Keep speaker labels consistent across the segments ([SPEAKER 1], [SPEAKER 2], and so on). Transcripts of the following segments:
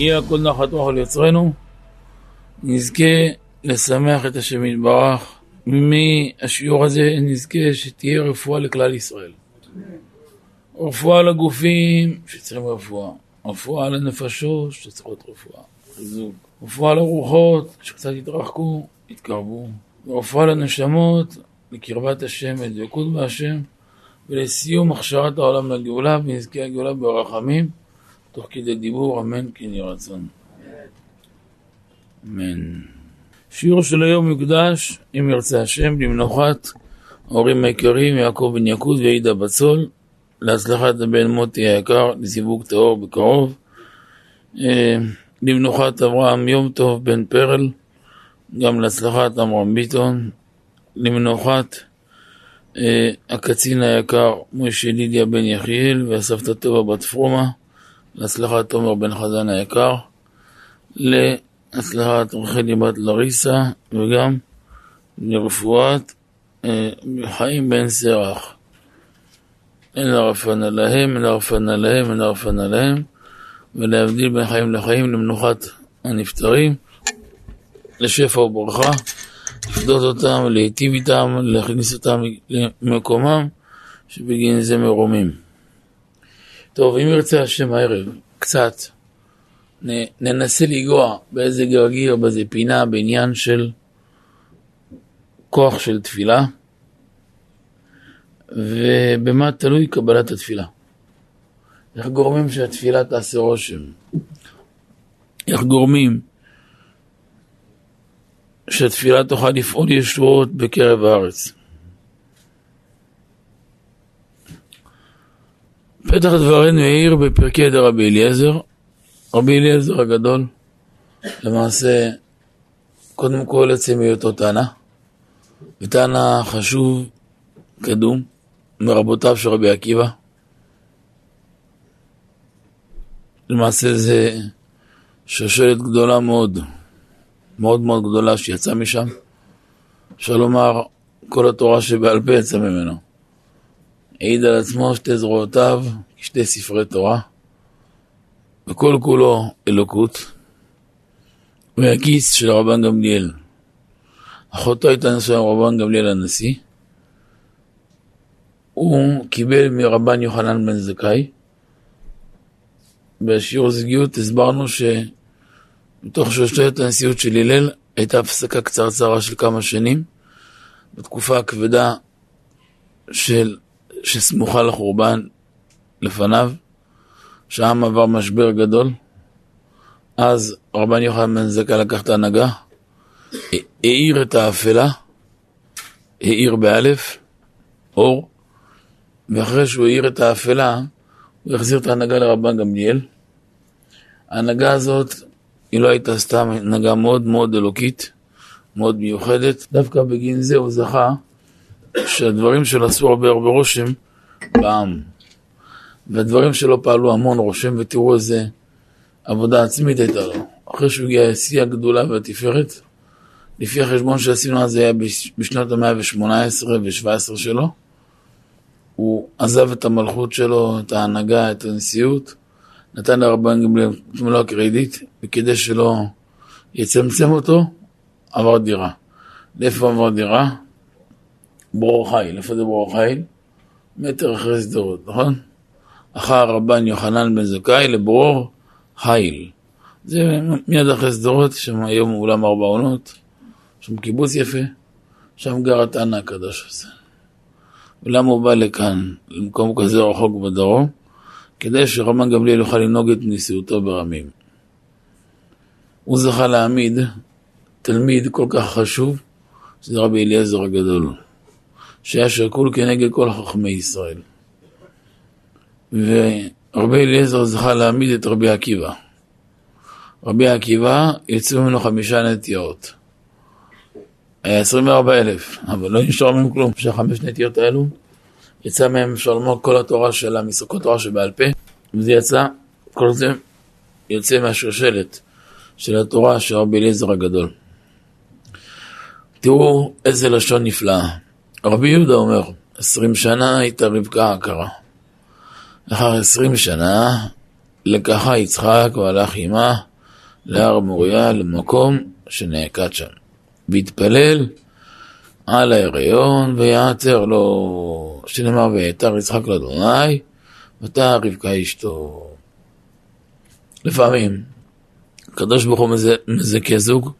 [SPEAKER 1] יהיה הכל נחת רוח על יוצרנו, נזכה לשמח את השם יתברך. מהשיעור הזה נזכה שתהיה רפואה לכלל ישראל. רפואה לגופים שצריכים רפואה, רפואה לנפשות שצריכות רפואה, חיזוק, רפואה לרוחות שקצת יתרחקו, יתקרבו, ורפואה לנשמות, לקרבת השם ודבקות בהשם, ולסיום הכשרת העולם לגאולה, ונזכה הגאולה ברחמים, תוך כדי דיבור, אמן כן יהי רצון. אמן. שיעור של היום יוקדש, אם ירצה השם, למנוחת ההורים היקרים, יעקב בן יקוד ועידה בצול, להצלחת הבן מוטי היקר, לסיווג טהור בקרוב, אה, למנוחת אברהם יום טוב בן פרל, גם להצלחת עמרם ביטון, למנוחת אה, הקצין היקר משה לידיה בן יחיאל והסבתא טובה בת פרומה, להצלחת תומר בן חזן היקר, להצלחת רחלי בת לריסה וגם לרפואת אה, חיים בן סרח. אין לרפנה להם, אין לרפנה להם, אין לרפנה להם, ולהבדיל בין חיים לחיים למנוחת הנפטרים, לשפע וברכה, לפדות אותם, להיטיב איתם, להכניס אותם למקומם, שבגין זה מרומים. טוב, אם ירצה השם הערב, קצת, ננסה לנגוע באיזה גרגיר, באיזה פינה, בעניין של כוח של תפילה. ובמה תלוי קבלת התפילה. איך גורמים שהתפילה תעשה רושם? איך גורמים שהתפילה תוכל לפעול ישועות בקרב הארץ? פתח דברינו העיר בפרקי דרבי אליעזר. רבי אליעזר הגדול, למעשה, קודם כל עצם היותו תנא, ותנא חשוב, קדום, מרבותיו של רבי עקיבא. למעשה זה שושלת גדולה מאוד, מאוד מאוד גדולה שיצאה משם. אפשר לומר, כל התורה שבעל פה יצאה ממנו. העיד על עצמו שתי זרועותיו, שתי ספרי תורה, וכל כולו אלוקות. והכיס של רבן גמליאל. אחותו הייתה נשואה רבן גמליאל הנשיא. הוא קיבל מרבן יוחנן בן זכאי. בשיעור זוגיות הסברנו שבתוך שלושת הנשיאות של הלל הייתה הפסקה קצרצרה של כמה שנים, בתקופה הכבדה של, שסמוכה לחורבן לפניו, שהעם עבר משבר גדול. אז רבן יוחנן בן זכאי לקח את ההנהגה, האיר את האפלה, האיר באלף, אור, ואחרי שהוא העיר את האפלה, הוא החזיר את ההנהגה לרבן גמליאל. ההנהגה הזאת, היא לא הייתה סתם הנהגה מאוד מאוד אלוקית, מאוד מיוחדת. דווקא בגין זה הוא זכה שהדברים שלו עשו הרבה הרבה רושם בעם. והדברים שלו פעלו המון רושם, ותראו איזה עבודה עצמית הייתה לו. אחרי שהוא הגיע לשיא הגדולה והתפארת, לפי החשבון שעשינו אז זה היה בשנות המאה ה-18 ו-17 שלו, הוא עזב את המלכות שלו, את ההנהגה, את הנשיאות, נתן לרבן גמליאל את מלוא הקרדיט, וכדי שלא יצמצם אותו, עבר דירה. לאיפה עבר דירה? ברור חיל. איפה זה ברור חיל? מטר אחרי שדרות, נכון? אחר רבן יוחנן בן זכאי לברור חיל. זה מיד אחרי שדרות, שם היום אולם ארבע עונות, שם קיבוץ יפה, שם גר התנא הקדוש הזה. ולמה הוא בא לכאן, למקום כזה רחוק בדרום? כדי שרמן גמליאל יוכל לנהוג את נשיאותו ברמים. הוא זכה להעמיד תלמיד כל כך חשוב, שזה רבי אליעזר הגדול, שהיה שקול כנגד כל חכמי ישראל. ורבי אליעזר זכה להעמיד את רבי עקיבא. רבי עקיבא יצאו ממנו חמישה נטיות. היה 24 אלף, אבל לא נשאר מהם כלום. בשביל חמש נטיות האלו, יצא מהם, לומר, כל התורה של כל התורה שבעל פה, וזה יצא, כל זה יוצא מהשושלת של התורה של רבי אליעזר הגדול. תראו איזה לשון נפלאה. רבי יהודה אומר, עשרים שנה הייתה רבקה עקרה. לאחר עשרים שנה לקחה יצחק והלך עמה להר מוריה, למקום שנעקד שם. והתפלל על ההיריון ויעצר לו, שנאמר ויתר יצחק לאדוני, ותא רבקה אשתו. לפעמים, הקדוש ברוך הוא מזכה זוג,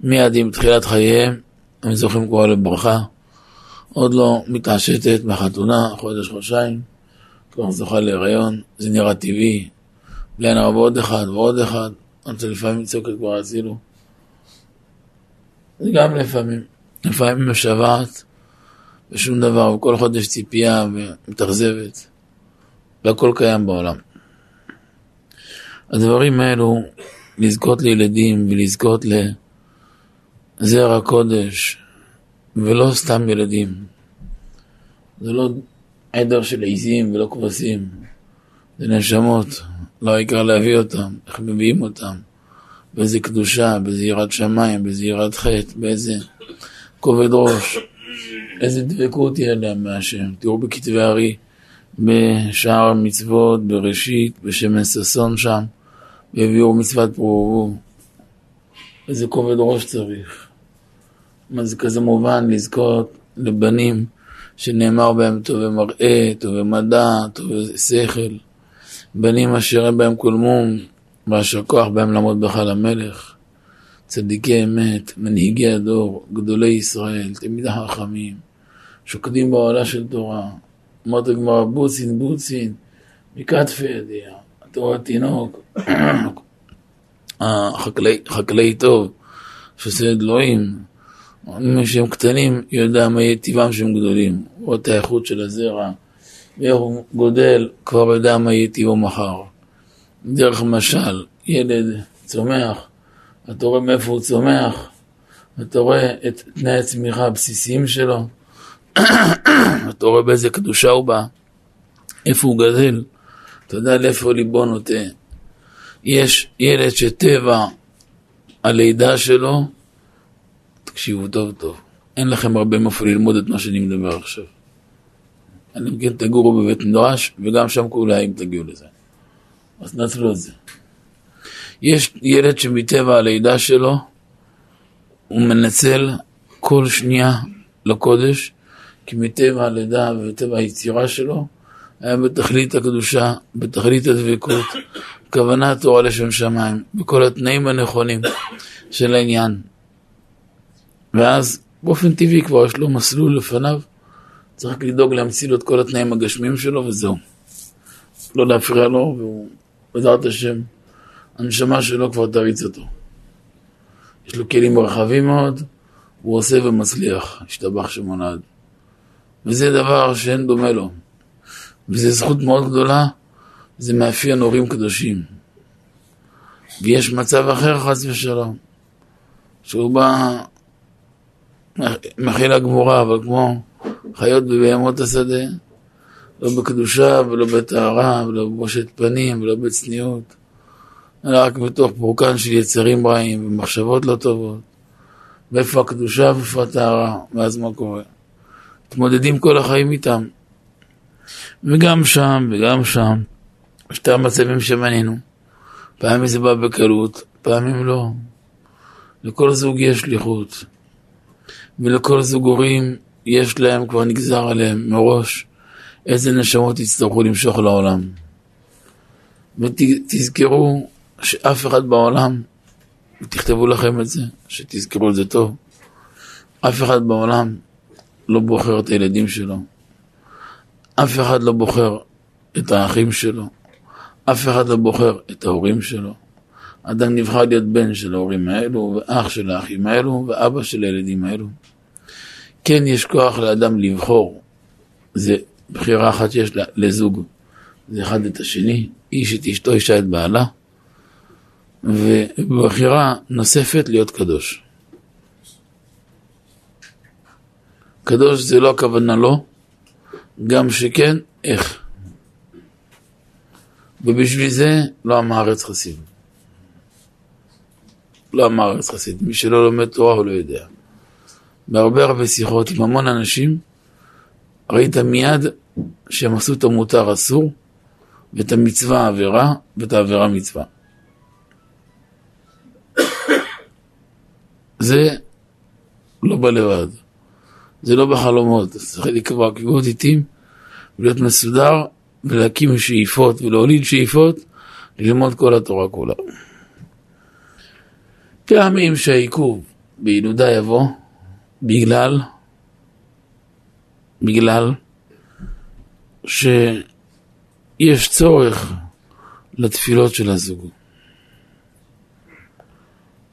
[SPEAKER 1] מיד עם תחילת חייהם, הם זוכים כבר לברכה, עוד לא מתעשתת מהחתונה, חודש, חודשיים, כבר זוכה להיריון, זה נראה טבעי, בלי הנאה ועוד אחד ועוד אחד, עד שלפעמים צועקת כבר עשינו. זה גם לפעמים, לפעמים משוועת ושום דבר, וכל חודש ציפייה ומתאכזבת, והכל קיים בעולם. הדברים האלו, לזכות לילדים ולזכות לזרע קודש, ולא סתם ילדים. זה לא עדר של עיזים ולא כבשים, זה נשמות, לא העיקר להביא אותם, איך מביאים אותם, באיזה קדושה, באיזה יראת שמיים, באיזה יראת חטא, באיזה כובד ראש, איזה דבקות יהיה להם מהשם. תראו בכתבי הארי, בשער המצוות, בראשית, בשמן ששון שם, והביאו מצוות פרו איזה כובד ראש צריך. זה כזה מובן לזכות לבנים שנאמר בהם טובי מראה, טובי מדע, טובי שכל, בנים אשר אין בהם כל מום, ואשר כוח בהם לעמוד בהיכל המלך, צדיקי אמת, מנהיגי הדור, גדולי ישראל, תלמידי חכמים, שוקדים בעולה של תורה. אמרת הגמרא, בוצין, בוצין, מכתפי ידיע, התורה תינוק, החקלאי, חקלאי טוב, שעושה אלוהים, מי שהם קטנים, יודע מה יהיה טבעם שהם גדולים, רואה את האיכות של הזרע, ואיך הוא גודל, כבר יודע מה יהיה טבעו מחר. דרך משל, ילד צומח, אתה רואה מאיפה הוא צומח, אתה רואה את תנאי הצמיחה הבסיסיים שלו, אתה רואה באיזה קדושה הוא בא, איפה הוא גדל, אתה יודע לאיפה ליבו נוטה. יש ילד שטבע הלידה שלו, תקשיבו טוב טוב, אין לכם הרבה מאיפה ללמוד את מה שאני מדבר עכשיו. אני מכיר תגורו בבית מדרש, וגם שם כולה אם תגיעו לזה. אז נצלו את זה. יש ילד שמטבע הלידה שלו, הוא מנצל כל שנייה לקודש, כי מטבע הלידה ומטבע היצירה שלו, היה בתכלית הקדושה, בתכלית הדבקות, כוונת תורה לשם שמיים, בכל התנאים הנכונים של העניין. ואז באופן טבעי כבר יש לו מסלול לפניו, צריך לדאוג להמציא לו את כל התנאים הגשמיים שלו וזהו. לא להפריע לו, והוא, בעזרת השם, הנשמה שלו כבר תריץ אותו. יש לו כלים רחבים מאוד, הוא עושה ומצליח, השתבח שמונד. וזה דבר שאין דומה לו. וזו זכות מאוד גדולה, זה מאפיין הורים קדושים. ויש מצב אחר, חס ושלום, שהוא בא, מכיל הגמורה, אבל כמו חיות בבהמות השדה, לא בקדושה ולא בטהרה ולא בבושת פנים ולא בצניעות, אלא רק בתוך פורקן של יצרים רעים ומחשבות לא טובות. ואיפה הקדושה ואיפה הטהרה, ואז מה קורה? מתמודדים כל החיים איתם. וגם שם וגם שם, שתי המצבים שמנינו. פעמים זה בא בקלות, פעמים לא. לכל זוג יש שליחות, ולכל זוג הורים יש להם, כבר נגזר עליהם מראש, איזה נשמות יצטרכו למשוך לעולם. ותזכרו שאף אחד בעולם, ותכתבו לכם את זה, שתזכרו את זה טוב, אף אחד בעולם לא בוחר את הילדים שלו. אף אחד לא בוחר את האחים שלו. אף אחד לא בוחר את ההורים שלו. אדם נבחר להיות בן של ההורים האלו, ואח של האחים האלו, ואבא של הילדים האלו. כן יש כוח לאדם לבחור, זה בחירה אחת שיש לזוג, זה אחד את השני, איש את אשתו, אישה את בעלה, ובבחירה נוספת להיות קדוש. קדוש זה לא הכוונה לא, גם שכן, איך. ובשביל זה לא עם הארץ חסיד. לא עם הארץ חסיד. מי שלא לומד תורה הוא לא יודע. בהרבה הרבה שיחות עם המון אנשים, ראית מיד שהם עשו את המותר אסור, ואת המצווה עבירה, ואת העבירה מצווה. זה לא בא לבד, זה לא בחלומות, צריך לקבוע קביעות עיתים ולהיות מסודר ולהקים שאיפות ולהוליד שאיפות, ללמוד כל התורה כולה. פעמים שהעיכוב בילודה יבוא בגלל, בגלל שיש צורך לתפילות של הזוג.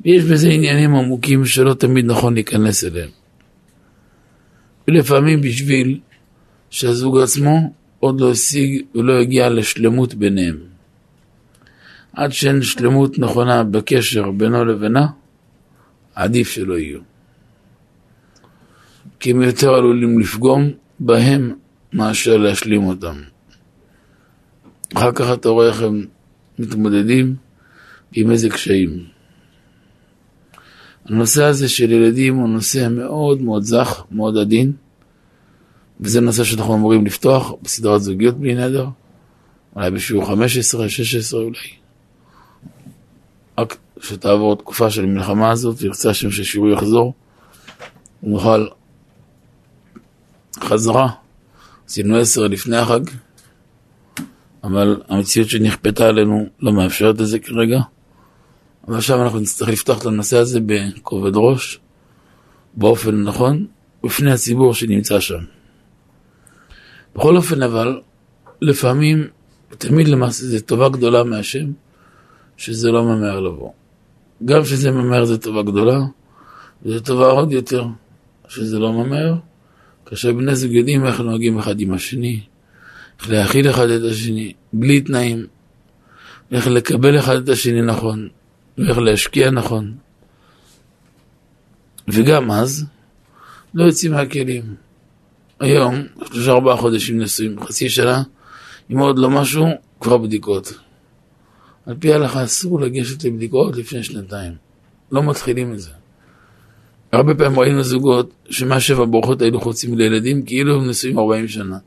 [SPEAKER 1] ויש בזה עניינים עמוקים שלא תמיד נכון להיכנס אליהם. ולפעמים בשביל שהזוג עצמו עוד לא השיג ולא הגיע לשלמות ביניהם. עד שאין שלמות נכונה בקשר בינו לבינה, עדיף שלא יהיו. כי הם יותר עלולים לפגום בהם מאשר להשלים אותם. אחר כך אתה רואה איך הם מתמודדים עם איזה קשיים. הנושא הזה של ילדים הוא נושא מאוד מאוד זך, מאוד עדין, וזה נושא שאנחנו אמורים לפתוח בסדרת זוגיות בלי נדר, אולי בשיעור 15, 16 אולי. רק שתעבור תקופה של המלחמה הזאת, וירצה השם ששיעור יחזור, ונוכל חזרה. עשינו עשר לפני החג, אבל המציאות שנכפתה עלינו לא מאפשרת את זה כרגע. אבל עכשיו אנחנו נצטרך לפתוח את הנושא הזה בכובד ראש, באופן נכון, בפני הציבור שנמצא שם. בכל אופן אבל, לפעמים, תמיד למעשה זה טובה גדולה מהשם, שזה לא ממהר לבוא. גם שזה ממהר זה טובה גדולה, וזה טובה עוד יותר שזה לא ממהר, כאשר בני זוג יודעים איך נוהגים אחד עם השני, איך להכיל אחד את השני, בלי תנאים, איך לקבל אחד את השני נכון, ואיך להשקיע נכון. וגם אז, לא יוצאים מהכלים. היום, שלושה ארבעה חודשים נשואים, חצי שנה, אם עוד לא משהו, כבר בדיקות. על פי ההלכה אסור לגשת לבדיקות לפני שנתיים. לא מתחילים את זה. הרבה פעמים ראינו זוגות שמהשבע ברכות האלו חוצים לילדים כאילו הם נשואים 40 שנה.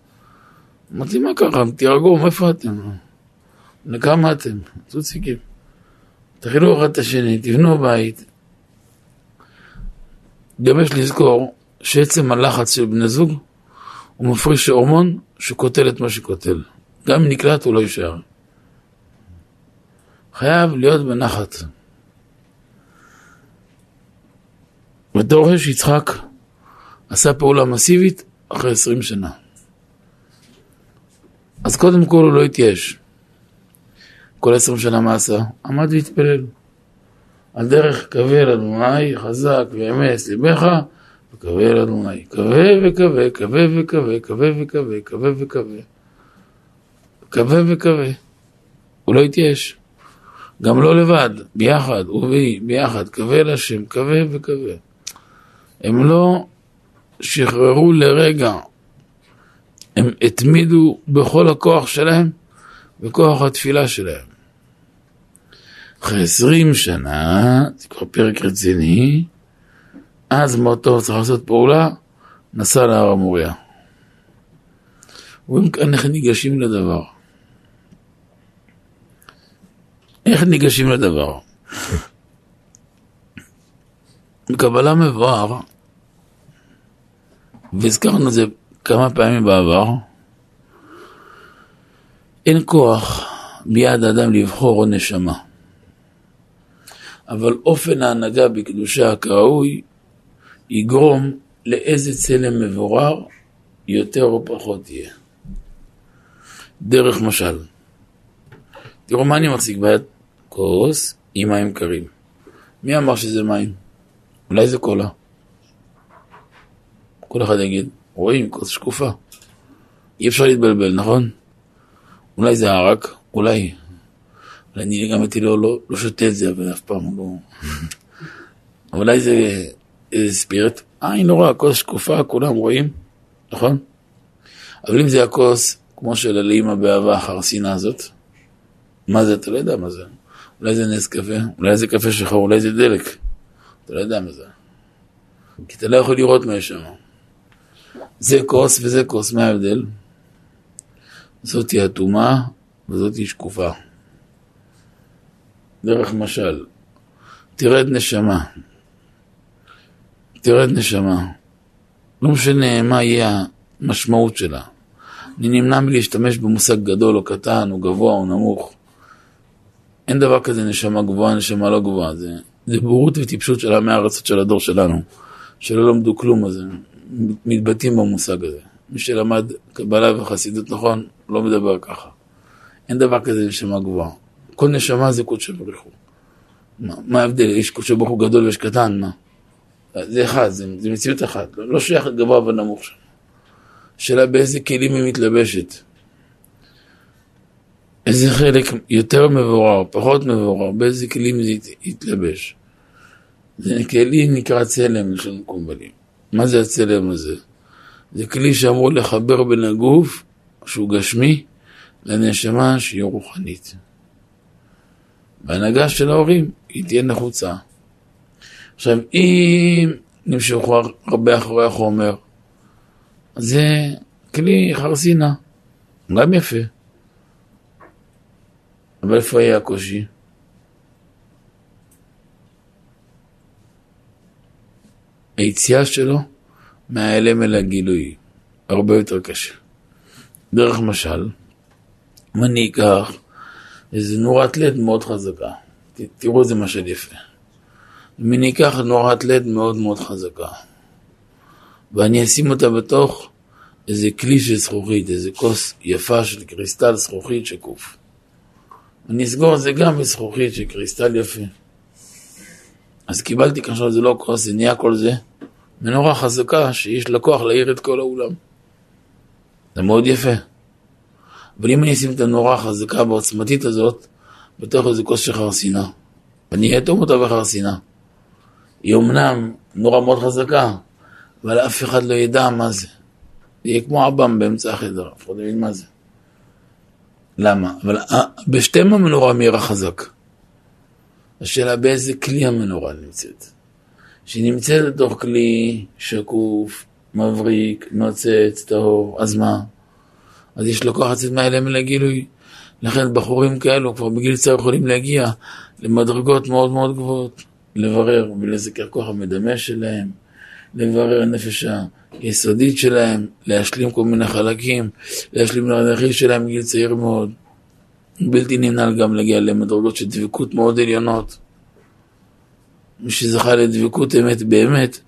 [SPEAKER 1] אמרתי, מה קרה? תירגעו, מאיפה אתם? לכמה אתם? צוציקים. תכילו אחד את השני, תבנו בית. גם יש לזכור שעצם הלחץ של בני זוג הוא מפריש הורמון שקוטל את מה שקוטל. גם אם נקלט הוא לא יישאר. חייב להיות בנחת. ואתה רואה שיצחק עשה פעולה מסיבית אחרי עשרים שנה. אז קודם כל הוא לא התייאש. כל עשרים שנה מה עשה? עמד והתפלל. על דרך קווה אדוני חזק ואמץ ליבך וקווה אדוני. קווה וקווה, קווה וקווה, קווה וקווה, קווה וקווה. קווה וקווה. הוא לא התייאש. גם לא לבד, ביחד, והיא, ביחד, קווה לשם, קווה וקווה. הם לא שחררו לרגע, הם התמידו בכל הכוח שלהם, בכוח התפילה שלהם. אחרי עשרים שנה, זה כבר פרק רציני, אז מותו צריך לעשות פעולה, נסע להר המוריה. רואים כאן איך ניגשים לדבר. איך ניגשים לדבר? בקבלה מבואר, והזכרנו את זה כמה פעמים בעבר, אין כוח ביד האדם לבחור נשמה. אבל אופן ההנהגה בקדושה כראוי יגרום לאיזה צלם מבורר יותר או פחות יהיה. דרך משל. תראו מה אני מחזיק ביד? כוס עם מים קרים. מי אמר שזה מים? אולי זה קולה. כל אחד יגיד, רואים, כוס שקופה. אי אפשר להתבלבל, נכון? אולי זה ערק, אולי. אני גם הייתי לא, לא, לא שותה את זה, אבל אף פעם לא... אולי זה איזה ספירט. עין רואה, כוס שקופה, כולם רואים, נכון? אבל אם זה הכוס, כמו של הלאימא באהבה החרסינה הזאת, מה זה? אתה לא יודע מה זה. אולי זה נס קפה, אולי זה קפה שחור, אולי זה דלק. אתה לא יודע מה זה. כי אתה לא יכול לראות מה יש שם. זה כוס וזה כוס, מה ההבדל? זאתי אטומה וזאתי שקופה. דרך משל, תרד נשמה. תרד נשמה. לא משנה מה יהיה המשמעות שלה. אני נמנע מלהשתמש במושג גדול או קטן או גבוה או נמוך. אין דבר כזה נשמה גבוהה, נשמה לא גבוהה. זה, זה בורות וטיפשות של עמי הארצות של הדור שלנו, שלא למדו כלום, אז הם מתבטאים במושג הזה. מי שלמד קבלה וחסידות נכון, לא מדבר ככה. אין דבר כזה נשמה גבוהה. כל נשמה זה קודשא בריך הוא. מה, מה ההבדל? יש קודשא ברוך הוא גדול ויש קטן, מה? זה אחד, זה, זה מציאות אחת, לא, לא שייך לגבוה ונמוך שם. השאלה באיזה כלים היא מתלבשת. איזה חלק יותר מבורר, פחות מבורר, באיזה כלים זה יתלבש. זה כלי נקרא צלם, לשון מקובלים. מה זה הצלם הזה? זה כלי שאמור לחבר בין הגוף, שהוא גשמי, לנשמה שהיא רוחנית. בהנהגה של ההורים היא תהיה נחוצה. עכשיו, אם נמשכו הרבה אחרי החומר, זה כלי חרסינה, גם יפה. אבל איפה היה הקושי? היציאה שלו מההלם אל הגילוי, הרבה יותר קשה. דרך משל, אם אני אקח איזה נורת לד מאוד חזקה, תראו איזה משל יפה. אם אני אקח נורת לד מאוד מאוד חזקה, ואני אשים אותה בתוך איזה כלי של זכוכית, איזה כוס יפה של קריסטל זכוכית שקוף. אני אסגור את זה גם בזכוכית של קריסטל יפה. אז קיבלתי כאשר זה לא כוס, זה נהיה כל זה מנורה חזקה שיש לה כוח להאיר את כל האולם. זה מאוד יפה. אבל אם אני אשים את הנורה החזקה והעוצמתית הזאת בתוך איזה כוס של חרסינה, ואני אאטום אותה בחרסינה, היא אמנם נורה מאוד חזקה, אבל אף אחד לא ידע מה זה. זה יהיה כמו עב"ם באמצע החדר, אף אחד לא יבין מה זה. למה? אבל אה, בשתיהם המנורה מאירה חזק. השאלה באיזה כלי המנורה נמצאת. שהיא נמצאת בתוך כלי שקוף, מבריק, נוצץ, טהור, אז מה? אז יש לו כוח לצאת מהאלם לגילוי. לכן בחורים כאלו כבר בגיל צער יכולים להגיע למדרגות מאוד מאוד גבוהות, לברר ולזכר כוח המדמה שלהם, לברר הנפש היסודית שלהם, להשלים כל מיני חלקים, להשלים לנחיל שלהם בגיל צעיר מאוד. בלתי נמנע גם להגיע למדרגות של דבקות מאוד עליונות. מי שזכה לדבקות אמת באמת,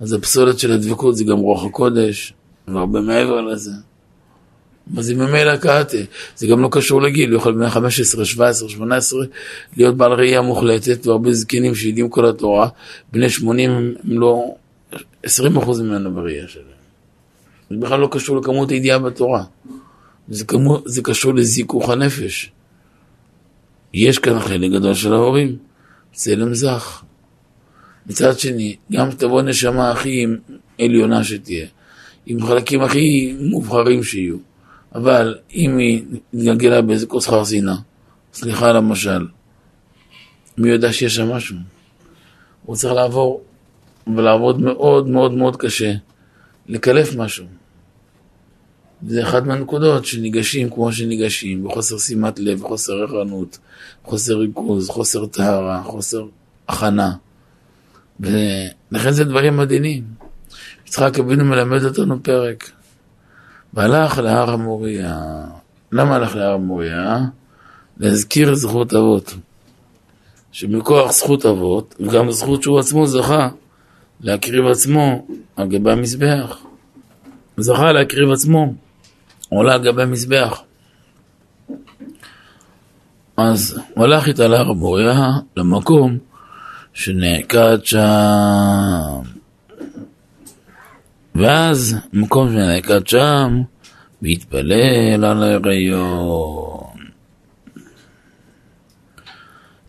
[SPEAKER 1] אז הפסולת של הדבקות זה גם רוח הקודש, והרבה מעבר לזה. אז זה ממילא קהתה, זה גם לא קשור לגיל, הוא יכול בני 15, 17, 18 להיות בעל ראייה מוחלטת, והרבה זקנים שיודעים כל התורה, בני 80 הם לא 20 אחוז ממנו בראייה שלהם. זה בכלל לא קשור לכמות הידיעה בתורה, זה, כמו, זה קשור לזיכוך הנפש. יש כאן חלק גדול של ההורים, צלם זך. מצד שני, גם תבוא נשמה הכי עליונה שתהיה, עם חלקים הכי מובחרים שיהיו, אבל אם היא מתגלגלה באיזה כוס חרסינה, סליחה על המשל, מי יודע שיש שם משהו? הוא צריך לעבור ולעבוד מאוד מאוד מאוד קשה, לקלף משהו. זה אחת מהנקודות שניגשים כמו שניגשים, בחוסר שימת לב, בחוסר ערנות, חוסר ריכוז, חוסר טהרה, חוסר הכנה. ולכן זה דברים מדהימים. יצחק אבינו מלמד אותנו פרק. והלך להר המוריה. למה הלך להר המוריה? להזכיר זכות אבות. שמכוח זכות אבות, וגם זכות שהוא עצמו זכה להקריב עצמו על גבי המזבח. זכה להקריב עצמו עולה על גבי המזבח. אז הוא הלך איתה להר המוריה, למקום שנעקד שם. ואז, במקום שנעקד שם, והתפלל על ההיריון.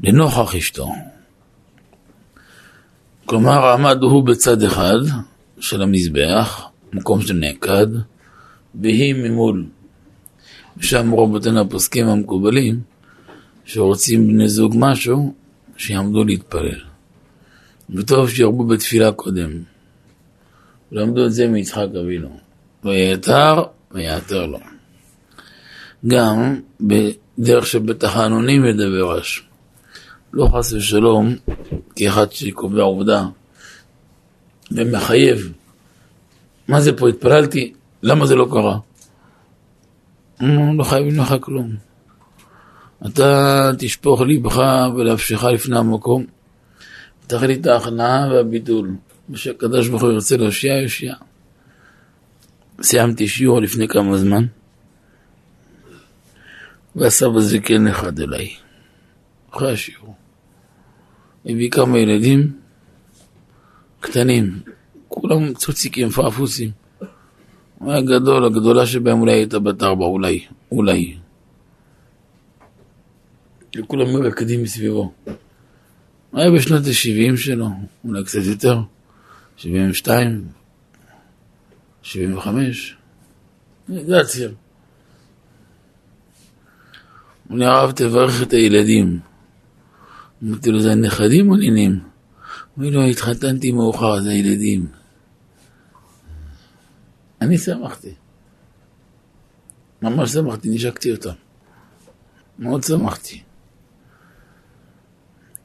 [SPEAKER 1] לנוכח אשתו. כלומר, עמד הוא בצד אחד של המזבח, מקום שנעקד, והיא ממול. ושם רבותינו הפוסקים המקובלים, שרוצים בני זוג משהו, שיעמדו להתפלל. וטוב שירבו בתפילה קודם. למדו את זה מיצחק אבינו. ויתר ויעתר לו. גם בדרך שבתחנונים ידבר רש. לא חס ושלום, כאחד שקובע עובדה, ומחייב. מה זה פה, התפללתי, למה זה לא קרה? לא חייבים לך כלום. אתה תשפוך ליבך ולהפשך לפני המקום, תחליט ההכנעה והביטול. מה שהקדוש ברוך הוא ירצה להושיע, יושיע. סיימתי שיעור לפני כמה זמן, והסבא זקן אחד אליי, אחרי השיעור. הביא כמה ילדים קטנים, כולם צוציקים, פעפוסים. הוא היה גדול, הגדולה שבהם אולי הייתה בת ארבע, אולי, אולי. וכולם מרקדים מסביבו. היה בשנות ה-70 שלו, אולי קצת יותר, 72, 75, זה הציר. הוא הרב, תברך את הילדים. אמרתי לו, זה הנכדים או נינים? אומר לו, התחתנתי מאוחר, זה הילדים. אני שמחתי. ממש שמחתי, נשקתי אותם. מאוד שמחתי.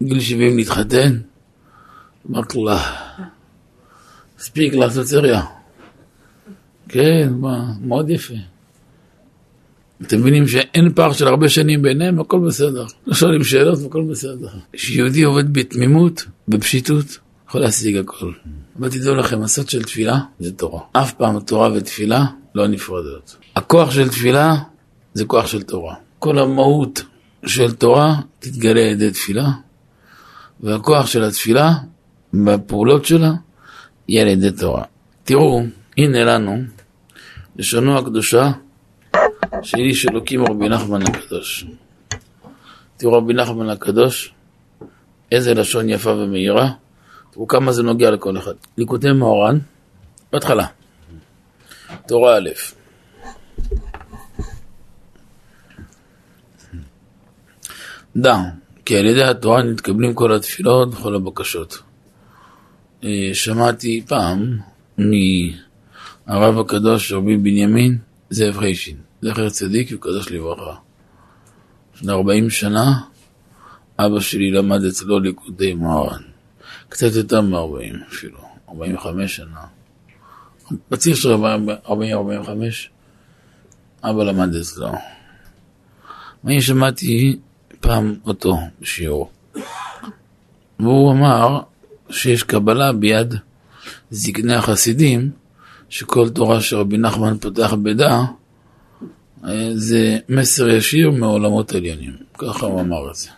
[SPEAKER 1] גיל 70 להתחתן, אמרתי לה, מספיק לעשות סריה. כן, מה, מאוד יפה. אתם מבינים שאין פער של הרבה שנים ביניהם, הכל בסדר. לא שואלים שאלות והכל בסדר. כשיהודי עובד בתמימות, בפשיטות, יכול להשיג הכל. אבל תדעו לכם, הסוד של תפילה זה תורה. אף פעם תורה ותפילה לא נפרדות. הכוח של תפילה זה כוח של תורה. כל המהות של תורה תתגלה על ידי תפילה, והכוח של התפילה, בפעולות שלה, יהיה על ידי תורה. תראו, הנה לנו, לשונו הקדושה של איש אלוקים רבי נחמן הקדוש. תראו רבי נחמן הקדוש, איזה לשון יפה ומהירה, תראו כמה זה נוגע לכל אחד. ליקוטי מאורן, בהתחלה, תורה א', דע, כי על ידי התורה נתקבלים כל התפילות וכל הבקשות. אה, שמעתי פעם מהרב הקדוש רבי בנימין זאב חיישין, זכר צדיק וקדוש לברכה. לפני 40 שנה אבא שלי למד אצלו ליכודי מוהר"ן, קצת יותר מ-40 אפילו, 45 שנה. בציר של 40-45, אבא למד אצלו. ואני שמעתי פעם אותו בשיעור. והוא אמר שיש קבלה ביד זקני החסידים, שכל תורה שרבי נחמן פותח בדע, אה, זה מסר ישיר מעולמות עליונים. ככה הוא אמר את זה.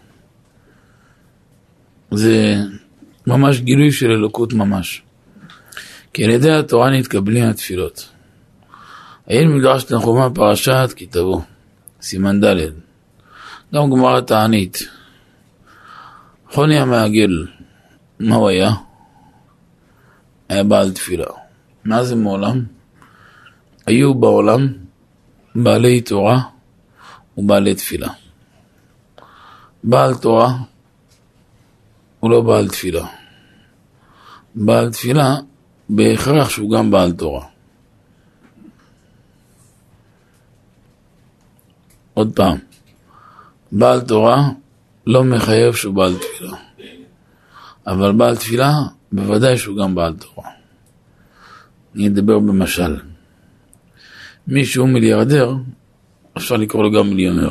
[SPEAKER 1] זה ממש גילוי של אלוקות ממש. כי על ידי התורה נתקבלים התפילות. האם מדרש תנחומה פרשת כי תבוא, סימן ד', גם גמרא תענית. חוני המעגל, מה הוא היה? היה בעל תפילה. מה זה מעולם? היו בעולם בעלי תורה ובעלי תפילה. בעל תורה הוא לא בעל תפילה. בעל תפילה בהכרח שהוא גם בעל תורה. עוד פעם, בעל תורה לא מחייב שהוא בעל תפילה. אבל בעל תפילה, בוודאי שהוא גם בעל תורה. אני אדבר במשל. מי שהוא מיליארדר, אפשר לקרוא לו גם מיליונר.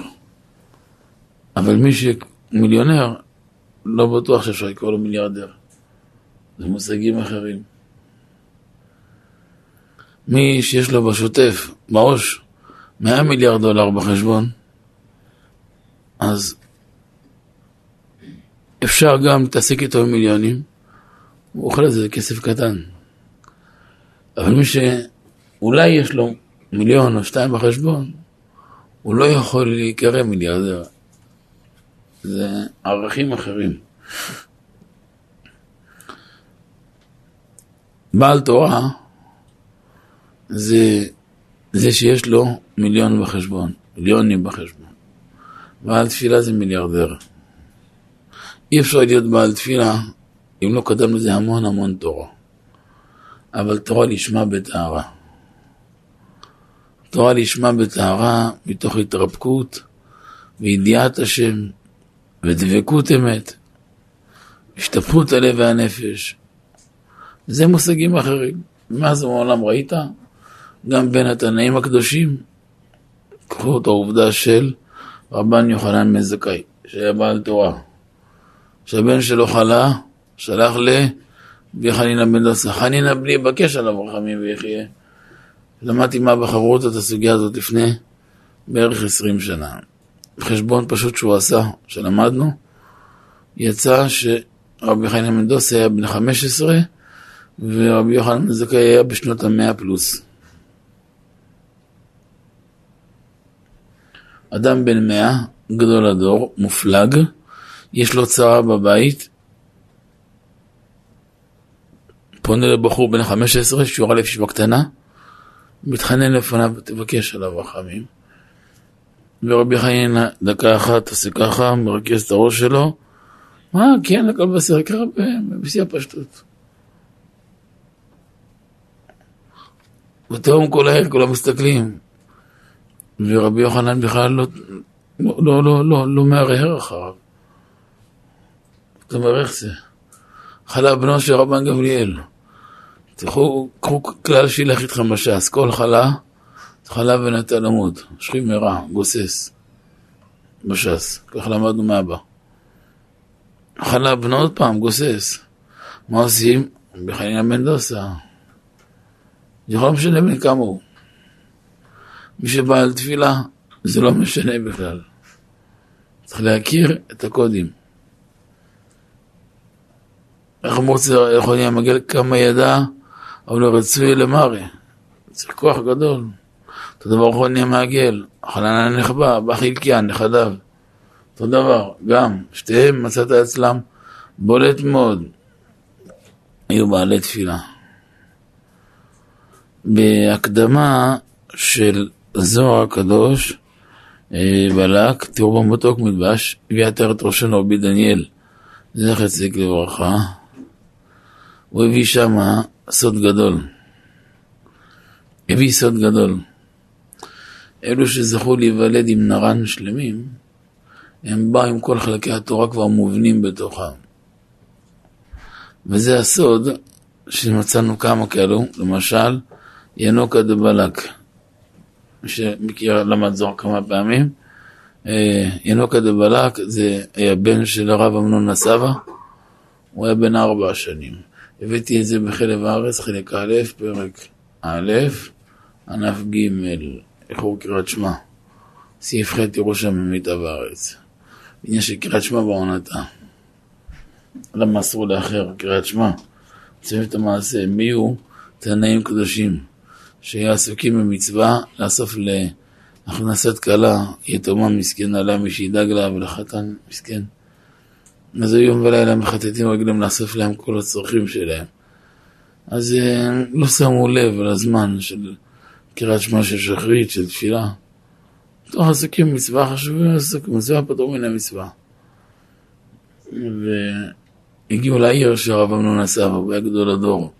[SPEAKER 1] אבל מי שמיליונר, לא בטוח שאפשר לקרוא לו מיליארדר. זה מושגים אחרים. מי שיש לו בשוטף, בעו"ש, 100 מיליארד דולר בחשבון, אז אפשר גם להתעסק איתו עם מיליונים, הוא אוכל את זה כסף קטן. אבל מי שאולי יש לו מיליון או שתיים בחשבון, הוא לא יכול להיקרא מיליארדר. זה ערכים אחרים. בעל תורה זה זה שיש לו מיליון בחשבון, מיליונים בחשבון. בעל תפילה זה מיליארדר. אי אפשר להיות בעל תפילה אם לא קדם לזה המון המון תורה. אבל תורה לשמה בטהרה. תורה לשמה בטהרה מתוך התרפקות וידיעת השם ודבקות אמת, השתפכות הלב והנפש. זה מושגים אחרים. מאז ומעולם ראית, גם בין התנאים הקדושים, קחו את העובדה של רבן יוחנן מזכאי, שהיה בעל תורה, שהבן שלו חלה, שלח לבי חנינא בן דוסה, חנינא בני יבקש עליו רחמים ויחיה. למדתי מה בחברות את הסוגיה הזאת לפני בערך עשרים שנה. חשבון פשוט שהוא עשה, שלמדנו, יצא שרבי חנינא בן דוסה היה בן חמש עשרה ורבי יוחנן בן זכאי היה בשנות המאה פלוס. אדם בן מאה, גדול הדור, מופלג, יש לו צרה בבית, פונה לבחור בן 15 שיעור א' ישיבה קטנה, מתחנן לפניו, תבקש עליו רחמים. ורבי חיים דקה אחת עושה ככה, מרכז את הראש שלו, מה, כן, הכל בסדר, ככה בשיא הפשטות. ותהום כל העיר, כולם מסתכלים. ורבי יוחנן בכלל לא, לא, לא, לא, לא מהרהר אחריו. אתה איך זה? חלה בנו של רבן גמליאל. תלכו, קחו כלל שילך איתכם בש"ס, כל חלה, חלה ונטע למוד, שכיב מרע, גוסס, בש"ס, כך למדנו מאבא. חלה בנו עוד פעם, גוסס. מה עושים? בחנינה בן דוסה. זה לא משנה בן כמה הוא. מי שבא על תפילה, זה לא משנה בכלל. צריך להכיר את הקודים. איך מוצא יכול להיות כמה ידע, אבל רצוי למרי. צריך כוח גדול. אותו דבר נהיה מעגל, חנן הנכבה, בא חלקיה, נכדיו. אותו דבר, גם, שתיהם מצאת אצלם בולט מאוד. היו בעלי תפילה. בהקדמה של זוהר הקדוש, אה, בלק, תראו במותוק מדבש, הביא עטרת ראשנו רבי דניאל, זכר צדיק לברכה. הוא הביא שם סוד גדול. הביא סוד גדול. אלו שזכו להיוולד עם נרן שלמים, הם באו עם כל חלקי התורה כבר מובנים בתוכם. וזה הסוד שמצאנו כמה כאלו, למשל, ינוקה דבלק, שמכיר למד זוהר כמה פעמים, אה, ינוקה דבלק זה היה בן של הרב אמנון הסבא, הוא היה בן ארבע שנים. הבאתי את זה בחלב הארץ, חלק א', פרק א', ענף ג', איחור קריאת שמע. סעיף ח' ירושם ממיתה בארץ. עניין של קריאת שמע בעונתה. למה אסור לאחר קריאת שמע? צוות את המעשה, מי הוא? תנאים קדושים, שיהיו עסוקים במצווה לאסוף להכנסת כלה, יתומה מסכנה לה, מי שידאג לה ולחתן מסכן. אז יום ולילה מחטטים רגלם לאסוף להם כל הצרכים שלהם. אז אה, לא שמו לב לזמן של קריאת שמע של שחרית, של תפילה. תוך עסוקים במצווה חשובה, עסוקים במצווה פטור מן המצווה. והגיעו לעיר שהרב אמנון הוא היה גדול הדור.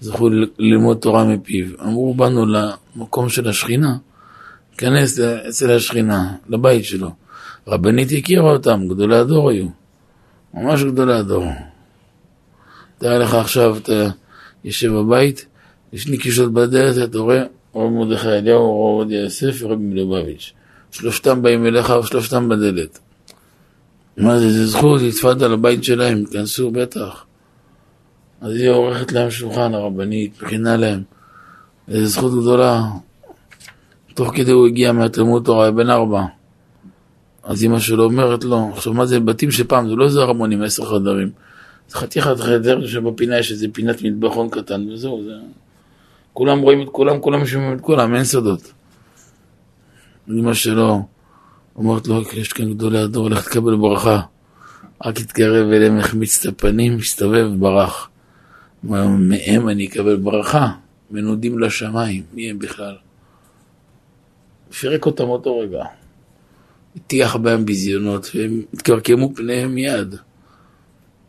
[SPEAKER 1] זכו ללמוד תורה מפיו. אמרו, באנו למקום של השכינה, כנס אצל השכינה, לבית שלו. רבנית הכירה אותם, גדולי הדור היו. ממש גדולי הדור. תאר לך עכשיו, אתה יושב בבית, יש נקישות בדלת, אתה רואה רב מרדכי אליהו, רב עובדיה יוסף ורבי מלובביץ'. שלושתם באים אליך ושלושתם בדלת. מה זה, זה זכות, לתפד על הבית שלהם, תיכנסו בטח. אז היא עורכת להם שולחן הרבנית, מכינה להם. זו זכות גדולה. תוך כדי הוא הגיע מהתלמוד תורה, בן ארבע. אז אמא שלו אומרת לו, עכשיו מה זה בתים של פעם, זה לא איזה ארמונים, עשר חדרים. זה חתיכת חדר שבפינה יש איזה פינת מטבחון קטן, וזהו, זה... כולם רואים את כולם, כולם שומעים את כולם, אין סודות. אמא שלו אומרת לו, יש כאן גדולי הדור, לך תקבל ברכה. רק התקרב אליהם, החמיץ את הפנים, הסתובב, ברח. מהם אני אקבל ברכה, מנודים לשמיים, מי הם בכלל? פירק אותם אותו רגע. הטיח בהם ביזיונות, והם התקרקמו פניהם מיד.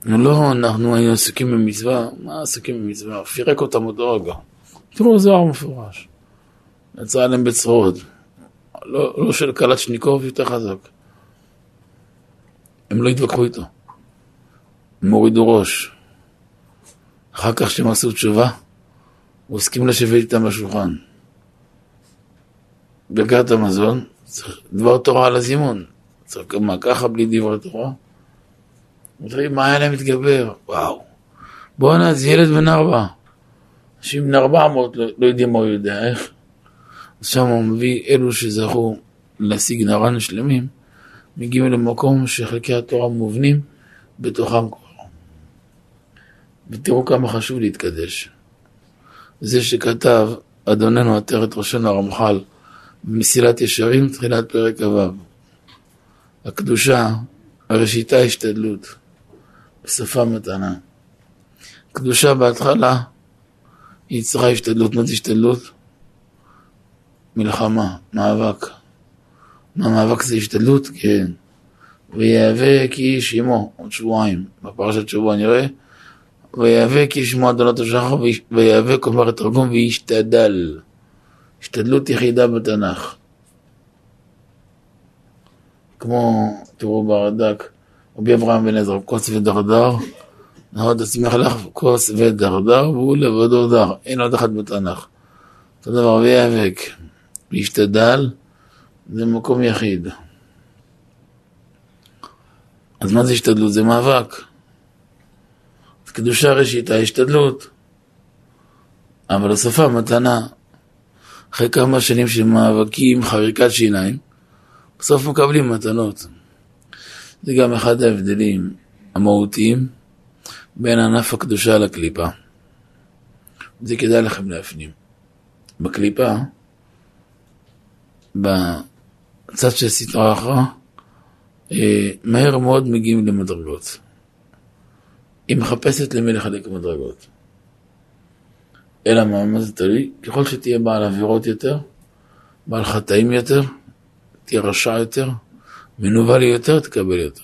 [SPEAKER 1] לא, אנחנו היינו עסוקים במצווה, מה עסוקים במצווה? פירק אותם אותו רגע. תראו, זוהר מפורש. יצא עליהם בצרורות. לא, לא של קלצ'ניקוב יותר חזק. הם לא התווכחו איתו. הם הורידו ראש. אחר כך שהם עשו תשובה, הוא הסכים לשבת איתם בשולחן. ברכת המזון, צריך דבר תורה על הזימון. צריך מה, ככה בלי דברי תורה? אומרים, מה היה להם מתגבר? וואו. בואנה, זה ילד בן ארבע. אנשים בן ארבע מאות לא, לא יודעים מה הוא יודע, איך? אז שם הוא מביא אלו שזכו להשיג נרן שלמים, מגיעים למקום שחלקי התורה מובנים בתוכם כבר. ותראו כמה חשוב להתקדש. זה שכתב אדוננו עטרת ראשון הרמח"ל במסילת ישרים, תחילת פרק כ"ו. הקדושה, הראשיתה השתדלות, בשפה מתנה. קדושה בהתחלה היא צריכה השתדלות. מה זה השתדלות? מלחמה, מאבק. מה מאבק זה השתדלות? כן. ויאבק איש עמו, עוד שבועיים, בפרשת שבוע נראה, ויאבק איש עמו אדונות השחר, ויאבק, אומר התרגום, וישתדל. השתדלות יחידה בתנ"ך. כמו, תראו ברד"ק, רבי אברהם בן עזרא, כוס ודרדר, נהוד עצמך לך כוס ודרדר, והוא לבדו דר, אין עוד אחד בתנ"ך. אותו דבר, ויאבק, וישתדל, זה מקום יחיד. אז מה זה השתדלות? זה מאבק. קדושה ראשיתה השתדלות. אבל השפה מתנה. אחרי כמה שנים של מאבקים, חריקת שיניים, בסוף מקבלים מתנות. זה גם אחד ההבדלים המהותיים בין ענף הקדושה לקליפה. זה כדאי לכם להפנים. בקליפה, בצד של סטרה אחרא, אה, מהר מאוד מגיעים למדרגות. היא מחפשת למי לחלק מדרגות. אלא מה, מה זה תלוי? ככל שתהיה בעל עבירות יותר, בעל חטאים יותר, תהיה רשע יותר, מנוול יותר, תקבל יותר.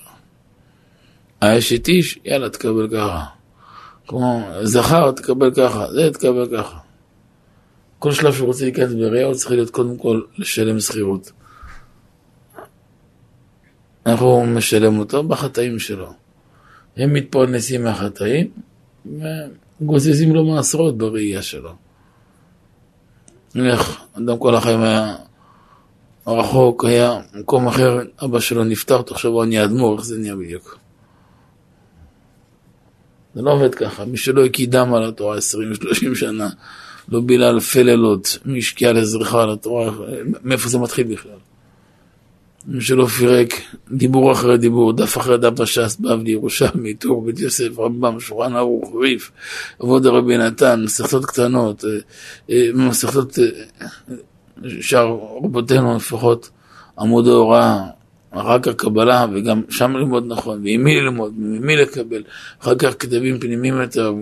[SPEAKER 1] האשת איש, יאללה, תקבל ככה. כמו זכר, תקבל ככה, זה תקבל ככה. כל שלב שהוא רוצה להיכנס בראייה, הוא צריך להיות קודם כל לשלם שכירות. איך הוא משלם אותו? בחטאים שלו. הם מתפרנסים מהחטאים, וגוזזים לו מעשרות בראייה שלו. נלך, אדם כל החיים היה רחוק, היה במקום אחר, אבא שלו נפטר, תחשוב, הוא נהיה אדמו"ר, איך זה נהיה בדיוק? זה לא עובד ככה, מי שלא הקידם על התורה 20-30 שנה, לא בילה אלפי לילות, מי השקיע לזריחה על התורה, מאיפה זה מתחיל בכלל? שלא פירק דיבור אחרי דיבור, דף אחרי דף בש"ס, בבלי, ירושלמי, טור, בית יוסף, רמב"ם, שולחן ערוך, ריף, עבוד הרבי נתן, מסכתות קטנות, אה, אה, מסכתות אה, שאר רבותינו לפחות, עמוד ההוראה, אחר כך קבלה, וגם שם ללמוד נכון, ועם מי ללמוד, ממי לקבל, אחר כך כתבים פנימיים יותר.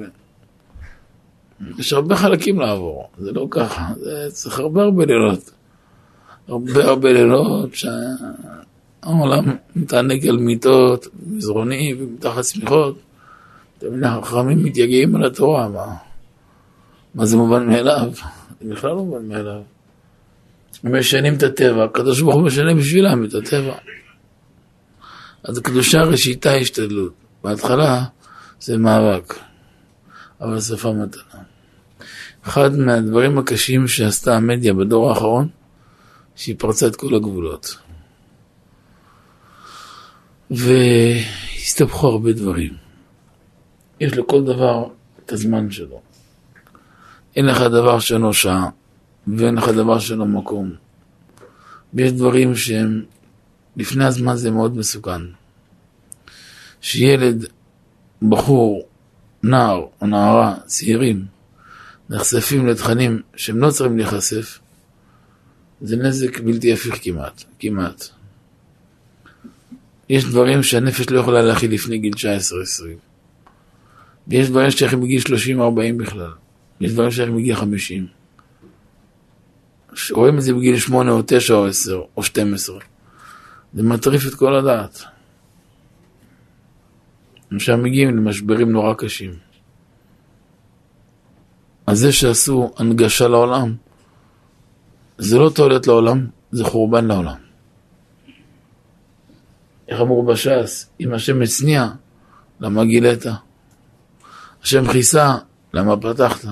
[SPEAKER 1] יש הרבה חלקים לעבור, זה לא ככה, זה צריך הרבה הרבה לילות. הרבה הרבה לילות שהעולם מתענג על מיטות, מזרונים ומתחת שמיכות. תמיד החכמים מתייגעים על התורה, מה? מה זה מובן מאליו? זה בכלל לא מובן מאליו. הם משנים את הטבע, הקדוש ברוך הוא משנה בשבילם את הטבע. אז הקדושה ראשיתה השתדלות. בהתחלה זה מאבק, אבל שפה מתנה. אחד מהדברים הקשים שעשתה המדיה בדור האחרון, שהיא פרצה את כל הגבולות. והסתבכו הרבה דברים. יש לכל דבר את הזמן שלו. אין לך דבר שאינו שעה, ואין לך דבר שאינו מקום. ויש דברים שהם, לפני הזמן זה מאוד מסוכן. שילד, בחור, נער או נערה, צעירים, נחשפים לתכנים שהם לא צריכים להיחשף, זה נזק בלתי הפיך כמעט, כמעט. יש דברים שהנפש לא יכולה להכיל לפני גיל 19-20. ויש דברים שייכים בגיל 30-40 בכלל. יש דברים שייכים בגיל 50. רואים את זה בגיל 8 או 9 או 10 או 12. זה מטריף את כל הדעת. שם מגיעים למשברים נורא קשים. אז זה שעשו הנגשה לעולם, זה לא תועלת לעולם, זה חורבן לעולם. איך אמרו בש"ס, אם השם הצניע, למה גילית? השם כיסה, למה פתחת?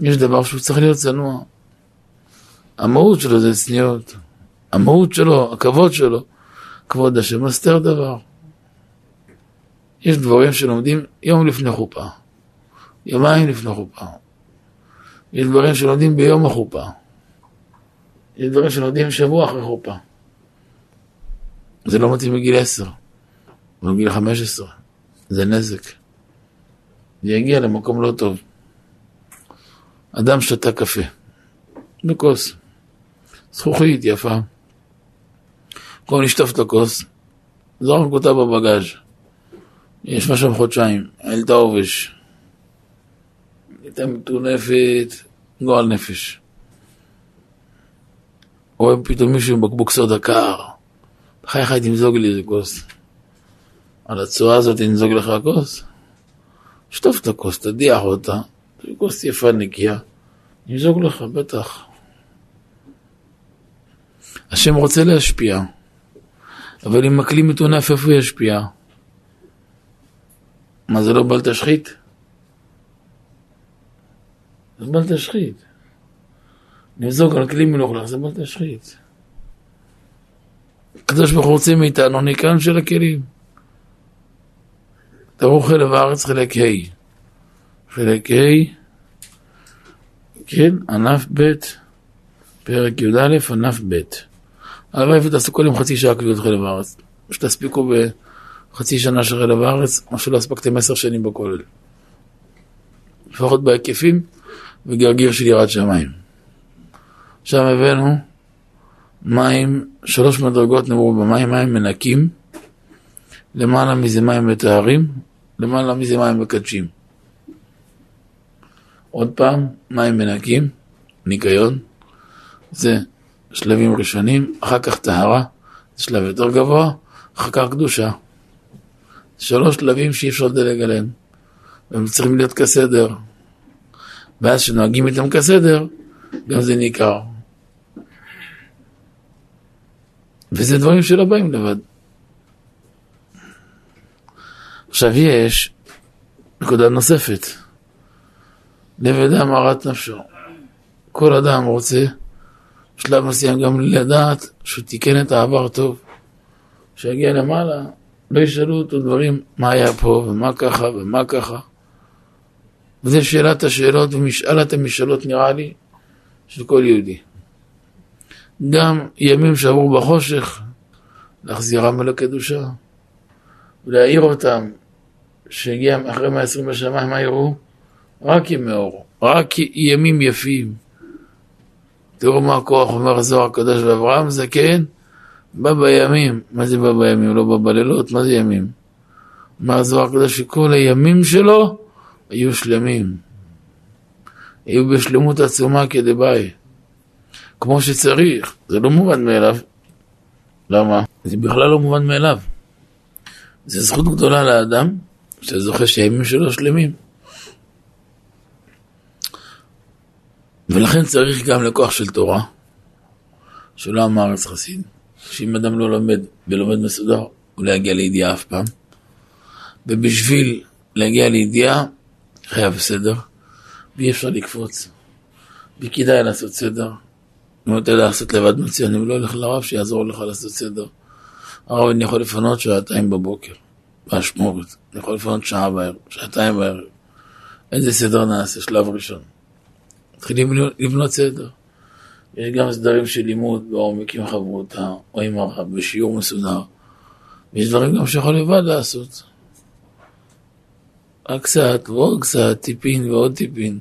[SPEAKER 1] יש דבר שהוא צריך להיות צנוע. המהות שלו זה צניעות. המהות שלו, הכבוד שלו, כבוד השם מסתר דבר. יש דברים שלומדים יום לפני חופה, יומיים לפני חופה. יש דברים שלומדים ביום החופה. יש דברים שלומדים שבוע אחרי חופה. זה לא מתאים בגיל עשר, אבל בגיל חמש עשרה. זה נזק. זה יגיע למקום לא טוב. אדם שתה קפה, בכוס, זכוכית יפה. במקום לשטוף את הכוס, זרק אותה בבגאז'. ישבה שם חודשיים, העלתה עובש. הייתה מטונפת, גועל נפש. רואה פתאום מישהו עם בקבוק סודה קר. בחייך תמזוג לי איזה כוס. על הצורה הזאת תנזוג לך כוס? שטוף את הכוס, תדיח אותה, כוס יפה נקייה, נמזוג לך, בטח. השם רוצה להשפיע, אבל אם הכלי מטונף, איפה ישפיע? מה זה לא בל תשחית? זה בל תשחית. נמזוג על כלי מלוכלך, זה בל תשחית. הקדוש ברוך הוא רוצה מאיתנו ניקיון של הכלים. תראו חלב הארץ חלק ה' חלק ה' כן, ענף ב', פרק י"א, ענף ב'. הלוואי ותעשו כל יום חצי שעה קביעות חלב הארץ. שתספיקו בחצי שנה של חלב הארץ, או שלא הספקתם עשר שנים בכולל. לפחות בהיקפים וגרגיר של יראת שמיים. עכשיו הבאנו מים, שלוש מדרגות נאמרו במים, מים מנקים, למעלה מזה מים מטהרים, למעלה מזה מים מקדשים. עוד פעם, מים מנקים, ניקיון, זה שלבים ראשונים, אחר כך טהרה, זה שלב יותר גבוה, אחר כך קדושה. שלוש שלבים שאי אפשר לדלג עליהם, והם צריכים להיות כסדר. ואז כשנוהגים איתם כסדר, גם זה ניכר. וזה דברים שלא באים לבד. עכשיו יש נקודה נוספת. לב אדם הרת נפשו. כל אדם רוצה בשלב מסוים גם לדעת שהוא תיקן את העבר טוב. כשיגיע למעלה, לא ישאלו אותו דברים, מה היה פה, ומה ככה, ומה ככה. וזה שאלת השאלות ומשאלת המשאלות, נראה לי, של כל יהודי. גם ימים שעברו בחושך, להחזירם אל הקדושה, ולהעיר אותם, שהגיע אחרי 120 בשמיים, מה יראו? רק ימי אור, רק ימים יפים. תראו מה הכוח אומר הזוהר הקדוש ואברהם זקן, בא בימים. מה זה בא בימים? לא בא בלילות, מה זה ימים? אומר הזוהר הקדוש שכל הימים שלו היו שלמים. היו בשלמות עצומה כדבעי. כמו שצריך, זה לא מובן מאליו. למה? זה בכלל לא מובן מאליו. זו זכות גדולה לאדם שזוכה שהימים שלו שלמים. ולכן צריך גם לכוח של תורה, שלא אמר ארץ חסיד, שאם אדם לא לומד ולומד מסודר, הוא לא יגיע לידיעה אף פעם. ובשביל להגיע לידיעה, חייב סדר, ואי אפשר לקפוץ. וכדאי לעשות סדר. אם אתה יודע לעשות לבד מצוין, אם לא הולך לרב שיעזור לך לעשות סדר. הרב, אני יכול לפנות שעתיים בבוקר, באשמורת. אני יכול לפנות שעה בערב, שעתיים בערב. איזה סדר נעשה? שלב ראשון. מתחילים לבנות סדר. יש גם סדרים של לימוד בעומק עם חברותה, או עם הרב, בשיעור מסודר. ויש דברים גם שיכול לבד לעשות. רק קצת, ועוד קצת, טיפין ועוד טיפין.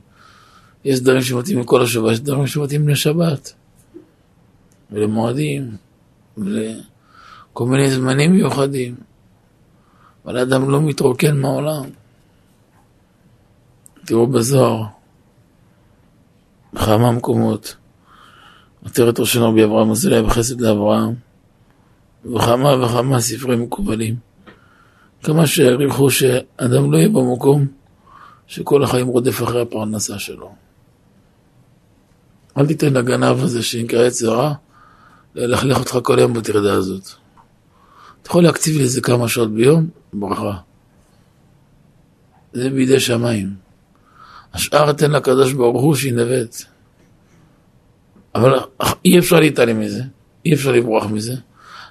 [SPEAKER 1] יש דברים שמתאים לכל השבת, יש דברים שמתאים לשבת. ולמועדים, ולכל מיני זמנים מיוחדים. אבל האדם לא מתרוקן מהעולם. תראו בזוהר, בכמה מקומות, עטרת ראשון רבי אברהם אזולאי בחסד לאברהם, וכמה וכמה ספרים מקובלים. כמה שהעריכו שאדם לא יהיה במקום שכל החיים רודף אחרי הפרנסה שלו. אל תיתן לגנב הזה שנקרא זרה ללכלך אותך כל היום בטרדה הזאת. אתה יכול להקציב לזה כמה שעות ביום, ברכה. זה בידי שמיים. השאר תן לקדוש ברוך הוא שינווט. אבל אי אפשר להתעלם מזה, אי אפשר לברוח מזה,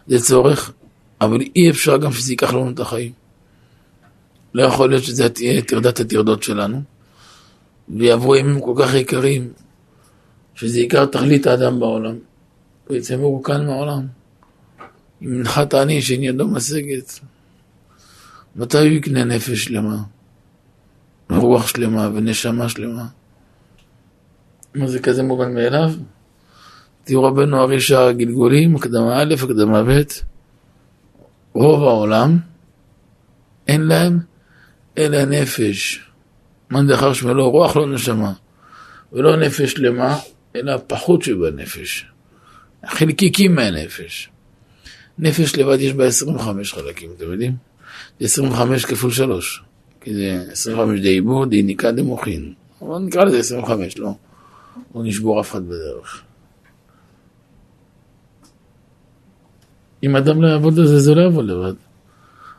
[SPEAKER 1] זה צורך, אבל אי אפשר גם שזה ייקח לנו את החיים. לא יכול להיות שזה תהיה טרדת הטרדות שלנו, ויעברו ימים כל כך יקרים, שזה עיקר תכלית האדם בעולם, ויצא מרוקן מהעולם. אם נחת העני שאין ידו משגת, מתי הוא יקנה נפש שלמה, ורוח שלמה ונשמה שלמה? מה זה כזה מובן מאליו? תראו רבנו ארי שער הגלגולים, הקדמה א', הקדמה ב', רוב העולם אין להם אלא נפש. מאן דחר שמלו רוח לא נשמה, ולא נפש שלמה, אלא פחות שבנפש. חלקיקים מהנפש. נפש לבד יש בה 25 חלקים, אתם יודעים? זה 25 כפול 3. כי זה 25 די עיבור, די ניקה, די מוחין. אבל נקרא לזה 25, לא? לא נשבור אף אחד בדרך. אם אדם לא יעבוד על זה, זה לא יעבוד לבד.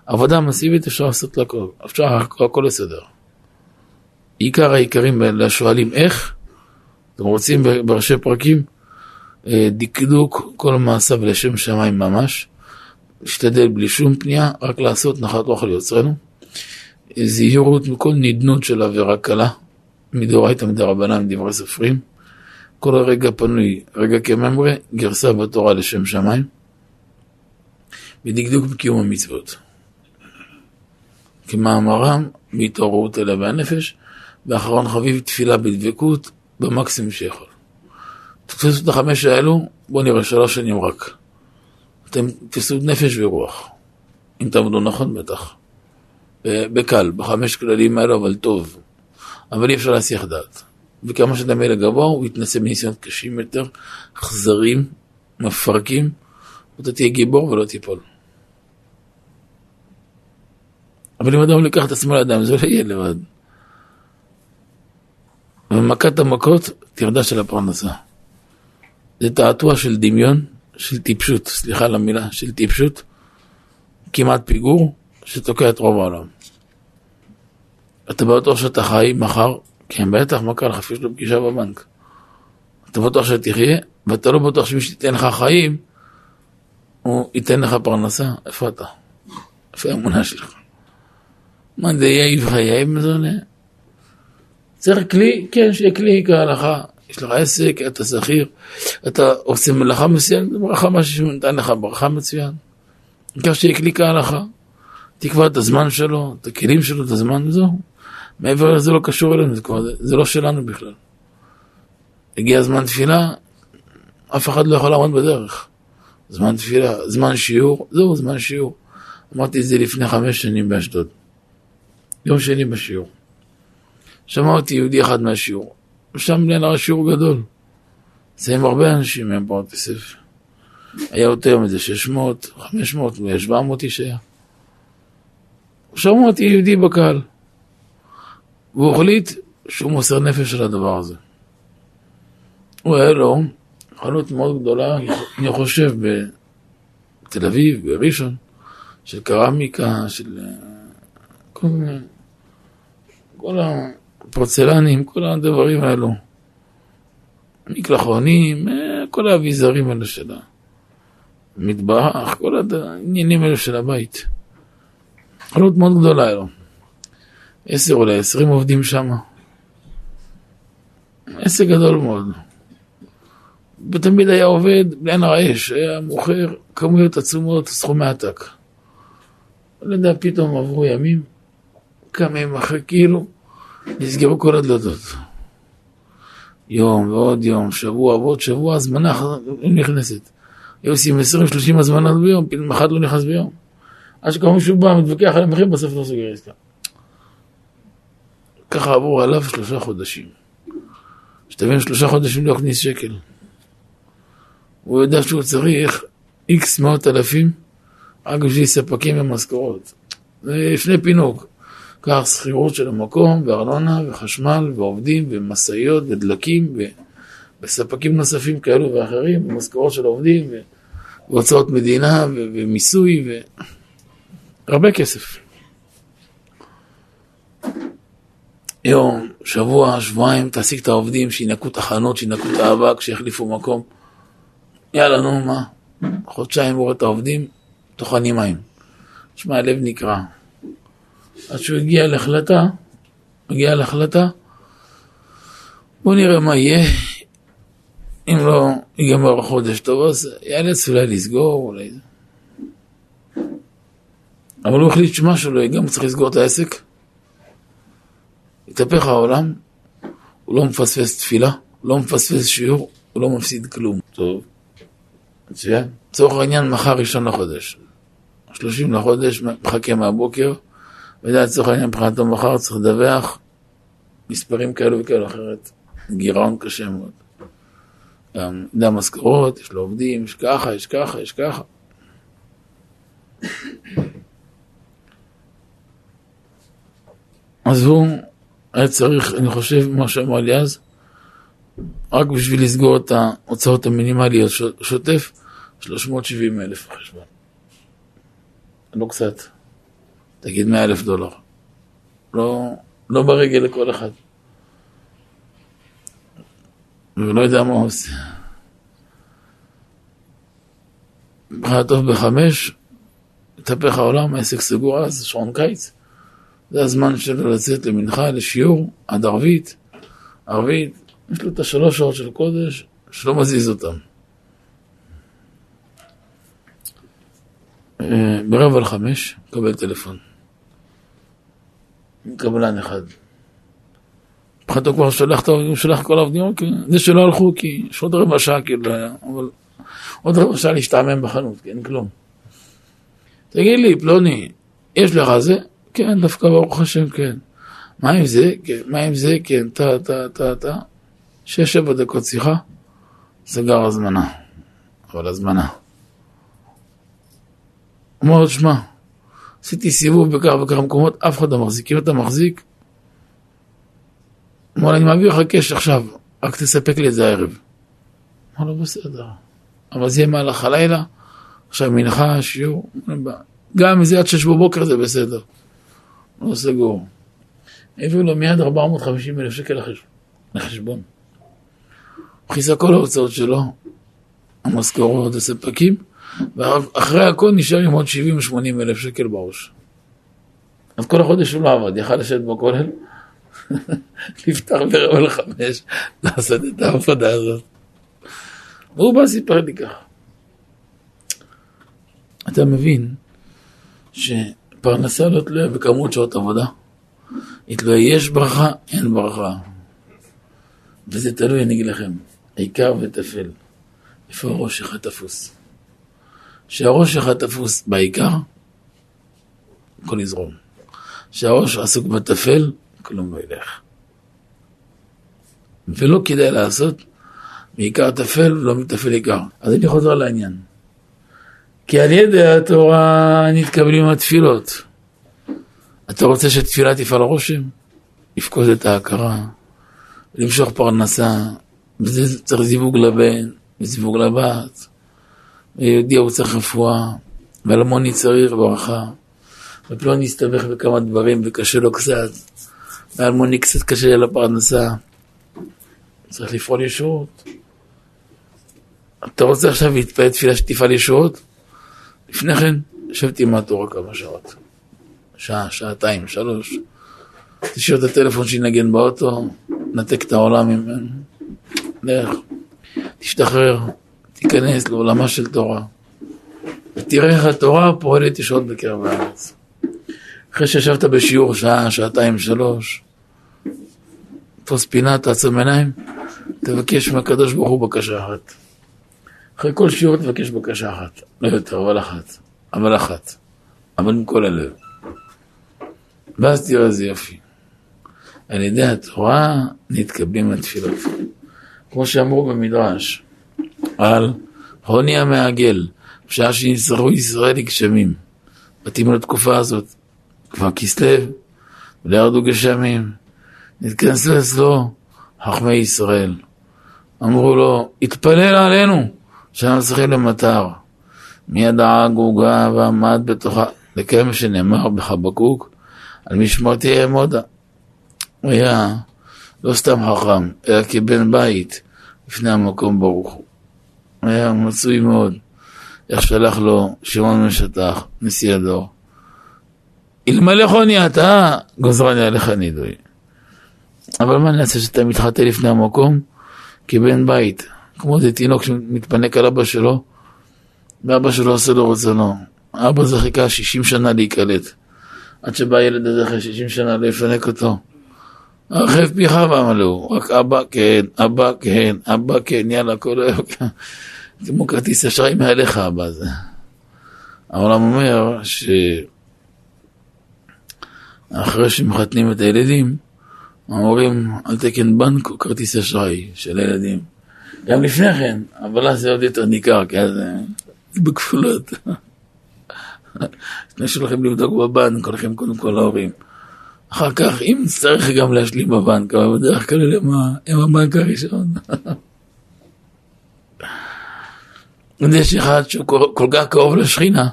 [SPEAKER 1] עבודה מסיבית אפשר לעשות לכל, אפשר הכל לסדר. עיקר העיקרים לשואלים איך, אתם רוצים בראשי פרקים, אה, דקדוק כל מעשיו לשם שמיים ממש, להשתדל בלי שום פנייה, רק לעשות נחת אוכל יוצרנו, זהירות מכל נדנות של עבירה קלה, מדאורייתא מדרבנן דברי סופרים, כל רגע פנוי, רגע כממרה, גרסה בתורה לשם שמיים, ודקדוק בקיום המצוות. כמאמרם, בהתעוררות אלה והנפש, ואחרון חביב תפילה בדבקות, במקסימום שיכול. תתפסו את החמש האלו, בואו נראה שלוש שנים רק. אתם תתפסו נפש ורוח. אם תעמדו נכון בטח. בקל, בחמש כללים האלו, אבל טוב. אבל אי אפשר להסיח דעת. וכמה שאדם יהיה לגבוה, הוא יתנסה בניסיונות קשים יותר, אכזרים, מפרקים, ואתה תהיה גיבור ולא תיפול. אבל אם אדם לקח את עצמו לאדם, זה לא יהיה לבד. ומכת המכות, תרדה של הפרנסה. זה תעתוע של דמיון, של טיפשות, סליחה על המילה, של טיפשות, כמעט פיגור, שתוקע את רוב העולם. אתה בטוח שאתה חי מחר, כן בטח, מה קרה לך? אפילו לו פגישה בבנק. אתה בטוח שתחיה, ואתה לא בטוח שמי שייתן לך חיים, הוא ייתן לך פרנסה. איפה אתה? איפה האמונה שלך? מה זה יהיה יבחיה מזונה? צריך כלי, כן, שיהיה כלי כהלכה. יש לך עסק, אתה שכיר, אתה עושה מלאכה מסוימת, זה ברכה משהו שהוא נתן לך ברכה מצוין. העיקר שיהיה כלי כהלכה. תקבע את הזמן שלו, את הכלים שלו, את הזמן, וזהו. מעבר לזה לא קשור אלינו, זה, כבר, זה לא שלנו בכלל. הגיע זמן תפילה, אף אחד לא יכול לעמוד בדרך. זמן תפילה, זמן שיעור, זהו, זמן שיעור. אמרתי את זה לפני חמש שנים באשדוד. יום שני בשיעור. שמע אותי יהודי אחד מהשיעור, ושם נראה שיעור גדול. זה עם הרבה אנשים מהם פרות יוסף. היה יותר יום איזה 600, 500, 700 איש היה. שמע אותי יהודי בקהל. והוא החליט שהוא מוסר נפש על הדבר הזה. הוא היה לו חנות מאוד גדולה, אני חושב, בתל אביב, בראשון, של קרמיקה, של כל מיני... כל הפורצלנים, כל הדברים האלו. מקלחונים, אה, כל האביזרים האלו של המטבח, כל העניינים האלו של הבית. חנות מאוד גדולה היום. עשר אולי עשרים עובדים שם. עסק גדול מאוד. ותמיד היה עובד לאין הרעש, היה מוכר כמויות עצומות, סכומי עתק. לא יודע, פתאום עברו ימים, כמה ימים אחרי, כאילו, נסגרו כל הדלתות. יום ועוד יום, שבוע ועוד שבוע, הזמנה נכנסת. היו עושים 20-30 הזמנות ביום, פתאום אחד לא נכנס ביום. עד שכבר מישהו בא, מתווכח על המחיר, בסוף לא סוגר עסקה. ככה עברו עליו שלושה חודשים. שתבין, שלושה חודשים לא הכניס שקל. הוא יודע שהוא צריך איקס מאות אלפים רק בשביל ספקים ומשכורות. זה לפני פינוק. קח שכירות של המקום, וארנונה, וחשמל, ועובדים, ומשאיות, ודלקים, וספקים נוספים כאלו ואחרים, ומשכורות של עובדים, והוצאות מדינה, ומיסוי, והרבה כסף. יום, שבוע, שבועיים, תעסיק את העובדים, שינקו את החנות, שינקו את האבק, שיחליפו מקום. יאללה, נו, מה? חודשיים רואה את העובדים, טוחנים מים. שמע, הלב נקרע. עד שהוא הגיע להחלטה, הגיע להחלטה, בוא נראה מה יהיה. אם לא ייגמר החודש טוב, אז יאלץ אולי לסגור, אולי... אבל הוא החליט שמשהו לא יהיה, גם צריך לסגור את העסק. התהפך העולם, הוא לא מפספס תפילה, לא מפספס שיעור, הוא לא מפסיד כלום. טוב, מצוין. לצורך העניין, מחר ראשון לחודש. 30 לחודש, מחכה מהבוקר, וידע לצורך העניין, מבחינתו מחר צריך לדווח מספרים כאלו וכאלו אחרת. גירעון קשה מאוד. גם, יודע משכורות, יש לו עובדים, יש ככה, יש ככה, יש ככה. אז הוא היה צריך, אני חושב, מה שאמר לי אז, רק בשביל לסגור את ההוצאות המינימליות שוטף, 370 אלף חשבון. לא קצת. תגיד 100 אלף דולר. לא, לא ברגל לכל אחד. ולא יודע מה הוא עושה. בחר טוב בחמש, התהפך העולם, העסק סגור אז, שעון קיץ. זה הזמן שלו לצאת למנחה, לשיעור, עד ערבית. ערבית, יש לו את השלוש שעות של קודש, שלא מזיז אותם. אה, ברבע לחמש, מקבל טלפון. קבלן אחד. מבחינתו כבר שולח שולח כל העובדים, אוקיי, זה שלא הלכו כי יש עוד רבע שעה כאילו, אבל עוד רבע שעה להשתעמם בחנות, כי אין כלום. תגיד לי, פלוני, יש לך זה? כן, דווקא ברוך השם, כן. מה עם זה? כן. מה עם זה? כן, טה, טה, טה, טה. שש, שבע דקות שיחה, סגר הזמנה. אבל הזמנה. אומר לו, שמע, עשיתי סיבוב בכך וכך מקומות, אף אחד לא מחזיק. אם אתה מחזיק, אמר לו, אני מעביר לך קש עכשיו, רק תספק לי את זה הערב. אמר לו, בסדר. אבל זה יהיה מהלך הלילה, עכשיו מנחה, שיעור, גם אם זה עד שש בבוקר זה בסדר. לא סגור. הביאו לו מיד 450 אלף שקל לחשבון. הוא כיסה כל ההוצאות שלו, המשכורות, הספקים, ואחרי הכל נשאר עם עוד 70-80 אלף שקל בראש. אז כל החודש הוא לא עבד, יכל לשבת בכולל, לפתח ברבע לחמש, לעשות את העבודה הזאת. והוא בא סיפר לי ככה. אתה מבין שפרנסה לא תלויה בכמות שעות עבודה, היא תלויה יש ברכה, אין ברכה. וזה תלוי, אני אגיד לכם, עיקר וטפל. איפה הראש שלך תפוס? כשהראש שלך תפוס בעיקר, הכל יזרום. כשהראש עסוק בטפל, כלום לא ילך. ולא כדאי לעשות מעיקר טפל ולא מטפל עיקר. אז אני חוזר לעניין. כי על ידי התורה נתקבלים התפילות. אתה רוצה שתפילה תפעל רושם? לפקוד את ההכרה, למשוך פרנסה, וזה צריך זיווג לבן, וזיווג לבת. ויהודי הוא צריך רפואה, ואלמוני צריך ברכה, ופלוני הסתבך בכמה דברים וקשה לו קצת, ואלמוני קצת קשה לפרנסה. צריך לפעול ישועות. אתה רוצה עכשיו להתפעל תפילה שתפעל ישועות? לפני כן, יושב תלמד תורה כמה שעות. שעה, שעתיים, שלוש. תשאיר את הטלפון שינגן באוטו, נתק את העולם ממנו. לך, תשתחרר, תיכנס לעולמה של תורה. ותראה איך התורה פועלת ישועות בקרב הארץ. אחרי שישבת בשיעור שעה, שעתיים, שלוש, תפוס פינה, תעצום עיניים, תבקש מהקדוש ברוך הוא בקשה אחת. אחרי כל שיעור תבקש בקשה אחת, לא יותר, אבל אחת, אבל אחת, אבל עם כל הלב. ואז תראה איזה יופי. על ידי התורה נתקבלים התפילות. כמו שאמרו במדרש, על הוני המעגל, בשעה שנצטרכו ישראל לגשמים. מתאים לתקופה הזאת, כבר כסלו, ולא ירדו גשמים. נתכנסו אצלו חכמי ישראל. אמרו לו, התפלל עלינו, שאנחנו צריכים למטר. מיד העגוגה ועמד בתוכה, לקיים שנאמר בחבקוק, על משמרתי אעמודה. הוא היה לא סתם חכם, אלא כבן בית לפני המקום ברוך הוא. היה מצוי מאוד. איך שלח לו שמעון משטח, נשיא הדור. אלמלא חוני אתה, גוזרני עליך נידוי. אבל מה נעשה שאתה מתחטא לפני המקום? כבן בית, כמו איזה תינוק שמתפנק על אבא שלו, ואבא שלו עושה לו רצונו. אבא זה חיכה 60 שנה להיקלט. עד שבא הילד הזה אחרי 60 שנה יפנק אותו. הרחב פיך ועמלו, רק אבא כן, אבא כן, אבא כן, יאללה, כל היום. כמו כרטיס אשראי מעליך אבא הזה. העולם אומר שאחרי שמחתנים את הילדים, אומרים על תקן בנק או כרטיס אשראי של הילדים. גם לפני כן, אבל אז זה עוד יותר ניכר, כי אז זה בכפולות. לפני שהולכים לבדוק בבנק, הולכים קודם כל להורים. אחר כך, אם נצטרך גם להשלים בבנק, אבל בדרך כלל הם הבנק הראשון. יש אחד שהוא כל כך קרוב לשכינה,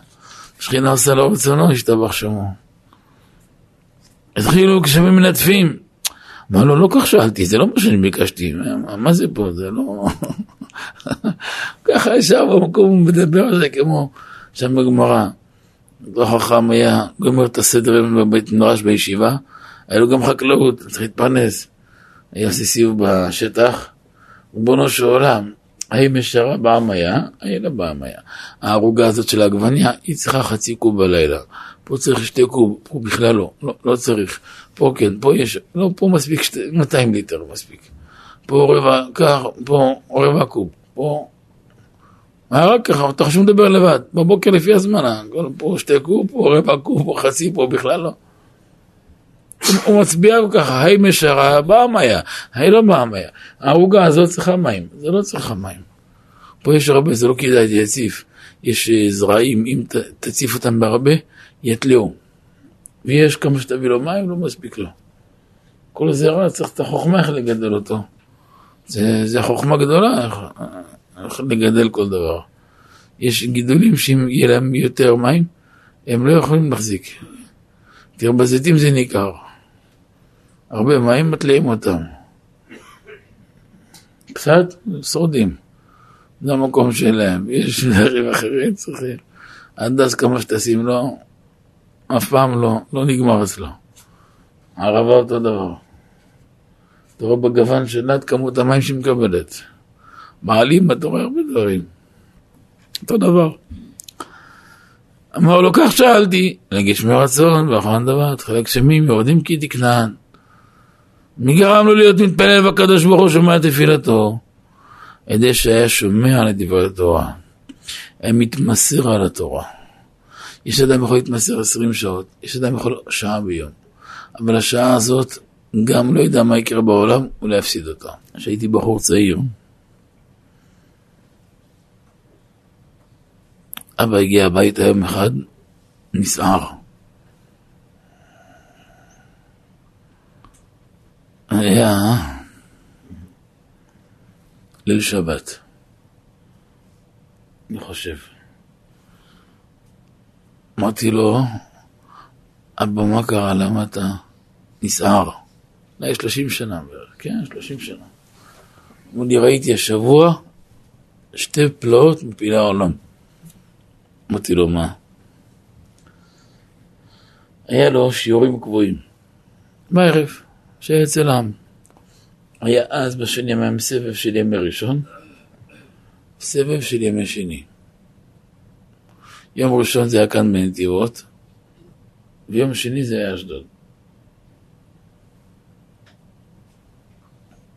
[SPEAKER 1] השכינה עושה לו רצונו, השתבח שמו. התחילו גשמים מנטפים. אמר לו, לא כך שאלתי, זה לא מה שאני ביקשתי, מה זה פה, זה לא... ככה ישר במקום הוא מדבר על זה כמו שם בגמרא. אותו חכם היה גומר את הסדר בבית מדרש בישיבה, היה לו גם חקלאות, צריך להתפרנס. היה עושה סיבוב בשטח, ריבונו של עולם, האם ישרה בעם היה? היה לה בעם היה. הערוגה הזאת של העגבניה, היא צריכה חצי קוב בלילה. פה צריך שתי קוב, פה בכלל לא, לא, לא צריך. פה כן, פה יש, לא, פה מספיק שתי, 200 ליטר מספיק. פה רבע, כך, פה רבע קוב, פה... מה רק ככה, אתה חושב לדבר לבד, בבוקר לפי הזמן, פה שתי קוב, פה רבע קוב, פה חצי, פה בכלל לא. הוא מצביע ככה, היי משרה, בעם היה, היי לא בעם היה. העוגה הזאת צריכה מים, זה לא צריכה מים. פה יש הרבה, זה לא כדאי להציף. יש אה, זרעים, אם תציף אותם בהרבה, יתלעו. ויש כמה שתביא לו מים, לא מספיק לו. כל זרע צריך את החוכמה איך לגדל אותו. זה, זה חוכמה גדולה, איך לגדל כל דבר. יש גידולים שאם יהיה להם יותר מים, הם לא יכולים להחזיק. תראה, בזיתים זה ניכר. הרבה מים מטליעים אותם. קצת שורדים. זה המקום שלהם. יש דברים אחרים צריכים. הדס כמה שתשים לו, אף פעם לא, לא נגמר אצלו. ערבה אותו דבר. אתה רואה בגוון שלה את כמות המים שהיא מקבלת. מעלים אתה רואה הרבה דברים. אותו דבר. אמר לו, כך שאלתי, לגשמי רצון, ואחרון דבר, תחילק שמים, יורדים כי תקנן. מי גרם לו להיות מתפלל והקדוש ברוך הוא שומע את תפילתו? ידי שהיה שומע לדברי התורה. היה מתמסר על התורה. יש אדם יכול להתמסר עשרים שעות, יש אדם יכול שעה ביום. אבל השעה הזאת, גם לא יודע מה יקרה בעולם, הוא לא אותה. כשהייתי בחור צעיר, אבא הגיע הביתה יום אחד, נסער. היה ליל שבת, אני חושב. אמרתי לו, אבא, מה קרה? למה אתה נסער? אולי שלושים שנה בערך, כן, שלושים שנה. אמרו לי, ראיתי השבוע שתי פלאות מפעילי העולם. אמרתי לו, מה? היה לו שיעורים קבועים. בערב. שהיה אצל העם. היה אז בשני ימיים סבב של ימי ראשון, סבב של ימי שני. יום ראשון זה היה כאן בנתיבות, ויום שני זה היה אשדוד.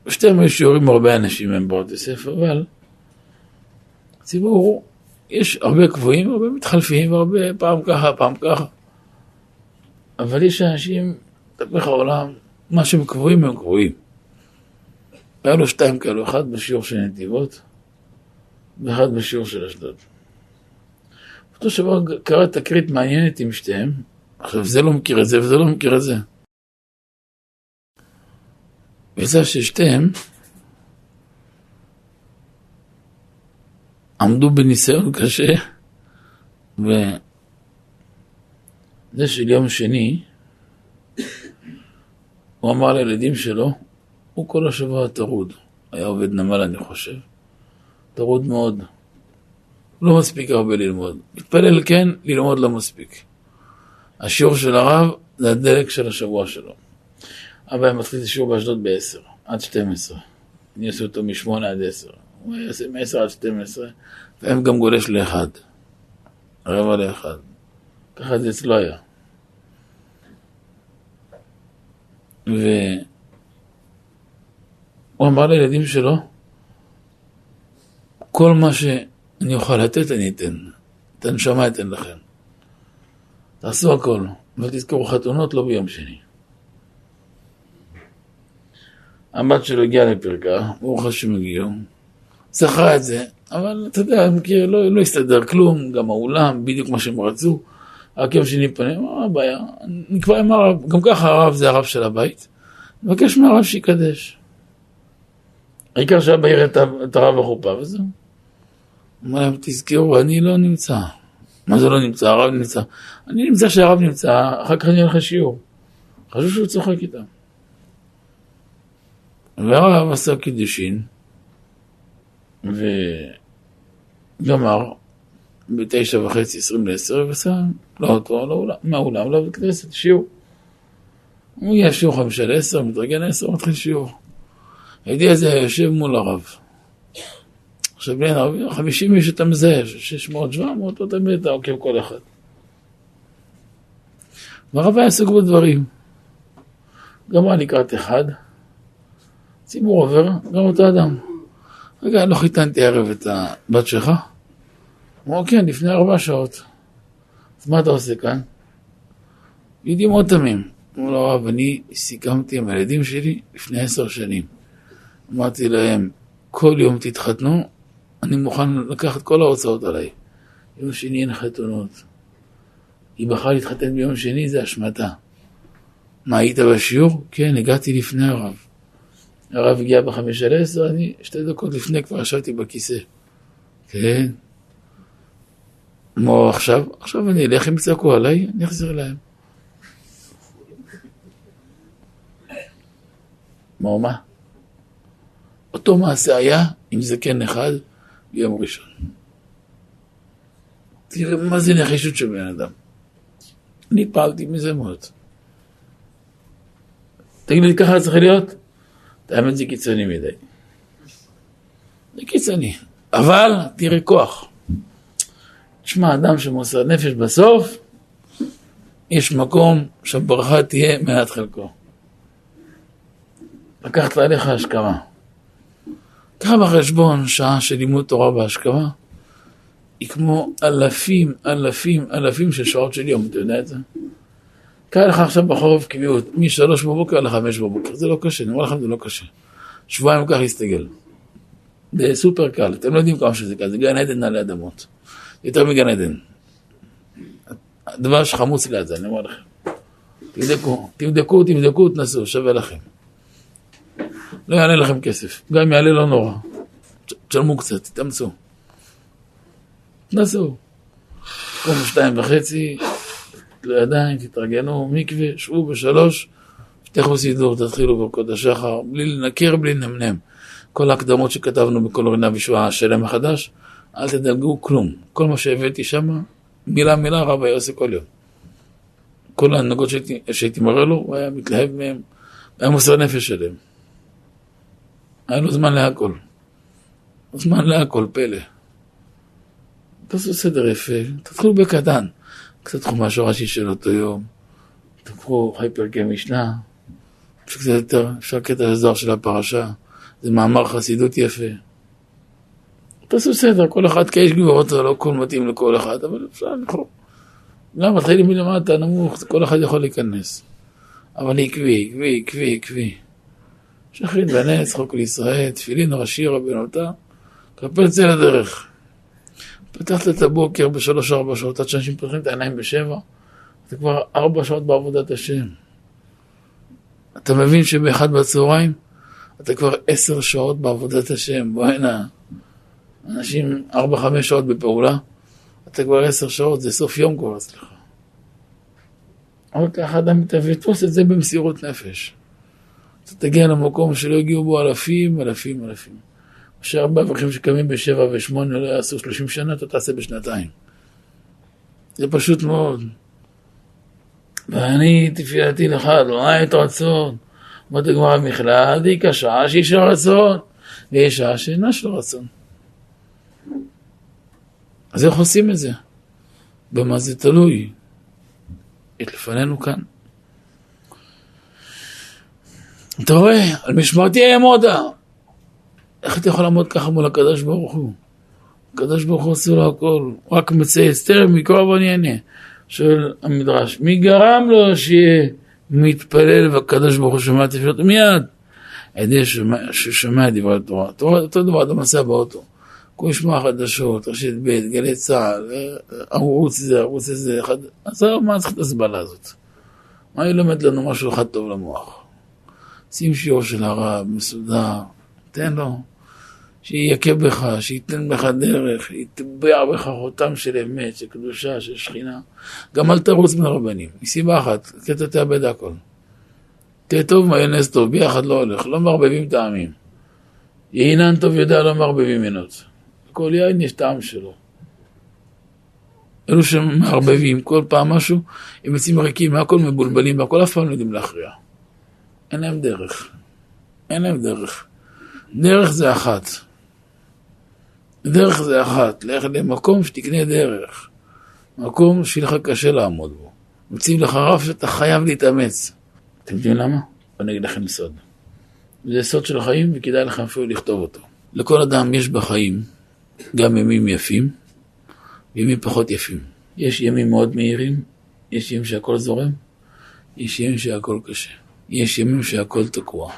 [SPEAKER 1] בשתיהם היו שיעורים הרבה אנשים הם באות יוסף, אבל ציבור, יש הרבה קבועים, הרבה מתחלפים, הרבה פעם ככה, פעם ככה. אבל יש אנשים, תפך העולם, מה שהם קבועים הם קבועים. היה לו שתיים כאלו, אחד בשיעור של נתיבות ואחד בשיעור של אשדוד. אותו שבוע קרא תקרית מעניינת עם שתיהם, עכשיו זה לא מכיר את זה וזה לא מכיר את זה. ויצא ששתיהם עמדו בניסיון קשה, וזה של יום שני, הוא אמר לילדים שלו, הוא כל השבוע טרוד. היה עובד נמל, אני חושב. טרוד מאוד. לא מספיק הרבה ללמוד. מתפלל כן, ללמוד לא מספיק. השיעור של הרב זה הדלק של השבוע שלו. אבא היה מתחיל את השיעור באשדוד ב-10 עד 12. אני עושה אותו מ-8 עד 10. הוא היה עושה מ-10 עד 12, והם גם גולש ל-1. רבע ל-1. ככה זה אצלו היה. והוא אמר לילדים שלו, כל מה שאני אוכל לתת אני אתן. את הנשמה אתן לכם. תעשו הכל, אבל תזכרו חתונות לא ביום שני. הבת שלו הגיעה לפרקה, ברוך השם הגיעו, זכרה את זה, אבל אתה יודע, מכיר, לא, לא הסתדר כלום, גם האולם, בדיוק מה שהם רצו, רק יום שני פנים, מה הבעיה? נקבע עם הרב, גם ככה הרב זה הרב של הבית, נבקש מהרב שיקדש. העיקר שאבא יראה את הרב בחופה וזהו. אמר להם, תזכרו, אני לא נמצא. מה זה לא נמצא? הרב נמצא. אני נמצא שהרב נמצא, אחר כך אני אלך לשיעור. חשוב שהוא צוחק איתם. והרב עשה קידושין, וגמר בתשע וחצי, עשרים לעשר, ועשה לא אותו, לא מהאולם, לא בית כנסת, שיעור. הוא יהיה שיעור חמישה לעשר, מתרגן לעשר, מתחיל שיעור. הידיע הזה יושב מול הרב. עכשיו בין ערבים, 50 איש אתה מזהה, 600, 700, לא תמיד אתה עוקב כל אחד. והרב היה עסוק בדברים. גמר לקראת אחד, ציבור עובר, גם אותו אדם. רגע, לא חיתנתי ערב את הבת שלך? הוא אמר, כן, לפני ארבע שעות. אז מה אתה עושה כאן? יהודי מאוד תמים. אמרו לו, הרב, אני סיכמתי עם הילדים שלי לפני עשר שנים. אמרתי להם, כל יום תתחתנו, אני מוכן לקחת כל ההוצאות עליי. יום שני אין חתונות. היא בחרה להתחתן ביום שני, זה אשמתה. מה, היית בשיעור? כן, הגעתי לפני הרב. הרב הגיע בחמש על עשר, אני שתי דקות לפני כבר ישבתי בכיסא. כן. כמו עכשיו? עכשיו אני אלך, הם יצעקו עליי, אני אחזיר להם. מה, מה? אותו מעשה היה עם זקן אחד ביום ראשון. תראה מה זה נחישות של בן אדם. אני פעלתי מזה מאוד. תגיד לי, ככה צריך להיות? האמת זה קיצוני מדי. זה קיצוני. אבל תראה כוח. תשמע, אדם שמוסר נפש בסוף, יש מקום שהברכה תהיה מעט חלקו. לקחת עליך השכמה. קח בחשבון שעה של לימוד תורה בהשכמה, היא כמו אלפים, אלפים, אלפים של שעות של יום, אתה יודע את זה? קרה לך עכשיו בחורף קביעות, משלוש בבוקר לחמש בבוקר, זה לא קשה, אני אומר לכם זה לא קשה. שבועיים כך להסתגל. זה סופר קל, אתם לא יודעים כמה שזה קל, זה גן עדן עלי אדמות. יותר מגן עדן. הדבר שחמוץ ליד זה, אני אומר לכם. תבדקו, תבדקו, תבדקו, תנסו, שווה לכם. לא יעלה לכם כסף, גם יעלה לא נורא. תשלמו קצת, תתאמצו. תנסו. קום שתיים וחצי, לידיים, תתארגנו, מקווה, שבו בשלוש, תכף סידור, תתחילו ברכות השחר, בלי לנקר, בלי לנמנם. כל ההקדמות שכתבנו בכל רינה בשבוע השלם החדש, אל תדלגו כלום. כל מה שהבאתי שם, מילה מילה רב היה עושה כל יום. כל ההנהגות שהייתי, שהייתי מראה לו, הוא היה מתלהב מהם, היה מוסר נפש שלהם. היה לו זמן להכל. זמן להכל, פלא. תעשו סדר יפה, תתחילו בקטן. קצת חומש רש"י של אותו יום, תקחו חי פרקי משנה, קצת יותר, אפשר קטע הזוהר של הפרשה, זה מאמר חסידות יפה. תעשו סדר, כל אחד כאיש גבורות, לא הכל מתאים לכל אחד, אבל אפשר לקרוא. גם מתחילים מלמטה, נמוך, כל אחד יכול להיכנס. אבל עקבי, עקבי, עקבי, עקבי. שחרית בנץ, חוק לישראל, תפילין ראשי רבנותה, קפל צא לדרך. פתחת את הבוקר בשלוש-ארבע שעות, עד שאנשים פותחים את העיניים בשבע, אתה כבר ארבע שעות בעבודת השם. אתה מבין שבאחד בצהריים אתה כבר עשר שעות בעבודת השם, בוא הנה. אנשים ארבע-חמש שעות בפעולה, אתה כבר עשר שעות, זה סוף יום כבר אצלך. אבל ככה אדם מתאבד, תפוס את זה במסירות נפש. אתה תגיע למקום שלא הגיעו בו אלפים, אלפים, אלפים. הרבה אברכים שקמים בשבע ושמונה לא יעשו שלושים שנה, אתה תעשה בשנתיים. זה פשוט מאוד. ואני תפילתי לך, אדוני את רצון. אומרת הגמרא בכלל, די כשעה שהיא של רצון, ויש שעה שאינה של רצון. אז איך עושים את זה? במה זה תלוי? יש לפנינו כאן. אתה רואה, על משמרתי אעמודה. איך אתה יכול לעמוד ככה מול הקדוש ברוך הוא? הקדוש ברוך הוא עושה לו הכל, רק מצייץ, טרם מקרוב אני אענה. שואל המדרש, מי גרם לו שיהיה מתפלל והקדוש ברוך הוא שומע תפילות מיד? על ידי ששומע דברי התורה. אותו דבר אתה נוסע באוטו. הוא ישמע חדשות, רשת ב', גלי צה"ל, ערוץ זה, ערוץ זה, אחד... עזוב, מה צריך את הסבלה הזאת? מה היא לומדת לנו משהו אחד טוב למוח? שים שיעור של הרב, מסודר, תן לו. שיכה בך, שייתן בך דרך, שיטבע בך חותם של אמת, של קדושה, של שכינה. גם אל תרוץ בין הרבנים, מסיבה אחת, כי אתה תאבד הכל. תהיה טוב מיונז טוב, ביחד לא הולך, לא מערבבים טעמים. יינן טוב יודע לא מערבבים מנות. כל יין יש טעם שלו. אלו שמערבבים כל פעם משהו, הם יוצאים ריקים מהכל מבולבלים והכל אף פעם לא יודעים להכריע. אין להם דרך. אין להם דרך. דרך זה אחת. דרך זה אחת, לך למקום שתקנה דרך. מקום שיהיה לך קשה לעמוד בו. מציב לך רף שאתה חייב להתאמץ. אתם יודעים למה? אני אגיד לכם סוד. זה סוד של החיים וכדאי לכם אפילו לכתוב אותו. לכל אדם יש בחיים גם ימים יפים וימים פחות יפים. יש ימים מאוד מהירים, יש ימים שהכל זורם, יש ימים שהכל קשה. יש ימים שהכל תקוע.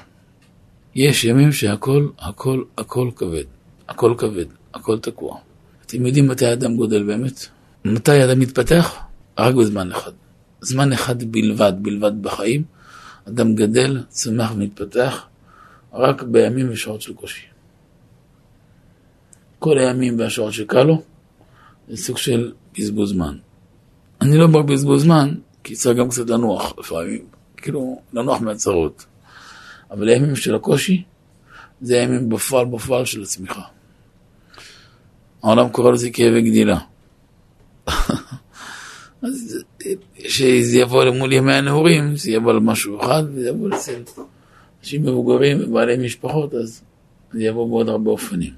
[SPEAKER 1] יש ימים שהכל, הכל, הכל כבד. הכל כבד. הכל תקוע. אתם יודעים מתי האדם גודל באמת? מתי האדם מתפתח? רק בזמן אחד. זמן אחד בלבד, בלבד בחיים, אדם גדל, צומח ומתפתח, רק בימים ושעות של קושי. כל הימים והשעות שקל לו, זה סוג של בזבוז זמן. אני לא אומר בזבוז זמן, כי צריך גם קצת לנוח לפעמים, כאילו, לנוח מהצרות. אבל הימים של הקושי, זה הימים בפועל בפועל של הצמיחה. העולם קורא לזה כאבי גדילה. אז שזה יבוא למול ימי הנעורים, זה יבוא למשהו אחד, וזה יבוא אצל אנשים מבוגרים ובעלי משפחות, אז זה יבוא בעוד הרבה אופנים.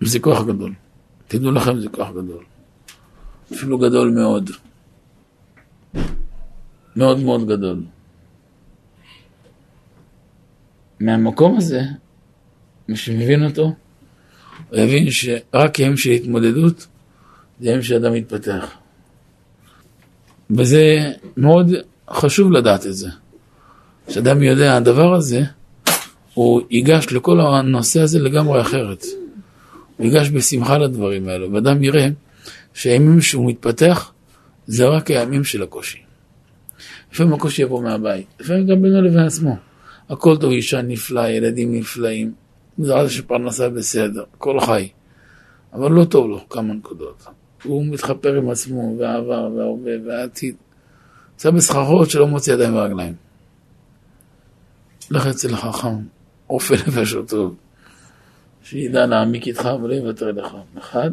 [SPEAKER 1] זה כוח גדול. תדעו לכם, זה כוח גדול. אפילו גדול מאוד. מאוד מאוד גדול. מהמקום הזה, מי שמבין אותו, הוא יבין שרק ימים של התמודדות זה ימים שאדם מתפתח. וזה מאוד חשוב לדעת את זה. כשאדם יודע הדבר הזה, הוא ייגש לכל הנושא הזה לגמרי אחרת. הוא ייגש בשמחה לדברים האלו, ואדם יראה שהימים שהוא מתפתח זה רק הימים של הקושי. לפעמים הקושי יבוא מהבית, לפעמים גם בינו לבין עצמו. הכל טוב, אישה נפלאה, ילדים נפלאים, בעזרת שפרנסה בסדר, הכל חי. אבל לא טוב לו כמה נקודות. הוא מתחפר עם עצמו, והעבר, וההווה, והעתיד. עושה בסחרחורת שלא מוציא ידיים ורגליים. לך אצל החכם, רופא נפש טוב, שידע להעמיק איתך ולא יוותר לך. אחד,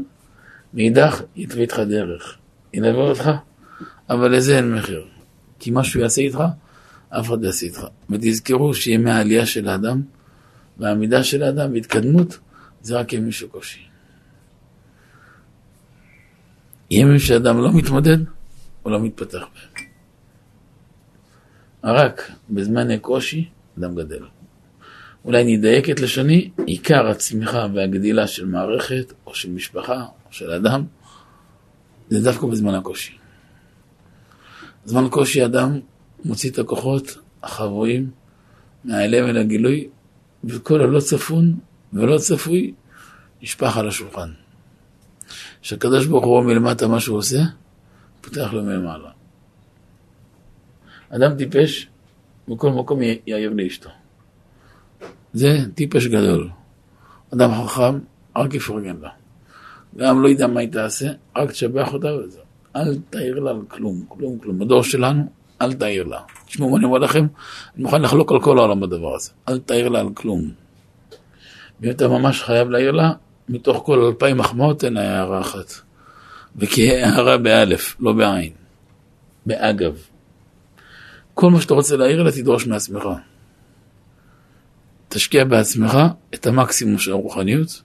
[SPEAKER 1] מאידך יתווה איתך דרך. ינבר אותך, אבל לזה אין מחיר. כי מה שהוא יעשה איתך, אף אחד יעשה איתך. ותזכרו שימי העלייה של האדם, והעמידה של האדם והתקדמות זה רק ימים של קושי. ימים שאדם לא מתמודד, הוא לא מתפתח בהם. רק בזמן קושי, אדם גדל. אולי נדייק את לשוני, עיקר הצמיחה והגדילה של מערכת, או של משפחה, או של אדם, זה דווקא בזמן הקושי. בזמן קושי אדם מוציא את הכוחות החבויים מהאלם אל הגילוי וכל הלא צפון ולא צפוי נשפך על השולחן. כשהקדוש ברוך הוא מלמטה מה שהוא עושה, פותח לו מלמעלה. אדם טיפש, בכל מקום יאייב לאשתו. זה טיפש גדול. אדם חכם, רק יפרגן לה. גם לא ידע מה היא תעשה, רק תשבח אותה וזהו. אל תעיר לה על כלום, כלום, כלום. בדור שלנו, אל תעיר לה. תשמעו מה אני אומר לכם, אני מוכן לחלוק על כל העולם בדבר הזה. אל תעיר לה על כלום. ואם אתה ממש חייב להעיר לה, מתוך כל אלפיים מחמאות לה הערה אחת. וכי הערה באלף, לא בעין. באגב. כל מה שאתה רוצה להעיר לה, תדרוש מעצמך. תשקיע בעצמך את המקסימום של הרוחניות,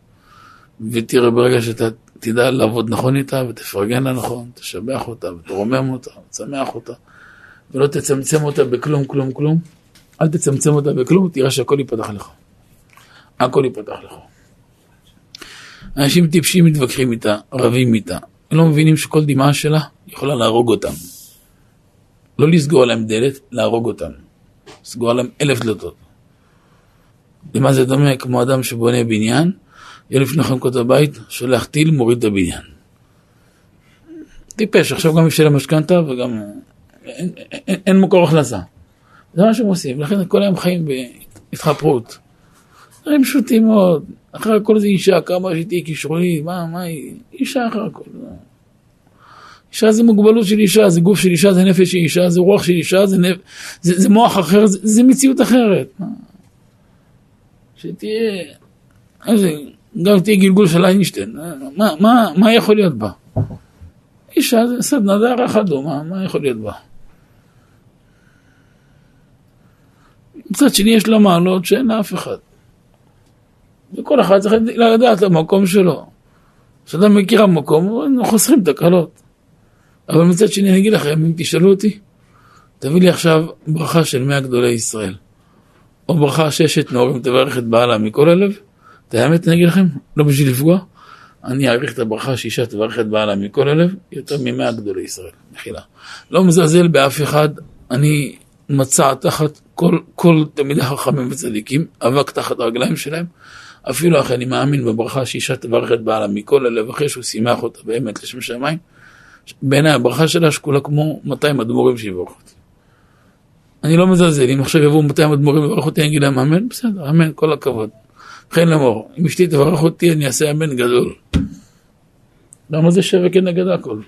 [SPEAKER 1] ותראה ברגע שאתה תדע לעבוד נכון איתה, ותפרגן לה נכון, תשבח אותה, ותרומם אותה, ותשמח אותה, ולא תצמצם אותה בכלום, כלום, כלום. אל תצמצם אותה בכלום, תראה שהכל ייפתח לך. הכל ייפתח לך. אנשים טיפשים מתווכחים איתה, רבים איתה. הם לא מבינים שכל דמעה שלה יכולה להרוג אותם. לא לסגור להם דלת, להרוג אותם. לסגור להם אלף דלתות. למה זה דומה? כמו אדם שבונה בניין, יהיה לפני חנקות הבית, שולח טיל, מוריד את הבניין. טיפש, עכשיו גם יש להם משכנתה וגם אין, אין, אין מקור הכנסה. זה מה שהם עושים, לכן כל היום חיים בהתחפרות. דברים פשוטים מאוד, אחרי הכל זה אישה, כמה שהיא תהיה כישרונית, מה, מה היא, אישה אחר הכל. אישה זה מוגבלות של אישה, זה גוף של אישה, זה נפש של אישה, זה רוח של אישה, זה, נפ... זה, זה מוח אחר, זה, זה מציאות אחרת. שתהיה, איזה, גם תהיה גלגול של איינשטיין, מה, מה, מה יכול להיות בה? אישה זה סדנה, זה הערכה דומה, מה יכול להיות בה? מצד שני יש לה מעלות שאין לאף אחד. וכל אחד צריך לדעת למקום שלו. כשאדם מכיר המקום, חוסכים תקלות. אבל מצד שני אני אגיד לכם, אם תשאלו אותי, תביא לי עכשיו ברכה של מאה גדולי ישראל. או ברכה ששת נאורים תברך את בעלה מכל הלב. את האמת אני אגיד לכם, לא בשביל לפגוע, אני אעריך את הברכה שאישה תברך את בעלה מכל הלב, יותר ממאה גדולי ישראל, מחילה. לא מזלזל באף אחד, אני מצע תחת כל, כל תלמידי חכמים וצדיקים, אבק תחת הרגליים שלהם, אפילו אחרי אני מאמין בברכה שאישה תברך את בעלה מכל הלב, אחרי שהוא שימח אותה באמת לשם שמיים, בעיניי הברכה שלה שקולה כמו 200 אדמו"רים שיברכו אותי. אני לא מזלזל, אם עכשיו יבואו 200 אדמו"רים לברך אותי, אני אגיד להם אמן, בסדר, אמן, כל הכבוד. וכן לאמור, אם אשתי תברך אותי, אני אעשה אמן גדול. למה זה שווה כנגד הכל?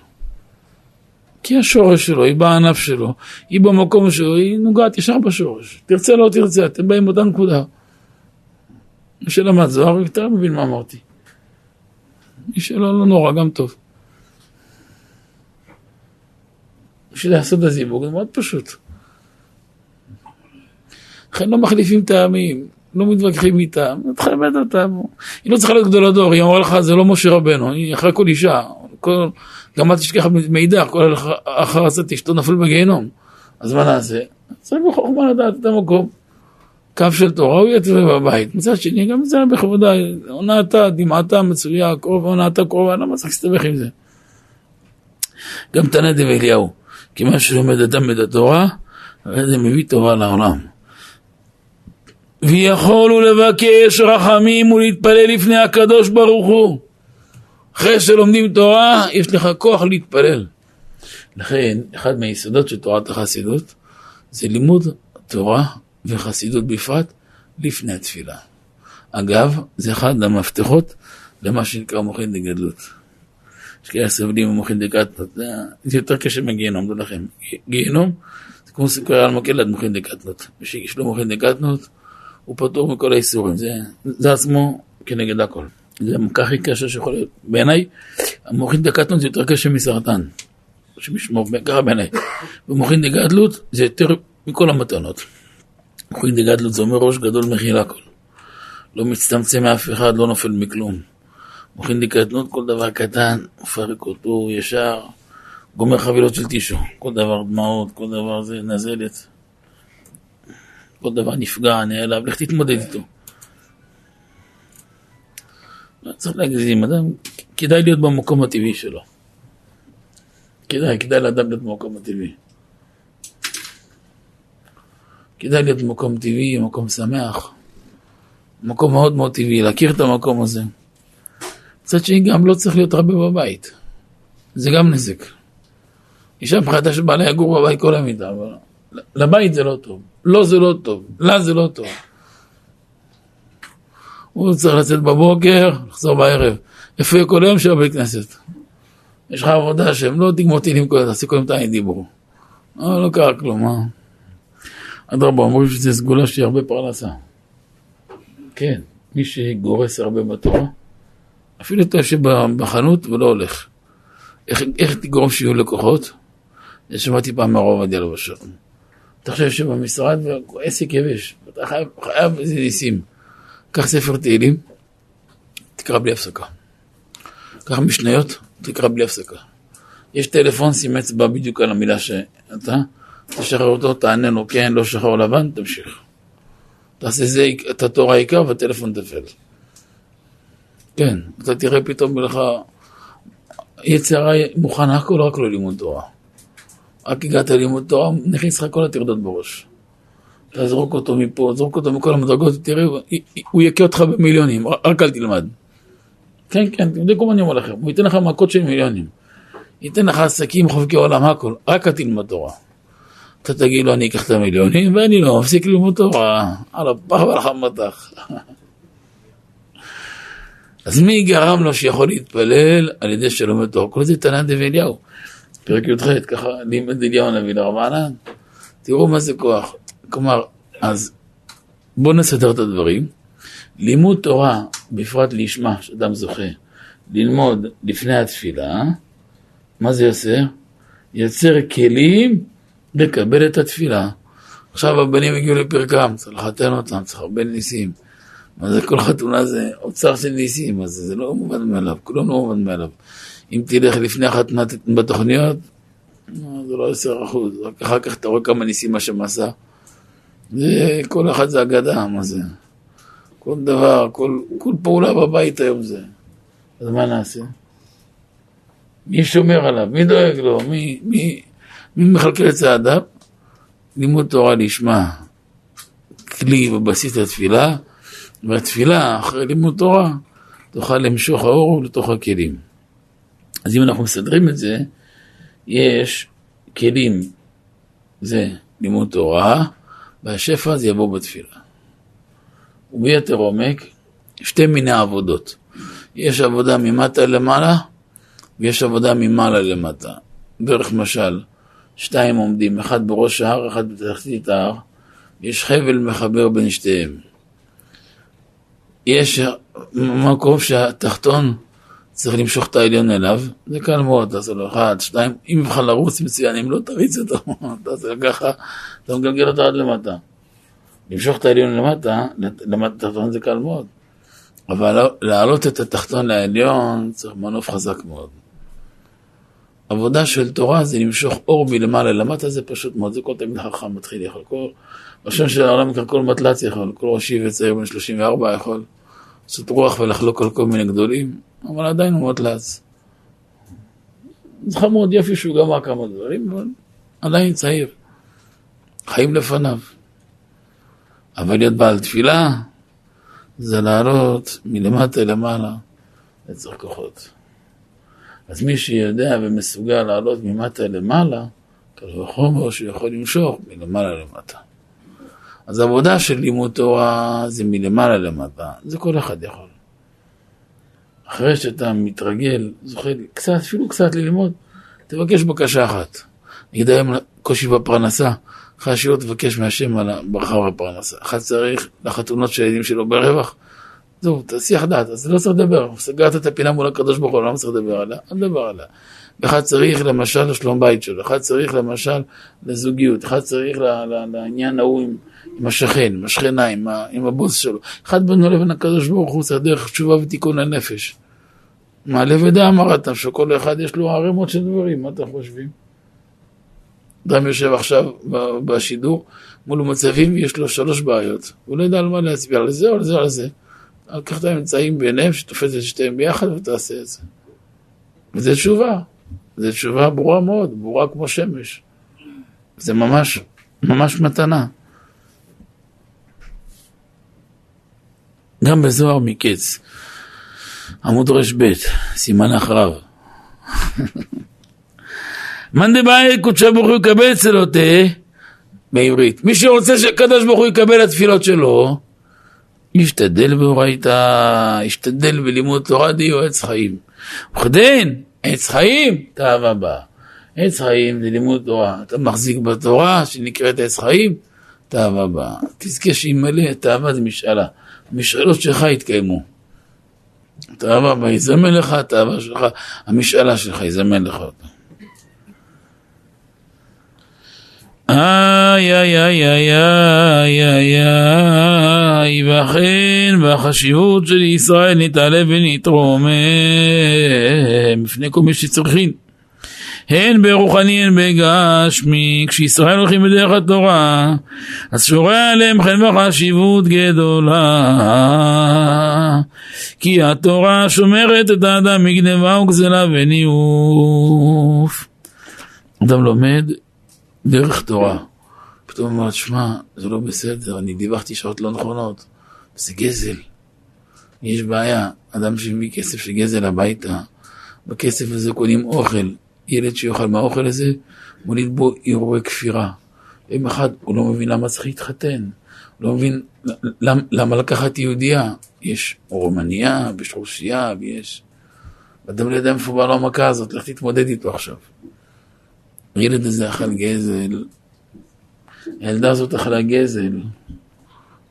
[SPEAKER 1] כי השורש שלו, היא בענף שלו, היא במקום שלו, היא נוגעת ישר בשורש. תרצה לא תרצה, אתם באים באותה נקודה. מי שלמד זוהר יותר מבין מה אמרתי. מי שלא, לא נורא, גם טוב. בשביל לעשות את הזיווג זה מאוד פשוט. לכן לא מחליפים טעמים, לא מתווכחים איתה, תכבד אותה. היא לא צריכה להיות גדול הדור, היא אמרה לך, זה לא משה רבנו, היא אחרי כל אישה. כל, גם אל תשכח מידע, כל אחר עצת אשתו נפל בגיהנום. אז מה נעשה? צריך בחוכמה לדעת את המקום. קו של תורה הוא יתווה בבית. מצד שני, גם זה בכבודה, הונאתה, דמעתה מצויה, קרוב, הונאתה קרובה, למה צריך להסתבך עם זה? גם תנא דב אליהו, כי מה שלומד אדם את התורה, זה מביא תורה לעולם. ויכולו לבקש רחמים ולהתפלל לפני הקדוש ברוך הוא. אחרי שלומדים תורה, יש לך כוח להתפלל. לכן, אחד מהיסודות של תורת החסידות זה לימוד תורה וחסידות בפרט לפני התפילה. אגב, זה אחד המפתחות למה שנקרא מוחין דגדלות. יש כאלה סבלים ממוחין דקטנות, זה יותר קשה מגיהנום, לא לכם. גיהנום זה כמו סיכוי על עד מוחין דקטנות. מי שיש לו מוחין דקטנות, הוא פטור מכל האיסורים. זה, זה עצמו כנגד הכל. זה המכה הכי קשה שיכול להיות. בעיניי, המוחין דקטנות זה יותר קשה מסרטן. שמשמור, ככה בעיניי. ומוחין דגדלות זה יותר מכל המתנות. מוחין דגדלות זה אומר ראש גדול מכיל הכל. לא מצטמצם מאף אחד, לא נופל מכלום. מוחין דקטנות, כל דבר קטן, מפרק אותו ישר, גומר חבילות של טישו. כל דבר דמעות, כל דבר זה נזלת. כל דבר נפגע, נעלב, לך תתמודד איתו. לא צריך להגזים, אדם, כדאי להיות במקום הטבעי שלו. כדאי, כדאי לאדם להיות במקום הטבעי. כדאי להיות במקום טבעי, מקום שמח. מקום מאוד מאוד טבעי, להכיר את המקום הזה. מצד שני גם לא צריך להיות רבה בבית. זה גם נזק. אישה מבחינתה של בעלי יגור בבית כל המידה, אבל לבית זה לא טוב. לא זה לא טוב, לה זה לא טוב. הוא צריך לצאת בבוקר, לחזור בערב. יהיה כל היום של בית כנסת? יש לך עבודה שהם לא תגמור טילים כל הזמן, תעשי קודם את העין דיבור. אה, לא קרה כלום, מה? אדרבה, אומרים שזה סגולה שהיא הרבה פרנסה. כן, מי שגורס הרבה בתורה, אפילו אתה יושב בחנות ולא הולך. איך, איך תגרום שיהיו לקוחות? שמעתי פעם מהרב עובדיה למשל. אתה עכשיו יושב במשרד ועסק יבש, אתה חייב, חייב איזה ניסים. קח ספר תהילים, תקרא בלי הפסקה. קח משניות, תקרא בלי הפסקה. יש טלפון, שים אצבע בדיוק על המילה שאתה, תשחרר אותו, תענה לו כן, לא שחור לבן, תמשיך. תעשה זה את התור העיקר והטלפון תפל. כן, אתה תראה פתאום לך יצרה מוכן הכל רק לא לימוד תורה. רק הגעת ללימוד תורה, נכניס לך כל הטרדות בראש. תזרוק אותו מפה, תזרוק אותו מכל המדרגות, תראה, הוא יכה אותך במיליונים, רק אל תלמד. כן, כן, תבדקו מה אני אומר לכם, הוא ייתן לך מכות של מיליונים. ייתן לך עסקים, חובקי עולם, הכל, רק אל תלמד תורה. אתה תגיד לו, אני אקח את המיליונים, ואני לא מפסיק ללמוד תורה, על הפח ועל החמתך. אז מי גרם לו שיכול להתפלל על ידי שלומד תורה? כל זה תנא דבי אליהו. פרק י"ח, ככה לימד אליהו הנביא לרמנן. תראו מה זה כוח. כלומר, אז בואו נסדר את הדברים. לימוד תורה, בפרט לשמה, שאדם זוכה, ללמוד לפני התפילה, מה זה יוצר? יוצר כלים לקבל את התפילה. עכשיו הבנים הגיעו לפרקם, צריך לחתן אותם, צריך הרבה ניסים. מה זה כל חתונה זה אוצר של ניסים, אז זה לא מובן מאליו, כלום לא מובן מאליו. אם תלך לפני החתונה בתוכניות, זה לא עשר אחוז, רק אחר כך אתה רואה כמה ניסים מה שמעשה. זה, כל אחד זה אגדה, מה זה? כל דבר, כל, כל פעולה בבית היום זה. אז מה נעשה? מי שומר עליו? מי דואג לו? מי, מי, מי מכלכל את צעדיו? לימוד תורה לשמה, כלי בבסיס לתפילה, והתפילה, אחרי לימוד תורה, תוכל למשוך האור לתוך הכלים. אז אם אנחנו מסדרים את זה, יש כלים, זה לימוד תורה, והשפע זה יבוא בתפילה. וביתר עומק, שתי מיני עבודות. יש עבודה ממטה למעלה, ויש עבודה ממעלה למטה. דרך משל, שתיים עומדים, אחד בראש ההר, אחד בתחתית ההר, יש חבל מחבר בין שתיהם. יש מקום שהתחתון צריך למשוך את העליון אליו, זה קל מאוד, תעשה לו אחד, שתיים, אם יוכל לרוץ מצוין, אם לא תריץ אותו, תעשה ככה, אתה מגלגל אותו עד למטה. למשוך את העליון למטה, למטה התחתון זה קל מאוד. אבל להעלות את התחתון לעליון צריך מנוף חזק מאוד. עבודה של תורה זה למשוך אור מלמעלה למטה, זה פשוט מאוד, זה כל תמיד חכם מתחיל יכול. כל ראשון של העולם כל מטלץ יכול, כל ראשי וצעיר בן 34 יכול לעשות רוח ולחלוק על כל מיני גדולים, אבל עדיין הוא מטלץ. זה חמוד יפי שהוא גמר כמה דברים, אבל עדיין צעיר. חיים לפניו. אבל להיות בעל תפילה זה לעלות מלמטה למעלה, לצורך כוחות. אז מי שיודע ומסוגל לעלות ממטה למעלה, קל וחומר שהוא יכול למשוך מלמעלה למטה. אז העבודה של לימוד תורה זה מלמעלה למטה, זה כל אחד יכול. אחרי שאתה מתרגל, זוכר קצת, אפילו קצת ללמוד, תבקש בקשה אחת. נגיד היום קושי בפרנסה, חשוב תבקש מהשם על הברכה והפרנסה. אחד צריך לחתונות של הילדים שלו ברווח, זהו, תסיח דעת, אז לא צריך לדבר. סגרת את הפינה מול הקדוש ברוך הוא, למה צריך לדבר עליה? אל תדבר עליה. אחד צריך למשל לשלום בית שלו, אחד צריך למשל לזוגיות, אחד צריך לעניין ההוא עם, עם השכן, עם השכנה, עם, ה, עם הבוס שלו. אחד בינו לבין הקדוש ברוך הוא צריך דרך תשובה ותיקון לנפש. מעלה ודע אמרת, שכל אחד יש לו ערימות של דברים, מה אתם חושבים? אדם יושב עכשיו בשידור מול מצבים, יש לו שלוש בעיות, הוא לא יודע על מה להצביע, על זה או על זה או על זה. קח את האמצעים ביניהם, שתופס את שתיהם ביחד ותעשה את זה. וזו תשובה, זו תשובה ברורה מאוד, ברורה כמו שמש. זה ממש, ממש מתנה. גם בזוהר מקץ, עמוד ר"ב, סימן אחריו. מאן דבעי קודשא ברוך הוא יקבל צלותה, בעברית. מי שרוצה שהקדוש ברוך הוא יקבל התפילות שלו, ישתדל באורייתא, ישתדל בלימוד תורה דיו עץ חיים. וכדין, עץ חיים, תאווה בה. עץ חיים זה לימוד תורה. אתה מחזיק בתורה שנקראת עץ חיים, תאווה באה. תזכה שימלא, תאווה זה משאלה. המשאלות שלך יתקיימו. תאווה באה, יזמן לך, תאווה שלך, המשאלה שלך יזמן לך אותה. איי איי איי איי איי איי איי ואכן והחשיבות של ישראל נתעלה ונתרומם בפני כל מי שצריכים הן ברוחני הן בגשמי כשישראל הולכים בדרך התורה אז שורה עליהם חן וחשיבות גדולה. כי התורה שומרת את האדם מגנבה וגזלה וניאוף. אדם לומד דרך תורה. פתאום אומר, שמע, זה לא בסדר, אני דיווחתי שעות לא נכונות, זה גזל. יש בעיה, אדם שמביא כסף של גזל הביתה, בכסף הזה קונים אוכל, ילד שיאכל מהאוכל הזה, מוליד בו אירועי כפירה. יום אחד הוא לא מבין למה צריך להתחתן, הוא לא מבין למה, למה לקחת יהודייה. יש רומניה, ויש רוסיה, ויש... אדם יודע מאיפה באה לו המכה הזאת, לך תתמודד איתו עכשיו. הילד הזה אכל גזל, הילדה הזאת אכלה גזל,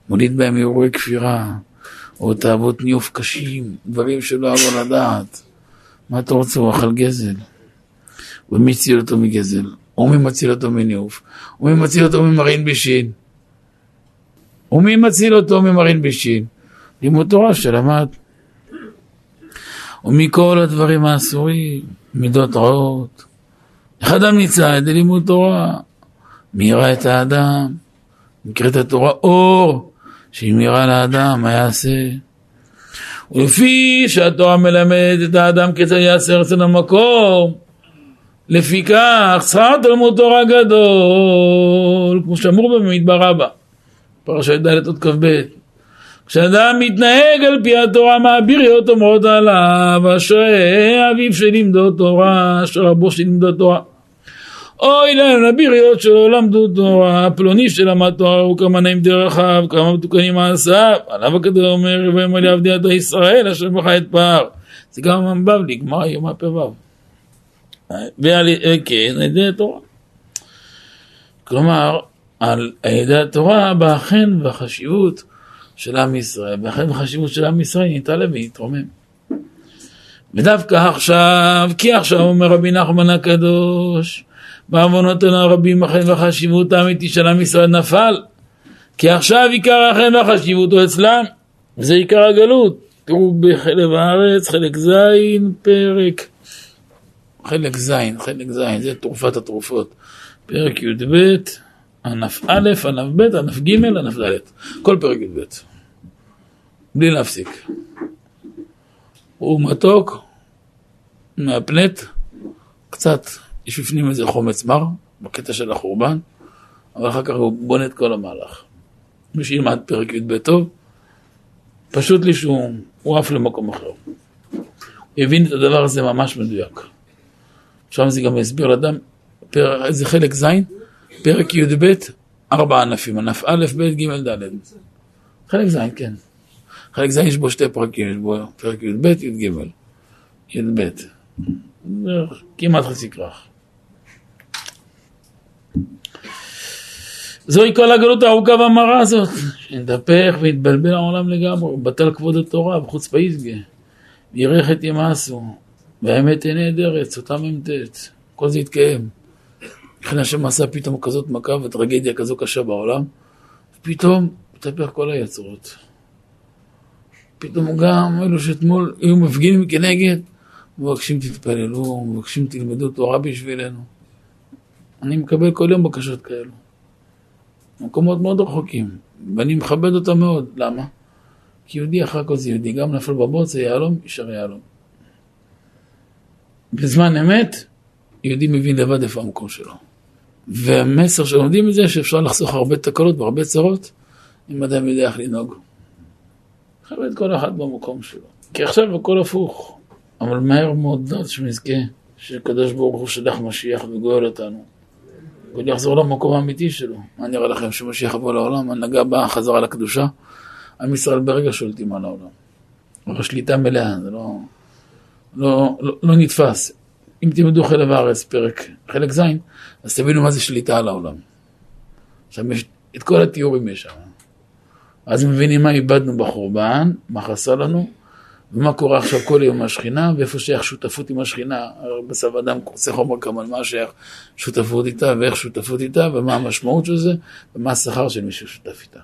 [SPEAKER 1] מוליד בהם אירועי כפירה, או תאוות ניוף קשים, דברים שלא אהבו לדעת. מה אתה רוצה? הוא אכל גזל. ומי הציל אותו מגזל? או מי מציל אותו מניאוף? ומי מציל אותו ממרין בישין? ומי מציל אותו ממרין בישין? לימוד תורה שלמד. ומכל הדברים האסורים, מידות רעות, איך אדם ניצל? לימוד תורה. מאירה את האדם, נקראת התורה אור, שהיא מאירה לאדם, מה יעשה? ולפי שהתורה מלמדת את האדם כיצד יעשה רצון המקום, לפיכך שכר תלמוד תורה גדול, כמו שאמור במדבר רבה, פרשת ד' עוד כ"ב. כשאדם מתנהג על פי התורה מהביריות אומרות עליו אשרי אביו שלימדו תורה אשר רבו שלימדו תורה אוי להם לביריות שלא למדו תורה פלוני שלמד תורה הוא כמה נעים דרכיו כמה מתוקנים מעשיו עליו הקדוש אומר ויאמר לי עבדי אתה ישראל אשר בך את פער זה גם המבבלי גמרא יום הפ"ו ועל כן על ידי התורה. כלומר על ידי התורה בא חן והחשיבות של עם ישראל, ואחרי החשיבות של עם ישראל נתעלה ויתרומם. ודווקא עכשיו, כי עכשיו אומר רבי נחמן הקדוש, בעוונותינו הרבים החן והחשיבות האמיתי של עם ישראל נפל, כי עכשיו עיקר החן והחשיבות הוא אצלם, וזה עיקר הגלות. תראו בחלב הארץ, חלק ז', פרק, חלק ז', חלק ז', זה תרופת התרופות, פרק י"ב, ענף א', ענף ב', ענף ג', ענף ד', כל פרק י"ב. בלי להפסיק. הוא מתוק, מהפנט, קצת, יש בפנים איזה חומץ מר, בקטע של החורבן, אבל אחר כך הוא בונה את כל המהלך. מי שילמד פרק י"ב טוב, פשוט לי שהוא עף למקום אחר. הוא הבין את הדבר הזה ממש מדויק. שם זה גם הסביר לאדם, פר... זה חלק ז', פרק י"ב, ארבע ענפים, ענף א', ב', ג', ד'. חלק ז', כן. חלק ז' יש בו שתי פרקים, יש בו פרק י"ב, י"ג, י"ב. כמעט חצי כרך. זוהי כל הגלות הארוכה והמרה הזאת, שנתהפך והתבלבל העולם לגמרי, בטל כבוד התורה וחוצפה יסגה, וירך את ימאסו, והאמת היא נהדרת, סוטה מ"ט, כל זה יתקיים. לכן השם עשה פתאום כזאת מכה וטרגדיה כזו קשה בעולם, ופתאום התהפך כל היצרות. פתאום גם אלו שאתמול היו מפגינים כנגד, מבקשים תתפללו, מבקשים תלמדו תורה בשבילנו. אני מקבל כל יום בקשות כאלו. מקומות מאוד רחוקים, ואני מכבד אותם מאוד. למה? כי יהודי אחר כל זה יהודי, גם נפל בבוץ זה יהלום, יישאר יהלום. בזמן אמת, יהודי מבין לבד איפה המקום שלו. והמסר שלומדים מזה שאפשר לחסוך הרבה תקלות והרבה צרות, אם אדם יודע איך לנהוג. מכבד כל אחד במקום שלו. כי עכשיו הכל הפוך. אבל מהר מאוד שנזכה שקדוש ברוך הוא שלח משיח וגואל אותנו. והוא יחזור למקום האמיתי שלו. מה נראה לכם שמשיח יבוא לעולם, הנהגה באה חזרה לקדושה, עם ישראל ברגע שולטים על העולם. אבל שליטה מלאה, זה לא, לא, לא, לא נתפס. אם תלמדו חלב הארץ, פרק חלק ז', אז תבינו מה זה שליטה על העולם. עכשיו יש את כל התיאורים יש שם. אז מבינים מה איבדנו בחורבן, מה חסר לנו, ומה קורה עכשיו כל יום מהשכינה, ואיפה שייך שותפות עם השכינה. בסוף אדם רוצה חומר כמה, מה שייך שותפות איתה, ואיך שותפות איתה, ומה המשמעות של זה, ומה השכר של מי ששותף איתה.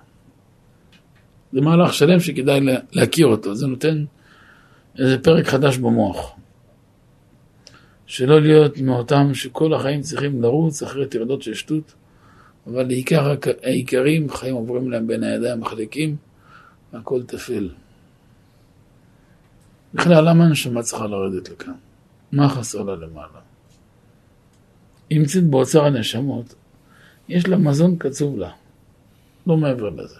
[SPEAKER 1] זה מהלך שלם שכדאי להכיר אותו, זה נותן איזה פרק חדש במוח. שלא להיות מאותם שכל החיים צריכים לרוץ אחרי טרדות של שטות, אבל לעיקר העיקרים, חיים עוברים להם בין הידיים מחליקים, והכל טפל. בכלל, למה הנשמה צריכה לרדת לכאן? מה חסר לה למעלה? היא נמצאת באוצר הנשמות, יש לה מזון קצוב לה, לא מעבר לזה.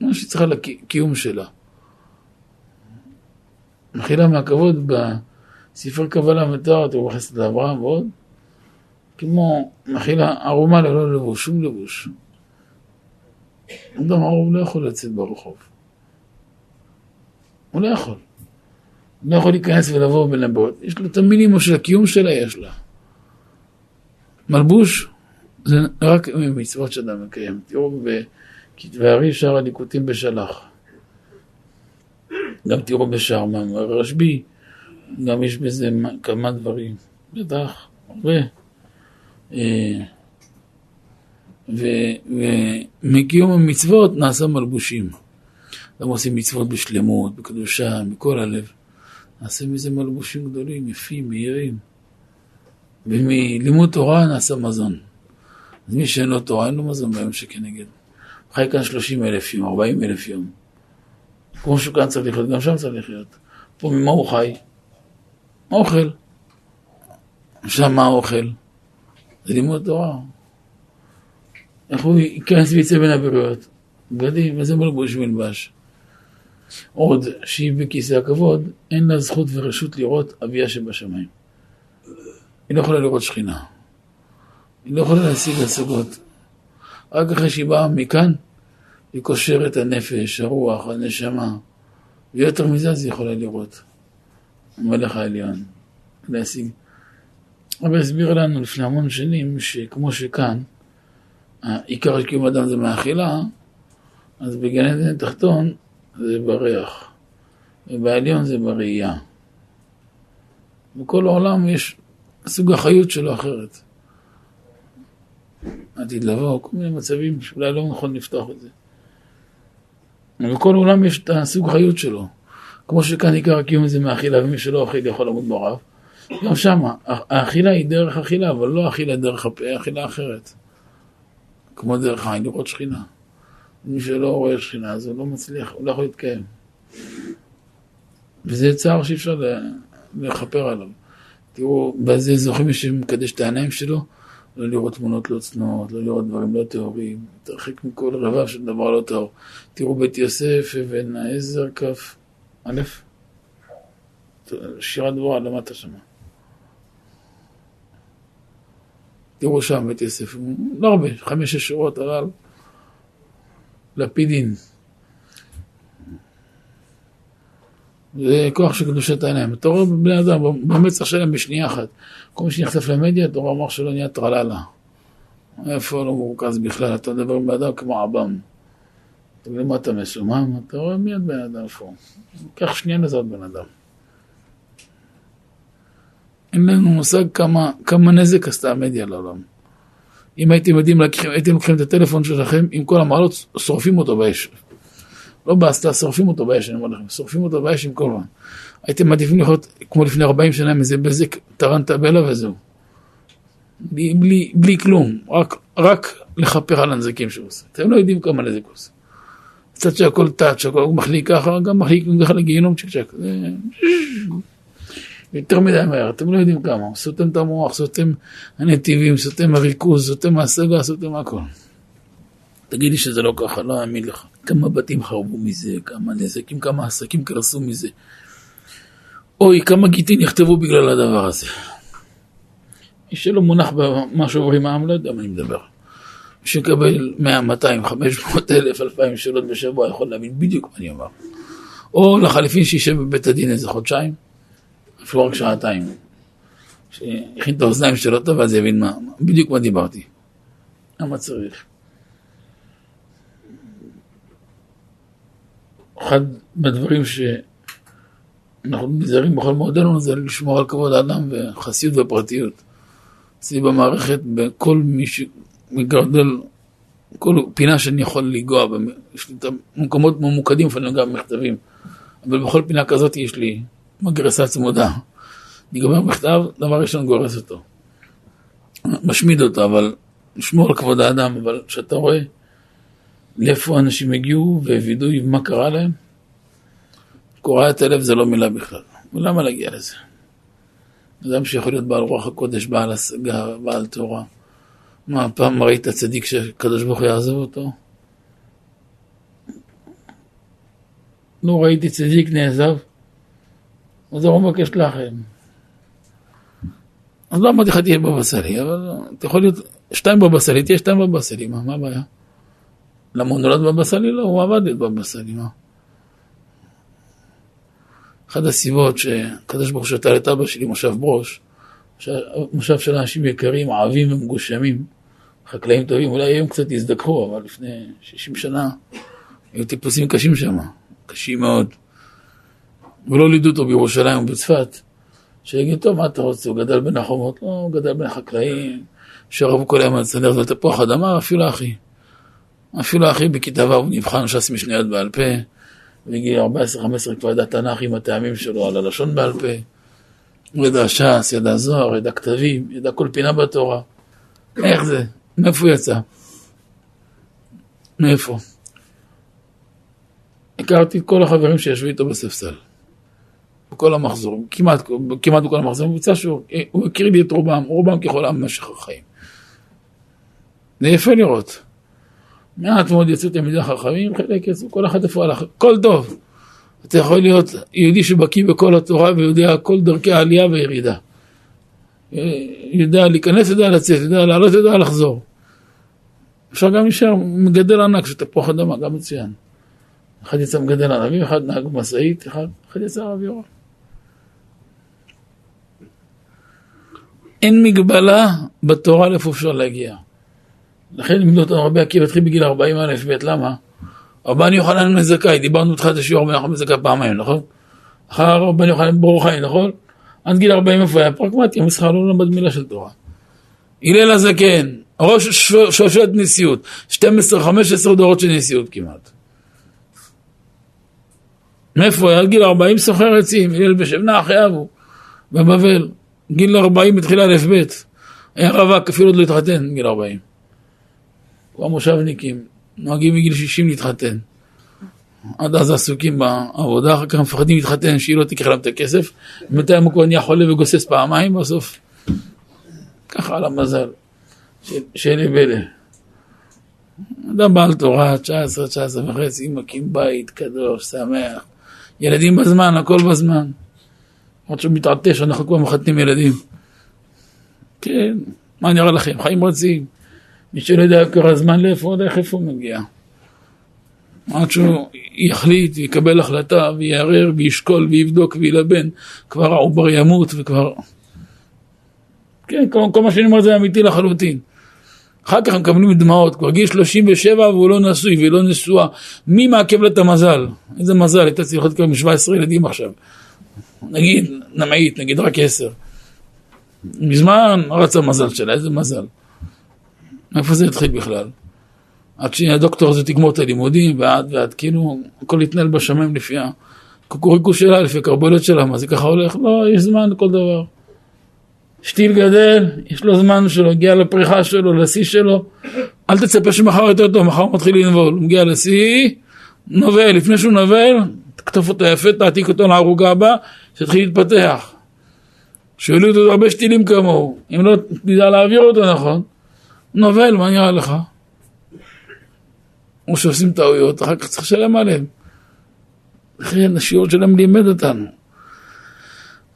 [SPEAKER 1] מה שהיא צריכה לקיום שלה. מחילה מהכבוד בספר קבלה מתואר, אתם מתייחסת לאברהם ועוד, כמו מחילה ערומה ללא לבוש, שום לבוש. אדם ערום לא יכול לצאת ברחוב. הוא לא יכול. הוא לא יכול להיכנס ולבוא ולבוא. יש לו את המינימום של הקיום שלה, יש לה. מלבוש זה רק מצוות שאדם מקיים. תראו בכתבי הארי שער הליקוטים בשלח. גם תראו בשער מאמר רשב"י, גם יש בזה כמה דברים. בטח, הרבה. אה, ומקיום המצוות נעשה מלבושים. גם עושים מצוות בשלמות, בקדושה, מכל הלב. נעשה מזה מלבושים גדולים, יפים, מהירים. ומלימוד תורה נעשה מזון. אז מי שאין לו תורה, אין לו מזון ביום שכנגד. חי כאן 30 אלף יום, 40 אלף יום. כמו שהוא כאן צריך לחיות, גם שם צריך לחיות. פה ממה הוא חי? אוכל? שם מה האוכל? זה לימוד תורה. איך הוא ייכנס ויצא בין הבריות? בגדים, איזה מלבוש מלבש. עוד שהיא בכיסא הכבוד, אין לה זכות ורשות לראות אביה שבשמיים. היא לא יכולה לראות שכינה. היא לא יכולה להשיג השגות. רק אחרי שהיא באה מכאן, היא קושרת הנפש, הרוח, הנשמה. ויותר מזה אז היא יכולה לראות. המלך העליון, להשיג. אבל הסביר לנו לפני המון שנים, שכמו שכאן, העיקר של קיום אדם זה מאכילה, אז בגן עדן תחתון זה בריח, ובעליון זה בראייה. בכל העולם יש סוג החיות שלו אחרת. עתיד לבוא, כל מיני מצבים שאולי לא נכון לפתוח את זה. בכל העולם יש את הסוג החיות שלו. כמו שכאן עיקר הקיום זה מאכילה, ומי שלא אוכל יכול למות ברעב. גם שמה, האכילה היא דרך אכילה, אבל לא אכילה דרך הפה, אכילה אחרת. כמו דרך העין לראות שכינה. מי שלא רואה שכינה, הוא לא מצליח, הוא לא יכול להתקיים. וזה צער שאי אפשר לכפר עליו. תראו, בזה זוכים מי שמקדש את העיניים שלו, לא לראות תמונות לא צנועות, לא לראות דברים לא טהורים, תרחיק מכל רבב של דבר לא טהור. תראו בית יוסף, אבן העזר, כף, א', שירת דבורה למטה שמה. תראו שם בית יוסף, לא הרבה, חמש-שש שורות, אבל לפידין. זה כוח של קדושת העיניים. אתה רואה בבני אדם, במצח שלהם בשנייה אחת. כל מי שנחשף למדיה, אתה רואה המוח שלו נהיה טרללה. איפה לא מורכז בכלל, אתה מדבר עם אדם כמו עב"ם. אתה מבין מה אתה מסומם, אתה רואה מיד בן אדם איפה. קח שנייה לזהות בן אדם. אין לנו מושג כמה, כמה נזק עשתה המדיה לעולם. אם הייתם יודעים, הייתם לוקחים את הטלפון שלכם עם כל המעלות, שורפים אותו באש. לא באסתה, שורפים אותו באש, אני אומר לכם, שורפים אותו באש עם כל מה. הייתם מעדיפים לראות כמו לפני 40 שנה עם איזה בזק טרנטבלה וזהו. בלי, בלי, בלי כלום, רק, רק לכפר על הנזקים שהוא עושה. אתם לא יודעים כמה נזק הוא עושה. קצת שהכל טאט, שהכל מחליק ככה, גם מחליק ככה לגיהנום צ'ק צ'ק. יותר מדי מהר, אתם לא יודעים כמה, סותם את המוח, סותם הנתיבים, סותם הריכוז, סותם ההשגה, סותם הכל. תגיד לי שזה לא ככה, לא אאמין לך. כמה בתים חרבו מזה, כמה נזקים, כמה עסקים קרסו מזה. אוי, כמה גיטין נכתבו בגלל הדבר הזה. מי שלא מונח במה שעוברים העם, לא יודע מה אני מדבר. מי שמקבל 100, 200, 500 אלף, 2,000 שאלות בשבוע, יכול להבין בדיוק מה אני אומר. או לחליפין שישב בבית הדין איזה חודשיים, אפילו רק שעתיים. שיכין את האוזניים שלו טוב, אז יבין מה, בדיוק מה דיברתי. למה צריך? אחד מהדברים שאנחנו נזהרים בכל מועדנו זה לשמור על כבוד האדם וחסיות ופרטיות. אצלי במערכת, בכל מי שמגרדל, כל פינה שאני יכול לנגוע, יש לי את המקומות ממוקדים, לפעמים גם במכתבים, אבל בכל פינה כזאת יש לי מגרסה צמודה. אני גומר מכתב, דבר ראשון גורס אותו. משמיד אותו, אבל לשמור על כבוד האדם, אבל כשאתה רואה לאיפה אנשים הגיעו ווידאו מה קרה להם, קורעת הלב זה לא מילה בכלל. ולמה להגיע לזה? אדם שיכול להיות בעל רוח הקודש, בעל השגה, בעל תורה. מה, פעם ראית צדיק שקדוש ברוך הוא יעזוב אותו? לא ראיתי צדיק נעזב, אז הוא מבקש לכם. אז לא אמרתי לך תהיה סאלי, אבל אתה יכול להיות שתיים סאלי, תהיה שתיים סאלי, מה, מה הבעיה? למה הוא נולד סאלי? לא, הוא עבד סאלי, מה? אחת הסיבות שקדוש ברוך הוא שתל את אבא שלי, מושב ברוש, מושב של אנשים יקרים, עבים ומגושמים, חקלאים טובים, אולי היום קצת יזדככו, אבל לפני 60 שנה היו טיפוסים קשים שם, קשים מאוד. ולא לידו אותו בירושלים ובצפת, שיגיד, טוב, מה אתה רוצה? הוא גדל בין החומות? לא, הוא גדל בין החקלאים, שרבו כל היום על צנר ותפוח אדמה, אפילו אחי. אפילו אחי בכיתה ו' נבחן ש"ס משניות בעל פה. בגיל 14-15 כבר ידע תנ"ך עם הטעמים שלו על הלשון בעל פה. הוא ידע ש"ס, ידע זוהר, ידע כתבים, ידע כל פינה בתורה. איך זה? מאיפה הוא יצא? מאיפה? הכרתי את כל החברים שישבו איתו בספסל. בכל המחזור, כמעט, כמעט בכל המחזור, הוא שהוא, הוא הכיר לי את רובם, רובם ככל העם במשך החיים. זה יפה לראות. מעט מאוד יצאו תלמידי חכמים, חלק יצאו, כל אחד איפה הלך, הכל טוב. אתה יכול להיות יהודי שבקיא בכל התורה ויודע כל דרכי העלייה וירידה. יודע להיכנס, יודע לצאת, יודע לעלות, יודע לחזור. אפשר גם להישאר מגדל ענק של תפוח אדמה, גם מצוין. אחד יצא מגדל ענבים, אחד נהג משאית, אחד, אחד יצא רב יורם. אין מגבלה בתורה לאיפה אפשר להגיע. לכן לימדו אותנו רבי עקיבא התחיל בגיל 40 א' ב', למה? רבן יוחנן בן זכאי, דיברנו בתחילת השיעור רבן יוחנן בן זכאי פעמיים, נכון? אחר רבן יוחנן ברור חיים, נכון? עד גיל 40 איפה היה? פרקמטי, המסחר לא למד מילה של תורה. הלל הזקן, ראש שושלת נשיאות, 12-15 דורות של נשיאות כמעט. מאיפה היה? עד גיל 40 סוחר עצים, הלל בשם נח אבו, בבבל. גיל 40 בתחילה א' ב', היה רווק, אפילו עוד לא התחתן בגיל 40. כמו המושבניקים, נוהגים מגיל 60 להתחתן. עד אז עסוקים בעבודה, אחר כך מפחדים להתחתן, שהיא לא תיקח להם את הכסף. בינתיים הוא כבר נהיה חולה וגוסס פעמיים, בסוף ככה על המזל שאלה פלא. אדם בעל תורה, 19, 19 וחצי, מקים בית קדוש, שמח. ילדים בזמן, הכל בזמן. עוד שהוא מתעטש, אנחנו כבר מחתנים ילדים. כן, מה נראה לכם? חיים רצים. מי שלא יודע קרה זמן לאיפה הוא יודע איפה הוא מגיע. עד שהוא יחליט, יקבל החלטה, ויערער, וישקול, ויבדוק, וילבן, כבר העובר ימות, וכבר... כן, כל, כל מה שאני אומר זה אמיתי לחלוטין. אחר כך הם מקבלים דמעות, כבר גיל 37 והוא לא נשוי והיא לא נשואה. מי מעכב לה את המזל? איזה מזל, הייתה צריכה כבר 17 ילדים עכשיו. נגיד, נמעית, נגיד רק 10. מזמן רץ המזל שלה, איזה מזל. מאיפה זה התחיל בכלל? עד שהדוקטור הזה תגמור את הלימודים, ועד ועד, כאילו, הכל יתנהל בשמיים לפי הקוקוריקו שלה, לפי הקרבולת שלה, מה זה ככה הולך? לא, יש זמן לכל דבר. שתיל גדל, יש לו זמן שלו, הגיע לפריחה שלו, לשיא שלו, אל תצפה שמחר יותר טוב, מחר הוא מתחיל לנבול, הוא מגיע לשיא, נובל, לפני שהוא נובל, תקטוף אותו יפה, תעתיק אותו לערוגה הבאה, שיתחיל להתפתח. לי אותו הרבה שתילים כמוהו, אם לא תדע להעביר אותו נכון, נובל, מה נראה לך? או שעושים טעויות, אחר כך צריך לשלם עליהם. לכן השיעור שלהם לימד אותנו.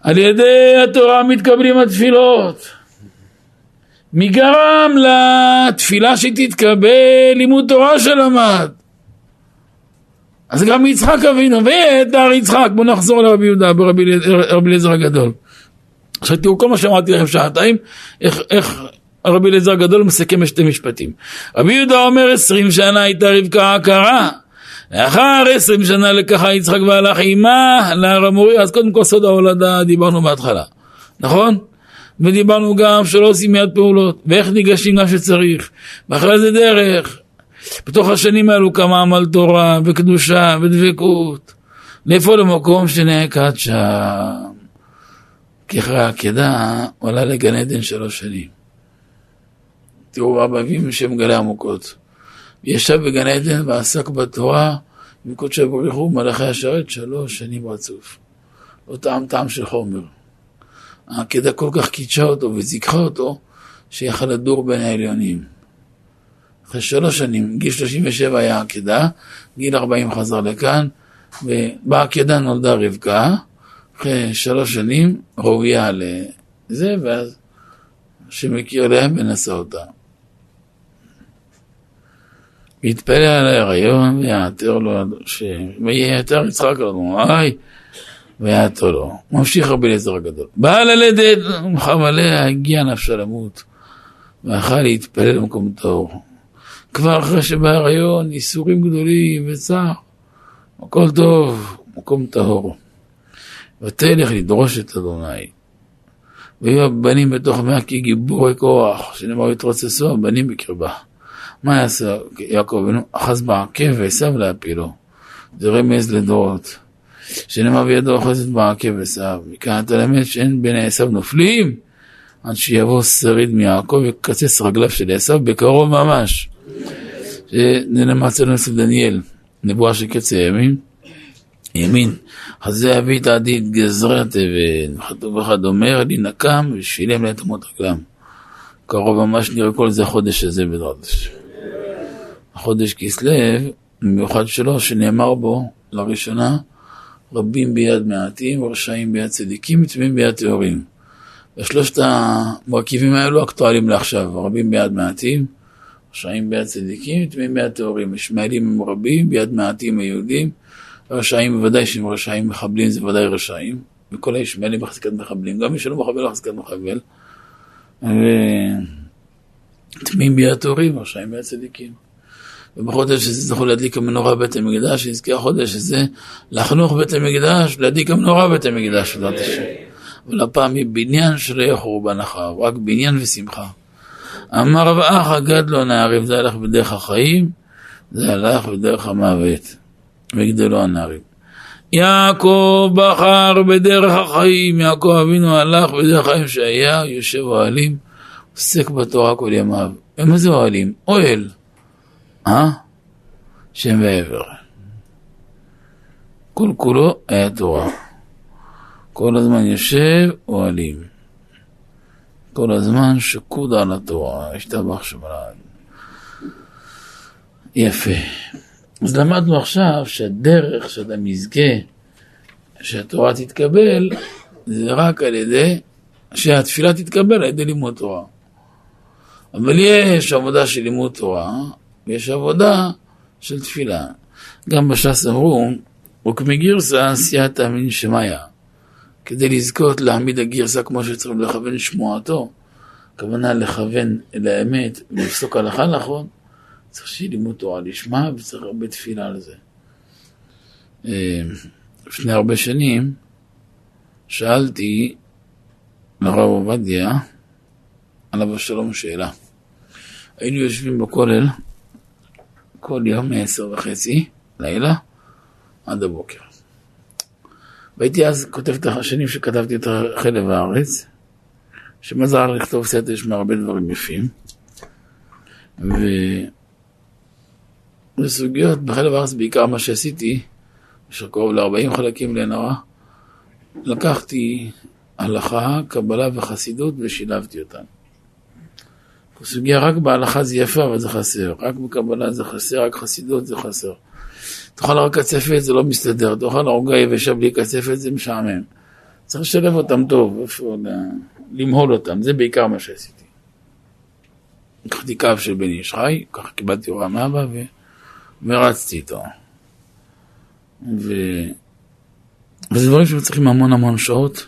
[SPEAKER 1] על ידי התורה מתקבלים התפילות. מי גרם לתפילה שתתקבל לימוד תורה שלמד? אז גם יצחק אבינו, ויתר יצחק, בואו נחזור לרבי יהודה ברבי אליעזר הגדול. עכשיו תראו כל מה שאמרתי לכם שעתיים, איך, איך רבי אליעזר הגדול מסכם בשתי משפטים. רבי יהודה אומר עשרים שנה הייתה רבקה עקרה, לאחר עשרים שנה לקחה יצחק והלך עימה להר המורי, אז קודם כל סוד ההולדה דיברנו בהתחלה, נכון? ודיברנו גם שלא עושים מיד פעולות, ואיך ניגשים גם שצריך, ואחרי זה דרך. בתוך השנים האלו קמה עמל תורה וקדושה ודבקות. לאיפה למקום שנעקד שם? העקדה הוא עלה לגן עדן שלוש שנים. תראו אבא אבינו שמגלה עמוקות. ישב בגן עדן ועסק בתורה עם קודשי ברוך הוא מלאכי השרת שלוש שנים רצוף. לא טעם טעם של חומר. העקדה כל כך קידשה אותו וזיככה אותו, שיכל לדור בין העליונים. אחרי שלוש שנים, גיל 37 היה עקדה, גיל 40 חזר לכאן, ובעקדה נולדה רבקה, אחרי שלוש שנים ראויה לזה, ואז שמכיר להם ונשא אותה. והתפלל על ההיריון ויעתר לו, ויעתר יצחק לו, איי, ויעתר לו. ממשיך רבי אליעזר הגדול. באה ללדת, מוחם עליה, הגיע נפשה למות, ואכל להתפלל במקום טהור. כבר אחרי שבהיריון, ייסורים גדולים וצער, הכל טוב, מקום טהור. ותלך לדרוש את אדוני. ויהיו הבנים בתוך מאה כי גיבורי כוח, שנאמר יתרוצצו הבנים בקרבה. מה יעשה יעקב אבינו? אחז בעקב ועשו להפילו. זה רמז לדורות. שנאמר בידו אוחזת בעקב ועשו. מכאן אתה למד שאין בין עשו נופלים, עד שיבוא שריד מיעקב ויקצץ רגליו של עשו בקרוב ממש. זה למעשה אצל דניאל, נבואה של קץ הימים. ימין, חזה אבי תעדית גזרי התבן, וכתוב אחד אומר לי נקם ושילם לה את אמות רגלם. קרוב ממש נראה כל זה החודש הזה בעזרת השם. החודש כסלו, במיוחד שלו, שנאמר בו לראשונה, רבים ביד מעטים, רשעים ביד צדיקים, טמאים ביד טהורים. ושלושת המרכיבים האלו אקטואליים לעכשיו, רבים ביד מעטים, רשעים ביד צדיקים, טמאים ביד טהורים. ישמעאלים הם רבים, ביד מעטים היהודים, רשעים בוודאי שהם רשעים מחבלים זה ודאי רשעים, וכל הישמעאלים בחזקת מחבלים, גם מי שלא מחבל בחזקת מחבל. טמאים ביד טהורים, רשעים ביד צדיקים. ובחודש הזה זכו להדליק המנורה בבית המקדש, שיזכה החודש הזה לחנוך בית המקדש, להדליק המנורה בבית המקדש, בעזרת השם. אבל הפעם היא בניין שלא יהיה חורבן אחריו, רק בניין ושמחה. אמר רב אח הגד לו נערים, זה הלך בדרך החיים, זה הלך בדרך המוות. וגדלו הנערים. יעקב בחר בדרך החיים, יעקב אבינו הלך בדרך החיים שהיה, יושב אוהלים, עוסק בתורה כל ימיו. ומה זה אוהלים? אוהל. אה? שם ועבר. כל כולו היה תורה. כל הזמן יושב אוהלים. כל הזמן שקוד על התורה, השתבח שמלן. יפה. אז למדנו עכשיו שהדרך שאתה מזכה שהתורה תתקבל זה רק על ידי שהתפילה תתקבל על ידי לימוד תורה. אבל יש עבודה של לימוד תורה ויש עבודה של תפילה. גם בש"ס אמרו, וכמגרסה סייעתא מן שמיא. כדי לזכות להעמיד הגרסה כמו שצריכים לכוון שמועתו, הכוונה לכוון אל האמת ולפסוק הלכה נכון, צריך שיהיה לימוד תורה לשמה וצריך הרבה תפילה על זה. אה, לפני הרבה שנים שאלתי לרב עובדיה עליו השלום שאלה. היינו יושבים בכולל כל יום מעשר וחצי לילה עד הבוקר. והייתי אז כותב את השנים שכתבתי את חלב הארץ, שמזל לכתוב סרט יש מהרבה דברים יפים. ו... בסוגיות בחלב הארץ, בעיקר מה שעשיתי, אשר קרוב ל-40 חלקים לנורא, לקחתי הלכה, קבלה וחסידות ושילבתי אותן. סוגיה רק בהלכה זה יפה, אבל זה חסר. רק בקבלה זה חסר, רק חסידות זה חסר. תאכל רק קצפת, זה לא מסתדר. תאכל עוגה יבשה בלי קצפת, זה משעמם. צריך לשלב אותם טוב, איפה, למהול אותם, זה בעיקר מה שעשיתי. לקחתי קו של בן איש חי, ככה קיבלתי הוראה מאבא, ו... ורצתי איתו. ו... וזה דברים שמצריכים המון המון שעות,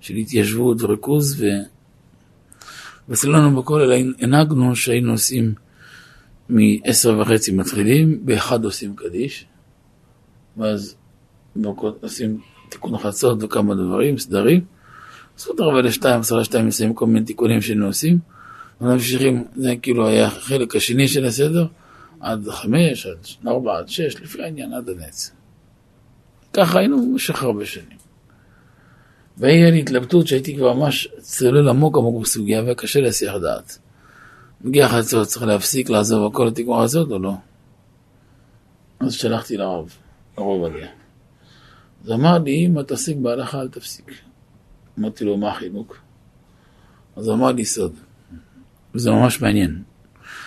[SPEAKER 1] של התיישבות וריכוז, ו... ואצלנו בכולל הנהגנו שהיינו עושים מ-10 וחצי מתחילים, באחד עושים קדיש, ואז עושים תיקון חצות וכמה דברים, סדרים. עשו את הרבה לשתיים, עשרה לשתיים, מסיים כל מיני תיקונים שהיינו עושים. וממשיכים, זה כאילו היה החלק השני של הסדר, עד חמש, עד ארבע, עד שש, לפי העניין, עד הנץ. ככה היינו במשך הרבה שנים. והיה לי התלבטות שהייתי כבר ממש צולל עמוק עמוק בסוגיה, והיה קשה להסיח דעת. מגיע חצות, צריך להפסיק, לעזוב הכל לתיקון חצות או לא? אז שלחתי לרב, לרב עובדיה. אז אמר לי, אם אתה עוסק בהלכה, אל תפסיק. אמרתי לו, מה החינוק? אז אמר לי סוד, וזה ממש מעניין.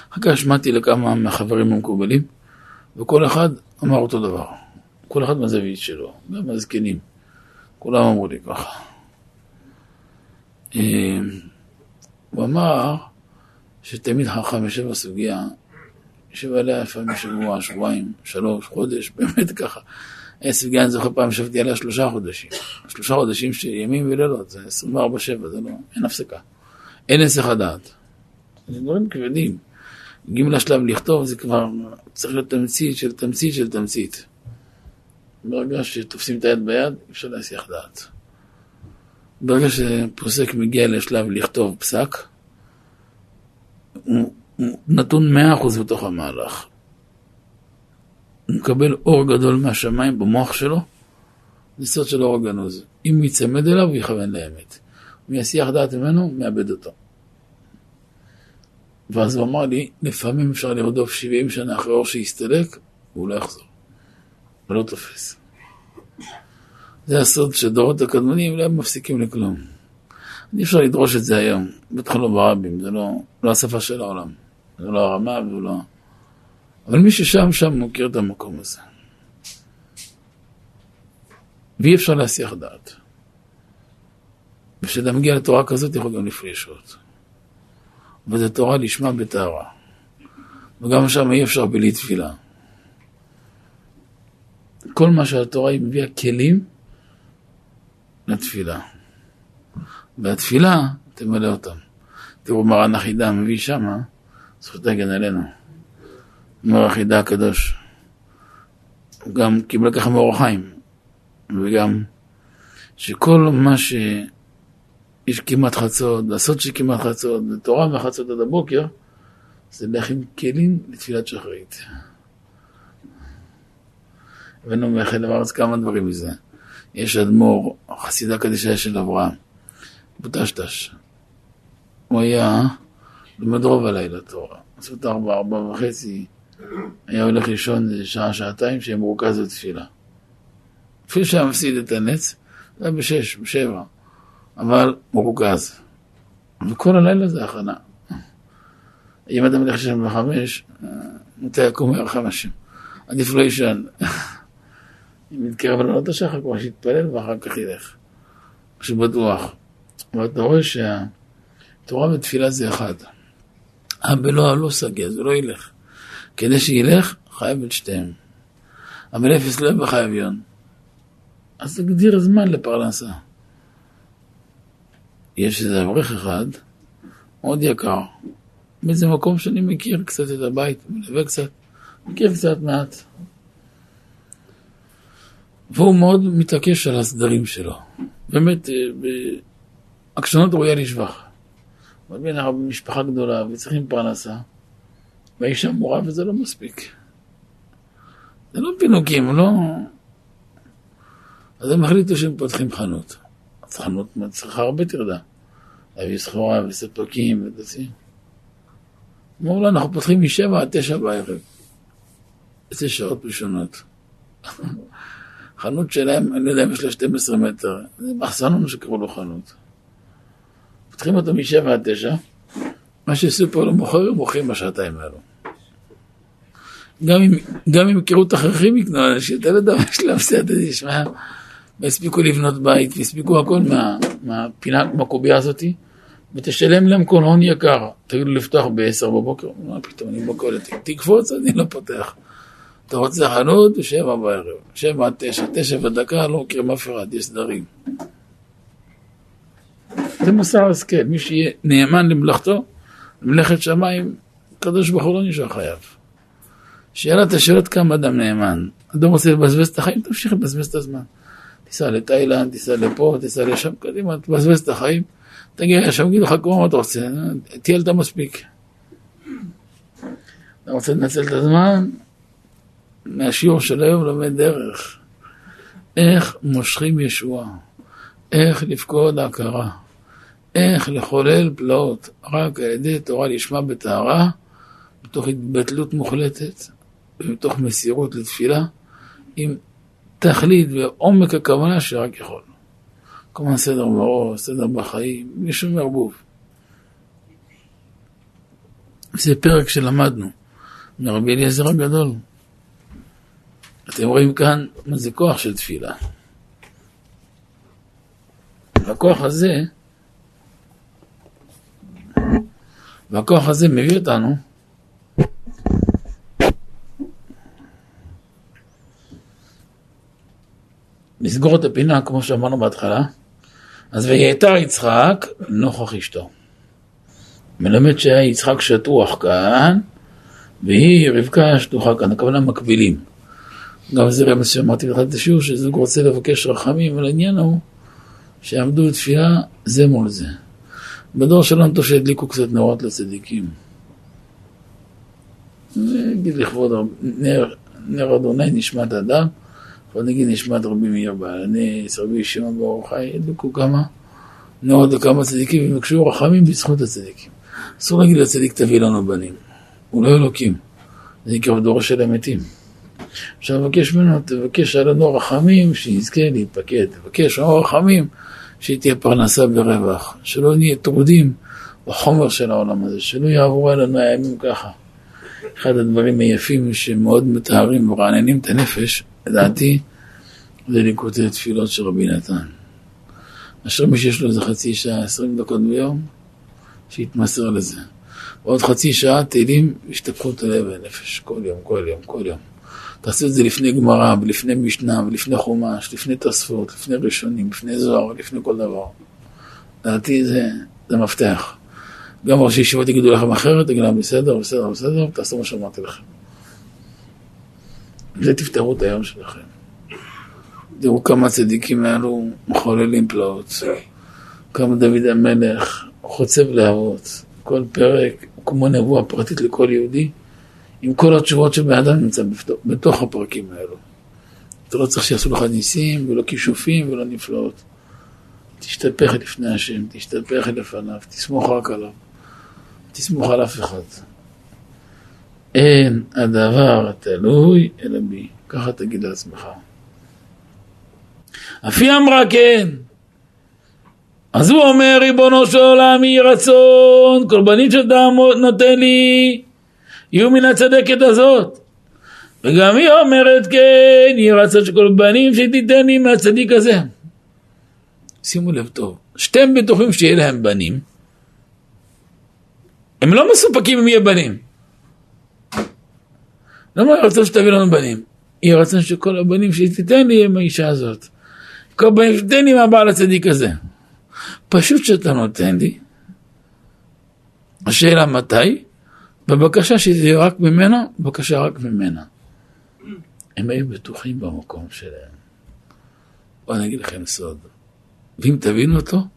[SPEAKER 1] אחר כך שמעתי לכמה מהחברים המקובלים, וכל אחד אמר אותו דבר. כל אחד מהזווית שלו, גם הזקנים. כולם אמרו לי ככה. אמ, הוא אמר שתמיד חכם יושב בסוגיה, יושב עליה לפעמים שבוע, שבועיים, שלוש, חודש, באמת ככה. סוגיה, אני זוכר פעם ישבתי עליה שלושה חודשים. שלושה חודשים של ימים ולילות, זה 24-7, זה לא, אין הפסקה. אין היסח הדעת. זה דברים כבדים. מגיעים לשלב לכתוב, זה כבר צריך להיות תמצית של תמצית של תמצית. ברגע שתופסים את היד ביד, אי אפשר להסיח דעת. ברגע שפוסק מגיע לשלב לכתוב פסק, הוא, הוא נתון מאה אחוז בתוך המהלך. הוא מקבל אור גדול מהשמיים במוח שלו, זה סוד של אור הגנוז. אם הוא יצמד אליו, הוא יכוון לאמת. אם יסיח דעת ממנו, מאבד אותו. ואז הוא אמר לי, לפעמים אפשר לרדוף 70 שנה אחרי אור שיסתלק, והוא לא יחזור. ולא תופס. זה הסוד שדורות הקדמונים לא מפסיקים לכלום. אי אפשר לדרוש את זה היום, בטח לא ברבים, זה לא, לא השפה של העולם. זה לא הרמה ולא... אבל מי ששם, שם מוכר את המקום הזה. ואי אפשר להסיח דעת. וכשאתה מגיע לתורה כזאת, יכול גם לפריש עוד. וזו תורה לשמה בטהרה. וגם שם אי אפשר בלי תפילה. כל מה שהתורה היא מביאה כלים לתפילה. והתפילה תמלא אותם. תראו מרן החידה מביא שמה, זכות הגן עלינו. מר החידה הקדוש. הוא גם קיבל ככה מאור החיים. וגם שכל מה שיש כמעט חצות, לעשות שכמעט חצות, ותורה מחצות עד הבוקר, זה להכין כלים לתפילת שחרית. הבאנו מחלב הארץ כמה דברים מזה. יש אדמו"ר, חסידה קדישה של אברהם, בוטשטש. הוא היה לומד רוב הלילה תורה. עשו את ארבע, ארבע וחצי, היה הולך לישון שעה, שעתיים, שיהיה מרוכז בתפילה. אפילו שהיה מפסיד את הנץ, זה היה בשש, בשבע, אבל מרוכז. וכל הלילה זה הכנה. אם אדם ילך לשם בחמש, מתי יקום ירחם השם. עדיף לא יישן. אם יתקרב לעלות השחר, כבר שיתפלל ואחר כך ילך. משהו בטוח. ואתה רואה שהתורה ותפילה זה אחד. אבל לא, לא סגי, זה לא ילך. כדי שילך, חייב את שתיהם. אבל אפס לא בחייב יון. אז תגדיר זמן לפרנסה. יש איזה אברך אחד, מאוד יקר, באיזה מקום שאני מכיר קצת את הבית, מלווה קצת, מכיר קצת מעט. והוא מאוד מתעקש על הסדרים שלו. באמת, אה, עקשנות ראויה לשבח. אבל בין הרב משפחה גדולה וצריכים פרנסה, והאישה מורה וזה לא מספיק. זה לא פינוקים, לא... אז הם החליטו שהם פותחים חנות. אז חנות צריכה הרבה טרדה. להביא סחורה וספקים ודסים. אמרו לו, אנחנו פותחים משבע עד תשע בערב. איזה שעות ראשונות. חנות שלהם, אני לא יודע אם יש לה 12 מטר, זה מחסנון שקראו לו חנות. פותחים אותו משבע עד תשע, מה שסופר לא מוכר, הם מוכרים בשעתיים האלו. גם אם, גם אם החרכים יקנו אנשים, אתה לא יודע מה להם סייעתא דשמיא, והספיקו לבנות בית, והספיקו הכל מה, מהפינה, מהקובייה הזאתי, ותשלם להם כל הון יקר. תגידו לפתוח ב-10 בבוקר, מה פתאום, אני בקולת, תקפוץ, אני לא פותח. אתה רוצה חנות, שבע בערב, שבע עד תשע, תשע ודקה, לא מכירים אף אחד, יש סדרים. זה מוסר השכל, מי שיהיה נאמן למלאכתו, למלאכת שמיים, הקדוש ברוך הוא לא נשאר חייב. שאלת השאלות כמה אדם נאמן. אדם רוצה לבזבז את החיים, תמשיך לבזבז את הזמן. תיסע לתאילנד, תיסע לפה, תיסע לשם, קדימה, תבזבז את החיים. תגיע לשם, יגידו לך כמו מה אתה רוצה, טיילת מספיק. אתה רוצה לנצל את הזמן? מהשיעור של היום לומד דרך. איך מושכים ישועה, איך לפקוד ההכרה, איך לחולל פלאות, רק על ידי תורה לשמה בטהרה, מתוך התבטלות מוחלטת ומתוך מסירות לתפילה, עם תכלית ועומק הכוונה שרק יכול. כמובן סדר בראש, סדר בחיים, בלי שום ערבוב. זה פרק שלמדנו מרבי אליעזר הגדול. אתם רואים כאן מה זה כוח של תפילה. והכוח הזה, והכוח הזה מביא אותנו לסגור את הפינה, כמו שאמרנו בהתחלה. אז ויתר יצחק נוכח אשתו. מלמד שהיה יצחק שטוח כאן, והיא רבקה שטוחה כאן, הכוונה מקבילים. גם זה רמז שאמרתי לך את השיעור, שזוג רוצה לבקש רחמים, אבל העניין הוא שעמדו תפילה זה מול זה. בדור שלנו טוב שהדליקו קצת נרות לצדיקים. נגיד לכבוד נר, נר אדוני נשמת אדם, בוא נגיד נשמת רבי מאיר בעל הנס, רבי שמעון ברוך חי, הדליקו כמה נרות לכמה צדיקים ובקשו רחמים בזכות הצדיקים. אסור להגיד לצדיק תביא לנו בנים, הוא לא אלוקים, זה נקרא דור של המתים. עכשיו מבקש ממנו, תבקש עלינו רחמים, שיזכה להתפקד, תבקש עלינו רחמים, שתהיה פרנסה ברווח, שלא נהיה טרודים בחומר של העולם הזה, שלא יעברו עלינו הימים ככה. אחד הדברים היפים שמאוד מטהרים ומרעננים את הנפש, לדעתי, זה ליקוטי תפילות של רבי נתן. אשר מי שיש לו איזה חצי שעה, עשרים דקות ביום, שיתמסר לזה. ועוד חצי שעה תהילים השתפכות הלב והנפש, כל יום, כל יום, כל יום. תעשו את זה לפני גמרא, ולפני משנה, ולפני חומש, לפני תוספות, לפני ראשונים, לפני זוהר, לפני כל דבר. לדעתי זה, זה מפתח. גם ראשי ישיבות יגידו לכם אחרת, תגידו להם בסדר, בסדר, בסדר, תעשו מה שאמרתי לכם. זה תפתרו את היום שלכם. תראו כמה צדיקים האלו מחוללים פלאות. כמה דוד המלך חוצב להבות. כל פרק כמו נבואה פרטית לכל יהודי. עם כל התשובות שבן אדם נמצא בתוך הפרקים האלו. אתה לא צריך שיעשו לך ניסים, ולא כישופים, ולא נפלאות. תשתפך לפני השם, תשתפך לפניו, תסמוך רק עליו. תסמוך על אף אחד. אין הדבר תלוי אלא בי. ככה תגיד לעצמך. אף היא אמרה כן. אז הוא אומר, ריבונו של עולם, יהי רצון, כל בנים שאתה נותן לי, יהיו מן הצדקת הזאת. וגם היא אומרת כן, יהי רצון שכל בנים שתיתן לי מהצדיק הזה. שימו לב טוב, שתיהם בטוחים שיהיה להם בנים, הם לא מסופקים אם יהיה בנים. למה היא רצון שתביא לנו בנים? היא רצון שכל הבנים שתיתן לי הם האישה הזאת. כל בנים שתיתן לי מהבעל הצדיק הזה. פשוט שאתה נותן לי. השאלה מתי? בבקשה שזה יהיה רק ממנה, בבקשה רק ממנה. הם היו בטוחים במקום שלהם. בואו אני אגיד לכם סוד. ואם תבינו אותו,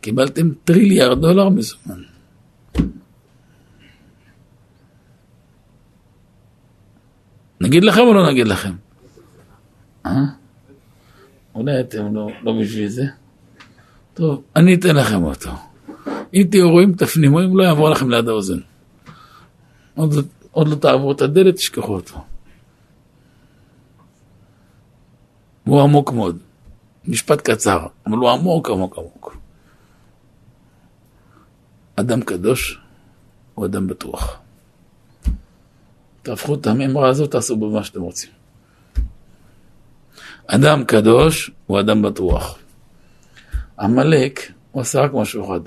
[SPEAKER 1] קיבלתם טריליארד דולר מזומן. נגיד לכם או לא נגיד לכם? אה? אולי אתם לא, לא בשביל זה? טוב, אני אתן לכם אותו. אם תהיו רואים, תפנימו, אם לא יעבור לכם ליד האוזן. עוד, עוד לא תעברו את הדלת, תשכחו אותו. הוא עמוק מאוד. משפט קצר, אבל הוא עמוק עמוק עמוק. אדם קדוש הוא אדם בטוח. תהפכו את המימרה הזאת, תעשו במה שאתם רוצים. אדם קדוש הוא אדם בטוח. עמלק, הוא עשה רק משהו אחד.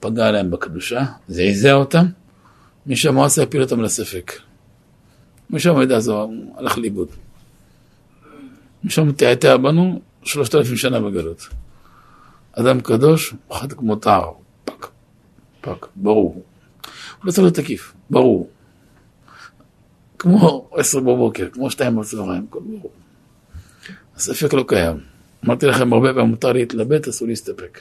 [SPEAKER 1] פגע להם בקדושה, זעזע אותם, משם הוא עשה הפיל אותם לספק. משם ידע זוהר, הוא הלך לאיבוד. משם תעתע בנו שלושת אלפים שנה בגלות. אדם קדוש, חד כמו טהר, פק, פק, ברור. הוא לא צריך להיות תקיף, ברור. כמו עשר בבוקר, כמו שתיים בצהריים, הכל ברור. הספק לא קיים. אמרתי לכם הרבה פעמים, מותר להתלבט, אסור להסתפק.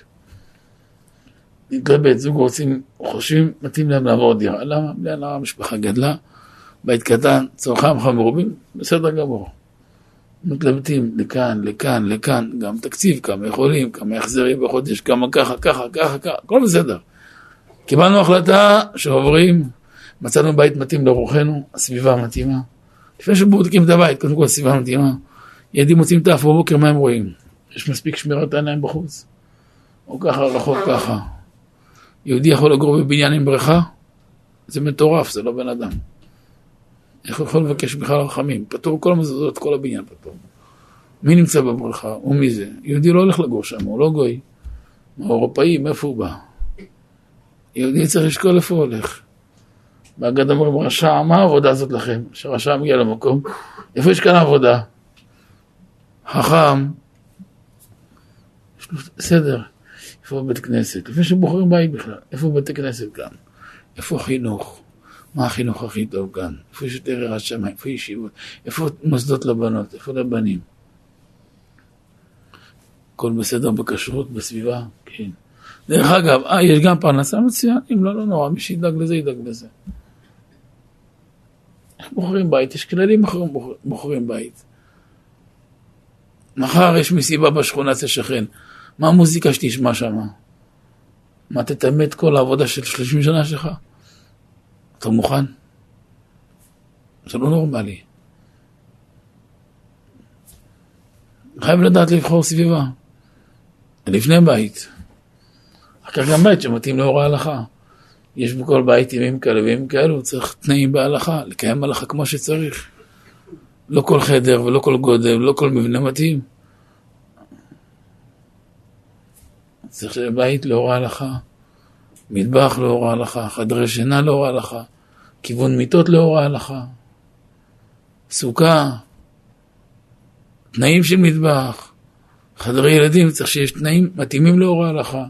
[SPEAKER 1] להתלבט, זוג רוצים, חושבים, מתאים להם לעבור דירה. למה? בלי הנאה המשפחה גדלה, בית קטן, צורכם חמורים, בסדר גמור. מתלבטים לכאן, לכאן, לכאן, גם תקציב, כמה יכולים, כמה החזרים בחודש, כמה ככה, ככה, ככה, ככה, הכל בסדר. קיבלנו החלטה שעוברים, מצאנו בית מתאים לרוחנו, הסביבה מתאימה. לפני שבודקים את הבית, קודם כל הסביבה מתאימה. ילדים מוצאים את האף בבוקר, מה הם רואים? יש מספיק שמירת עיניים בחוץ. או ככה, רחוק ככה. יהודי יכול לגור בבניין עם בריכה? זה מטורף, זה לא בן אדם. איך הוא יכול לבקש בכלל רחמים? פטור כל המזוזות, כל הבניין פטור. מי נמצא בברכה? ומי זה? יהודי לא הולך לגור שם, הוא לא גוי. הוא אירופאי, מאיפה הוא בא? יהודי צריך לשקול איפה הוא הולך. באגד אומרים, רשע, מה העבודה הזאת לכם? שרשע מגיע למקום, איפה יש כאן עבודה? חכם, בסדר, איפה בית כנסת? לפני שבוחרים בית בכלל, איפה בתי כנסת כאן? איפה חינוך? מה החינוך הכי טוב כאן? איפה יש יותר יראת שמיים? איפה ישיבות? איפה מוסדות לבנות? איפה לבנים? הכל בסדר בכשרות, בסביבה? כן. דרך אגב, אה, יש גם פרנסה מצוין? אם לא, לא נורא, מי שידאג לזה, ידאג לזה. איך בוחרים בית? יש כללים אחרים בוחרים בית. מחר יש מסיבה בשכונה אצל שכן, מה המוזיקה שתשמע שם? מה, תתאמת כל העבודה של 30 שנה שלך? אתה מוכן? זה לא נורמלי. חייב לדעת לבחור סביבה. לפני בית. אחר כך גם בית שמתאים לאור ההלכה. יש בכל בית ימים כאלה וימים כאלו, צריך תנאים בהלכה, לקיים הלכה כמו שצריך. לא כל חדר ולא כל גודל ולא כל מבנה מתאים. צריך בית לאור ההלכה, מטבח לאור ההלכה, חדרי שינה לאור ההלכה, כיוון מיטות לאור ההלכה, סוכה, תנאים של מטבח, חדרי ילדים, צריך שיש תנאים מתאימים לאור ההלכה,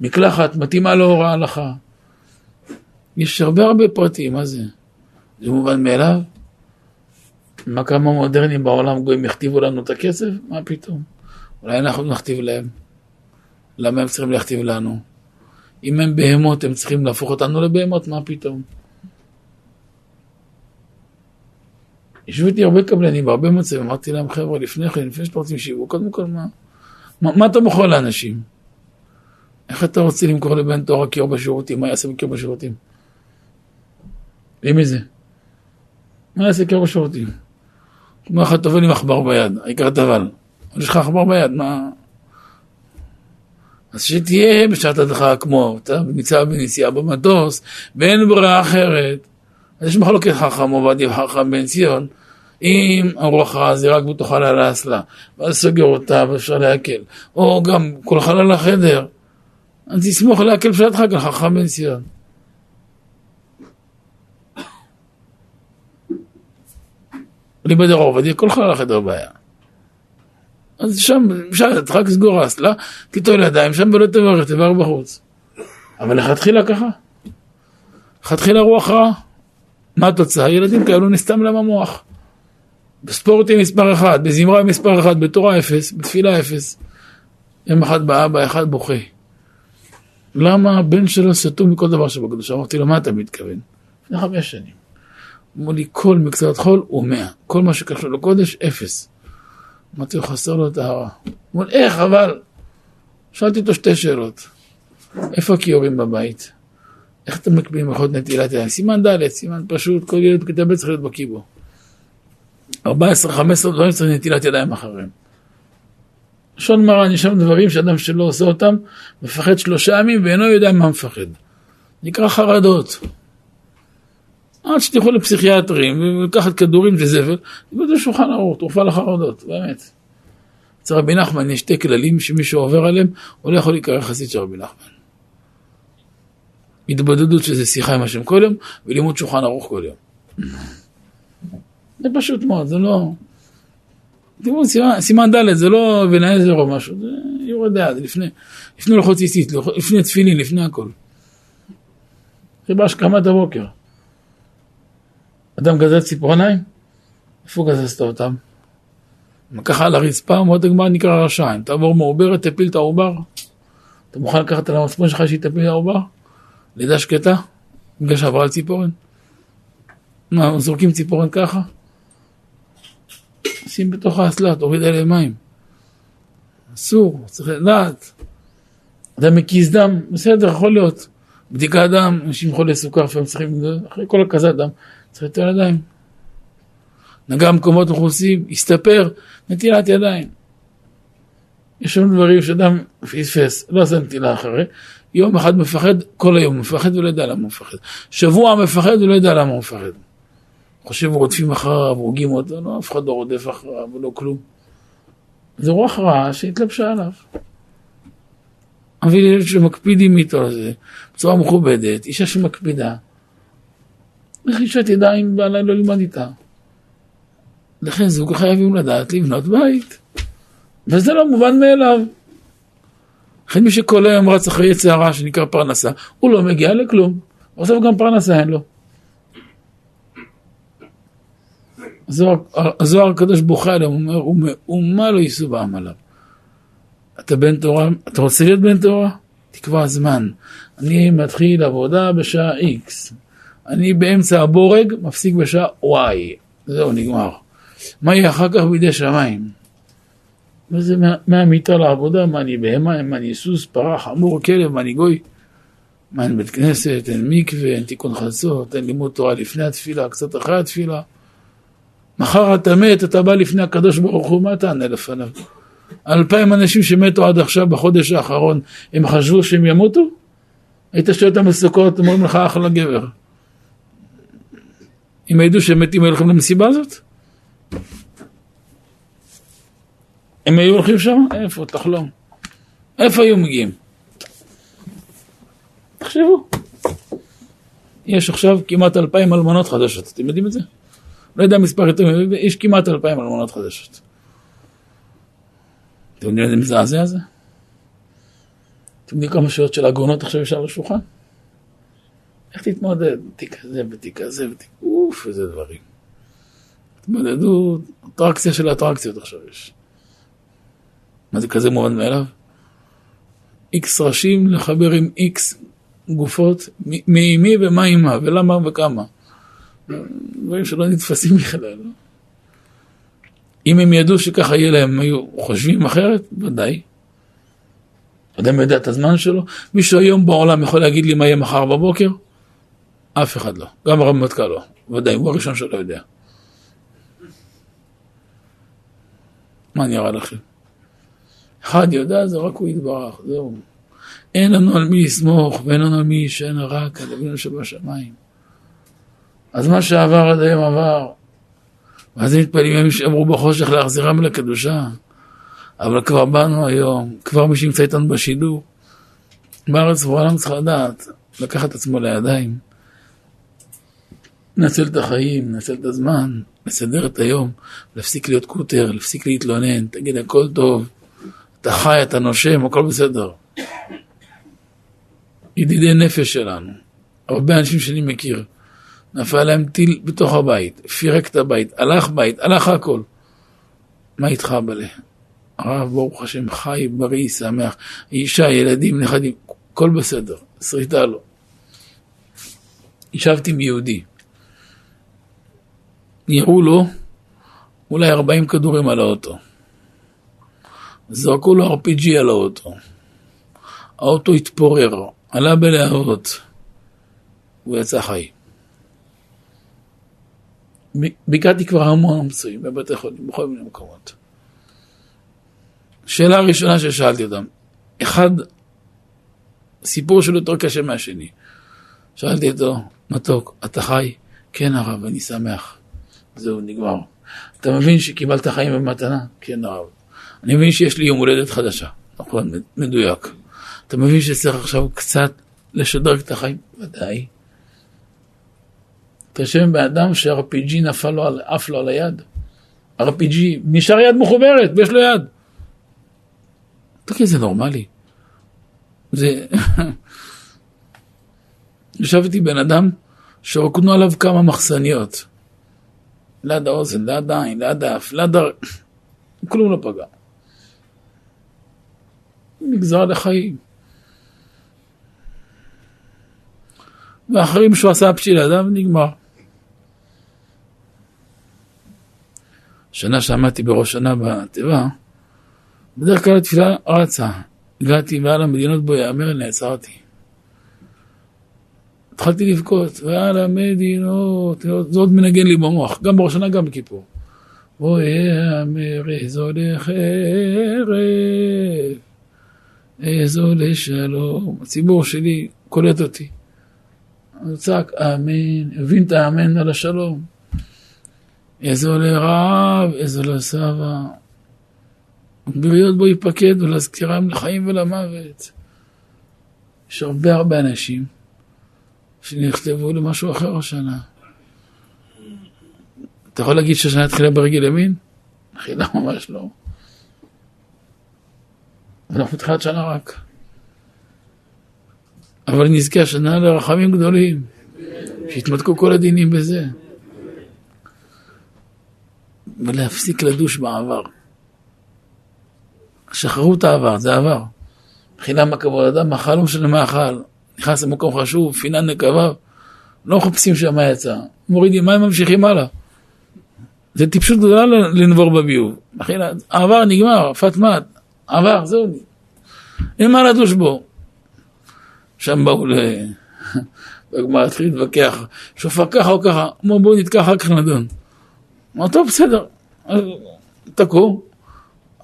[SPEAKER 1] מקלחת מתאימה לאור ההלכה. יש הרבה הרבה פרטים, מה זה? זה מובן מאליו? מה כמה מודרנים בעולם גויים יכתיבו לנו את הכסף? מה פתאום? אולי אנחנו נכתיב להם. למה הם צריכים להכתיב לנו? אם הם בהמות, הם צריכים להפוך אותנו לבהמות, מה פתאום? ישבו איתי הרבה קבלנים בהרבה מצבים, אמרתי להם, חבר'ה, לפני כן, לפני שאתם רוצים שיווק, קודם כל, מה, מה, מה אתה מוכר לאנשים? איך אתה רוצה למכור לבן תורה קיור בשירותים? מה יעשה בקיור בשירותים? למי זה? מה יעשה קיור בשירותים? כמו אחד טובל עם עכבר ביד, העיקר טבל. יש לך עכבר ביד, מה... אז שתהיה בשעת הדחה כמו אתה נמצא בנסיעה במטוס, ואין ברירה אחרת. אז יש מחלוקת חכם עובדיה וחכם בן ציון, אם הרוח רעה זה רק בתוכה על האסלה, ואז סוגר אותה ואפשר להקל, או גם כל חלל החדר, אז תסמוך להקל פשטך כאן חכם בן ציון. ליבד עובדיה כל חלל החדר בעיה. אז שם, אפשר, אתה רק סגור האסלה, תיטול ידיים שם ולא תברך, תברך בחוץ. אבל לכתחילה ככה. לכתחילה רוח רעה. מה התוצאה? ילדים כאלו נסתם להם המוח. בספורטים מספר אחד, בזמרה מספר אחד, בתורה אפס, בתפילה אפס. יום אחד באבא, אחד בוכה. למה הבן שלו סתום מכל דבר שבקדושה? אמרתי לו, מה אתה מתכוון? לפני חמש שנים. אמרו לי, כל מקצועות חול הוא מאה. כל מה שקשור לקודש, אפס. אמרתי לו, חסר לו טהרה. הוא אומר, איך, אבל? שאלתי אותו שתי שאלות. איפה הכיורים בבית? איך אתם מקבילים הלכות נטילת ידיים? סימן ד', סימן פשוט, כל ילד בכיתה ב' צריך להיות בקיא בו. 14-15 דברים צריך נטילת ידיים אחריהם. לשון מרן, יש שם דברים שאדם שלא עושה אותם, מפחד שלושה ימים ואינו יודע מה מפחד. נקרא חרדות. עד שתלכו לפסיכיאטרים ולקחת כדורים וזבל, תבדו שולחן ערוך, תרופה לחרדות, באמת. אצל רבי נחמן יש שתי כללים שמי שעובר עליהם, הוא לא יכול להיקרא חסיד של רבי נחמן. התבודדות שזה שיחה עם השם כל יום, ולימוד שולחן ערוך כל יום. זה פשוט מאוד, זה לא... תראו, סימן, ד' זה לא העזר או משהו, זה יורד היד, לפני, לפני לוחות ציצית, לפני תפילין, לפני הכל. זה בהשכמת הבוקר. אדם גזל ציפורניים? איפה גזזת אותם? ככה על הרצפה, אומרת הגמרא נקרא רשע. אם תעבור מעוברת, תפיל את העובר. אתה מוכן לקחת על המצפון שלך שהיא תפיל העובר? לידה שקטה? בגלל שעברה על ציפורן? מה, זורקים ציפורן ככה? שים בתוך האסלה, תוריד עליהם מים. אסור, צריך לדעת. אדם מקיז דם, בסדר, יכול להיות. בדיקת דם, אנשים חולי סוכר, לפעמים צריכים, אחרי כל הקזת דם, צריך לתת ידיים. נגע במקומות מכוסים, הסתפר, נטילת ידיים. יש לנו דברים שאדם פספס, לא עושה נטילה אחרי, יום אחד מפחד, כל היום מפחד ולא יודע למה הוא מפחד. שבוע מפחד ולא יודע למה הוא מפחד. חושב רודפים אחריו, הורגים אותו, לא, אף אחד לא רודף אחריו ולא כלום. זו רוח רעה שהתלבשה עליו. אבל ילד שמקפידים איתו על זה, בצורה מכובדת, אישה שמקפידה, תדע אם בעלה לא ילמד איתה? לכן זוג חייבים לדעת לבנות בית. וזה לא מובן מאליו. לכן מי שכל היום רץ אחרי יצא הרע שנקרא פרנסה, הוא לא מגיע לכלום. בסוף גם פרנסה אין לו. הזוהר הקדוש בוכה עליהם, הוא אומר, אומה לא יישאו בעם עליו. אתה בן תורה, אתה רוצה להיות בן תורה? תקבע זמן. אני מתחיל עבודה בשעה X. אני באמצע הבורג, מפסיק בשעה Y. זהו, נגמר. מה יהיה אחר כך בידי שמיים? מה זה מהמיטה לעבודה? מה אני בהמה? מה אני סוס, פרה, חמור, כלב? מה אני גוי? מה אין בית כנסת, אין מקווה, אין תיקון חצות, אין לימוד תורה לפני התפילה, קצת אחרי התפילה. מחר אתה מת, אתה בא לפני הקדוש ברוך הוא, מה תענה לפניו? אלפיים אנשים שמתו עד עכשיו בחודש האחרון, הם חשבו שהם ימותו? היית שואל אותם בסוכות, אומרים לך אחלה גבר. אם ידעו שהם מתים, היו הולכים למסיבה הזאת? הם היו הולכים שם? איפה? תחלום. איפה היו מגיעים? תחשבו. יש עכשיו כמעט אלפיים אלמנות חדשות, אתם יודעים את זה? לא יודע מספר יותר, יש כמעט אלפיים אלמנות חדשות. אתם יודעים איזה מזעזע זה? אתם יודעים כמה שעות של עגונות עכשיו יש על השולחן? איך תתמודד? תיק כזה ותיק כזה ותיק... אוף, איזה דברים. התמודדות, אטרקציה של אטרקציות עכשיו יש. מה זה כזה מובן מאליו? איקס ראשים לחבר עם איקס גופות, מי ומה עימה, ולמה וכמה. דברים שלא נתפסים בכלל. אם הם ידעו שככה יהיה להם, הם היו חושבים אחרת? ודאי. אדם יודע את הזמן שלו? מישהו היום בעולם יכול להגיד לי מה יהיה מחר בבוקר? אף אחד לא. גם הרמטכ"ל לא. ודאי, הוא הראשון שלא יודע. מה נראה לכם? אחד יודע, זה רק הוא יתברך, זהו. אין לנו על מי לסמוך, ואין לנו על מי ישן רק על אבינו שבשמיים. אז מה שעבר עד היום עבר. ואז הם מתפללים ימים שאמרו בחושך להחזירם לקדושה. אבל כבר באנו היום, כבר מי שנמצא איתנו בשידור. בארץ ובעולם צריך לדעת, לקחת עצמו לידיים. לנצל את החיים, לנצל את הזמן, לסדר את היום, להפסיק להיות קוטר, להפסיק להתלונן, תגיד הכל טוב, אתה חי, אתה נושם, הכל בסדר. ידידי נפש שלנו, הרבה אנשים שאני מכיר, נפל להם טיל בתוך הבית, פירק את הבית, הלך בית, הלך הכל. מה איתך בלה? הרב ברוך השם חי, בריא, שמח, אישה, ילדים, נכדים, הכל בסדר, שריטה לו. ישבתי עם יהודי, יראו לו אולי 40 כדורים על האוטו. זרקו לו RPG על האוטו. האוטו התפורר, עלה בלהבות. הוא יצא חי. ביקרתי כבר המון פצועים בבתי חולים, בכל מיני מקומות. שאלה ראשונה ששאלתי אותם, אחד, סיפור שלו יותר קשה מהשני. שאלתי אותו, מתוק, אתה חי? כן הרב, אני שמח. זהו, נגמר. אתה מבין שקיבלת חיים במתנה? כן הרב. אני מבין שיש לי יום הולדת חדשה. נכון, מדויק. אתה מבין שצריך עכשיו קצת לשדרג את החיים? ודאי. אתה יושב באדם ש-RPG נפל לו, עף לו על היד. RPG, נשאר יד מחוברת ויש לו יד. תגיד, זה נורמלי. זה... ישב איתי בן אדם שרוקנו עליו כמה מחסניות. ליד האוזן, ליד העין, ליד האף, ליד ה... כלום לא פגע. נגזר לחיים. ואחרים שהוא עשה בשביל אדם נגמר. שנה שעמדתי בראש שנה בתיבה, בדרך כלל התפילה רצה. הגעתי ועל המדינות בו יאמר נעצרתי. התחלתי לבכות, ועל המדינות, זה עוד מנגן לי במוח, גם בראש שנה, גם בכיפור. בוא יאמר איזו לחרב, איזו לשלום. הציבור שלי קולט אותי. הוא צעק אמן, הבין את האמן על השלום. איזו לרב, איזו לסבא. בריות בו ייפקד ולהזכירם לחיים ולמוות. יש הרבה הרבה אנשים שנכתבו למשהו אחר השנה. אתה יכול להגיד שהשנה התחילה ברגל ימין? התחילה ממש לא. אנחנו בתחילת שנה רק. אבל נזכה השנה לרחמים גדולים, שיתמתקו כל הדינים בזה. ולהפסיק לדוש בעבר. שחררו את העבר, זה עבר. מבחינה מה כבוד אדם, אכל לא משנה מה אכל, נכנס למקום חשוב, פינן נקביו, לא מחפשים שם מה יצא, מורידים מים, ממשיכים הלאה. זה טיפשות גדולה לנבור בביוב. העבר נגמר, פטמט, עבר, זהו. אין מה לדוש בו. שם באו ל... בגמר התחיל להתווכח, שופר ככה או ככה, אמרו בואו נתקע אחר כך נדון. אמר טוב בסדר, תקעו,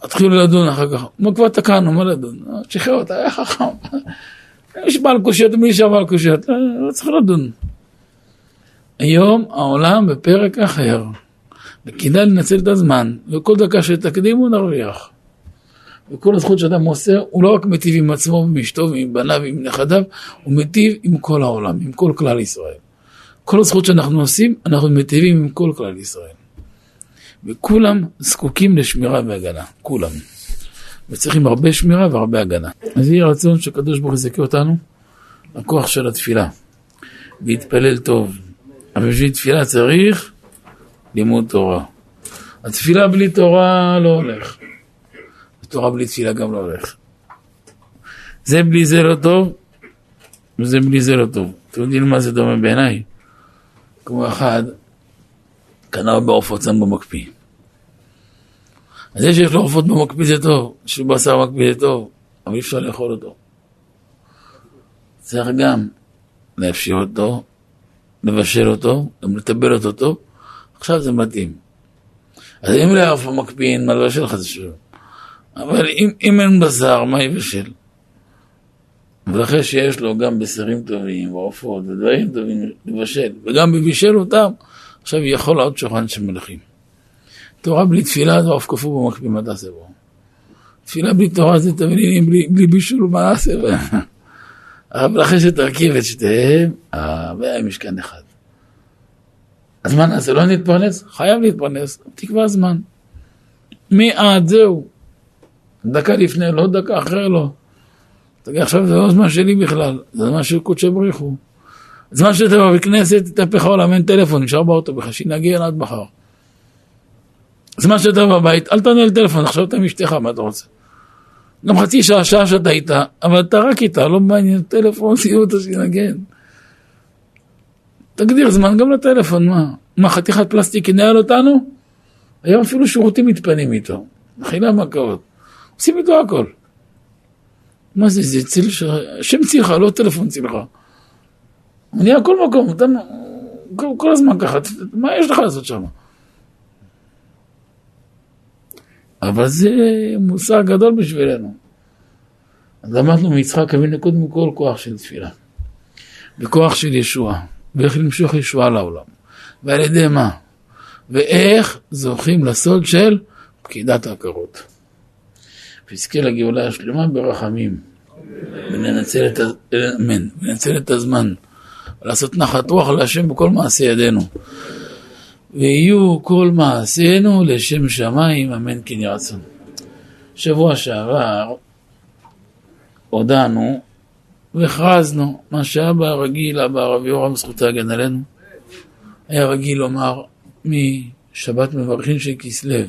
[SPEAKER 1] התחילו לדון אחר כך, אמרו כבר תקענו, מה לדון? שחרר אותה, היה חכם. יש בעל קושיות, מי יש בעל קושיות? לא, לא צריך לדון. היום העולם בפרק אחר, וכדאי לנצל את הזמן, וכל דקה שתקדימו נרוויח. וכל הזכות שאדם עושה, הוא לא רק מיטיב עם עצמו ועם אשתו ועם בניו ועם נכדיו, הוא מיטיב עם כל העולם, עם כל כלל ישראל. כל הזכות שאנחנו עושים, אנחנו מיטיבים עם כל כלל ישראל. וכולם זקוקים לשמירה והגנה, כולם. וצריכים הרבה שמירה והרבה הגנה. אז יהי רצון שקדוש ברוך יזכה אותנו לכוח של התפילה, להתפלל טוב. אבל בשביל תפילה צריך לימוד תורה. התפילה בלי תורה לא הולך. תורה בלי תפילה גם לא הולך. זה בלי זה לא טוב, וזה בלי זה לא טוב. אתם יודעים מה זה דומה בעיניי? כמו אחד, קנה בעופות שם במקפיא. אז זה שיש לו עופות במקפיא זה טוב, יש לו בשר במקפיא זה טוב, אבל אי אפשר לאכול אותו. צריך גם להפשיר אותו, לבשל אותו, גם לטבל אותו טוב, עכשיו זה מתאים. אז אם לעוף במקפיא אין מה לבשל לך זה שוב. אבל אם, אם אין בשר, מה יבשל? ואחרי שיש לו גם בשרים טובים, ועופות ודברים טובים לבשל, וגם בבישל אותם, עכשיו יכול עוד שולחן של מלכים. תורה בלי תפילה זה עוף קפוא במקפיא, מה תעשה בו? תפילה בלי תורה זה תבלינים, בלי, בלי בישול, בו? אבל אחרי שתרכיב את שתיהם, אה, והיה משכן אחד. אז מה נעשה? לא נתפרנס? חייב להתפרנס, תקבע זמן. מי עד זהו. דקה לפני לא, דקה אחרי לא. תגיד, עכשיו זה לא זמן שלי בכלל, זה זמן של קודשי בריך הוא. זמן שאתה בכנסת, תתהפך העולם, אין טלפון, נשאר באוטו בכלל, שנגיע עד מחר. זמן שאתה בבית, אל תענה לטלפון, עכשיו אתה עם אשתך, מה אתה רוצה? גם חצי שעה, שעה שאתה איתה, אבל אתה רק איתה, לא מעניין, טלפון, שיהיו אותו שינגן. תגדיר זמן גם לטלפון, מה? מה, חתיכת פלסטיק ינהל אותנו? היום אפילו שירותים מתפנים איתו. מחילה מכות. עושים איתו הכל. מה זה, זה ציל ש... השם צילך, לא טלפון צילך. הוא נהיה כל מקום, אתה... כל, כל הזמן ככה, מה יש לך לעשות שם? אבל זה מושג גדול בשבילנו. אז למדנו מיצחק אבינו קודם כל כוח של תפילה. וכוח של ישועה. ואיך למשוך ישועה לעולם. ועל ידי מה? ואיך זוכים לסוד של פקידת עקרות. ויזכה לגאולה השלמה ברחמים. וננצל את, אמן, וננצל את הזמן. ולעשות נחת רוח להשם בכל מעשה ידינו. ויהיו כל מעשינו לשם שמיים, אמן כן ירצון. שבוע שעבר הודענו והכרזנו, מה שאבא רגיל, אבא הרב יורם, זכותו להגן עלינו, היה רגיל לומר משבת מברכין של כסלו,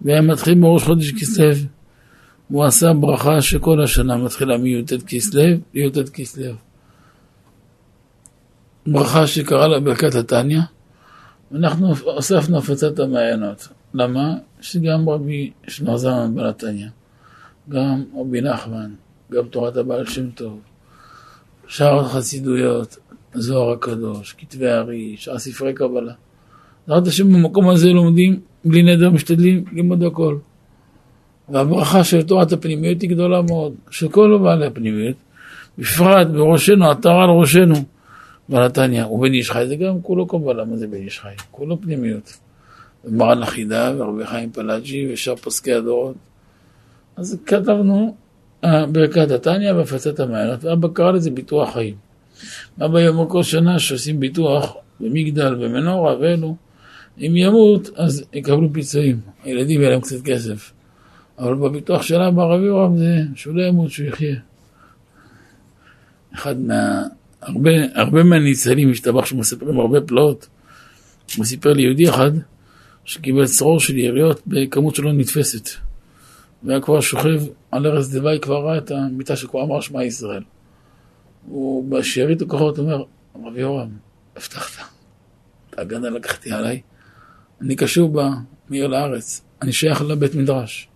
[SPEAKER 1] והיה מתחיל בראש חודש כסלו, הוא עשה ברכה שכל השנה מתחילה מי"ט כסלו לי"ט כסלו. ברכה שקרא לה ברכת התניא, ואנחנו הוספנו הפצת המעיינות. למה? שגם רבי שנור זלמן בן התניא, גם רבי נחמן, גם תורת הבעל שם טוב, שאר החסידויות, הזוהר הקדוש, כתבי הארי, שאר ספרי קבלה. בעזרת השם במקום הזה לומדים בלי נדר, משתדלים ללמוד הכל. והברכה של תורת הפנימיות היא גדולה מאוד, של כל בעלי הפנימיות, בפרט בראשנו, עטרה על ראשנו, בעל התניא, ובן איש חי זה גם כולו קבלה, מה זה בן איש חי? כולו פנימיות. ומרן החידה, ורבי חיים פלאג'י, ושאר פוסקי הדורות. אז כתבנו אה, ברכת התניא והפצת המעיינות, ואבא קרא לזה ביטוח חיים. אבא יאמר כל שנה שעושים ביטוח במגדל ומנורה ואלו, אם ימות אז יקבלו פיצויים, הילדים יהיה להם קצת כסף. אבל בביטוח של אבא רבי יורם זה שהוא לא ימות, שהוא יחיה. אחד מה... הרבה, הרבה מהניצלים, השתבח שמספרים הרבה פלאות. הוא סיפר לי יהודי אחד שקיבל צרור של יריות בכמות שלא נתפסת. והיה כבר שוכב על ארז דווי, כבר ראה את המיטה שכבר אמר שמע ישראל. הוא בשארית הכוחות אומר, רבי יורם, הבטחת, את ההגנה לקחתי עליי, אני קשור בה מעיר לארץ, אני שייך לבית מדרש.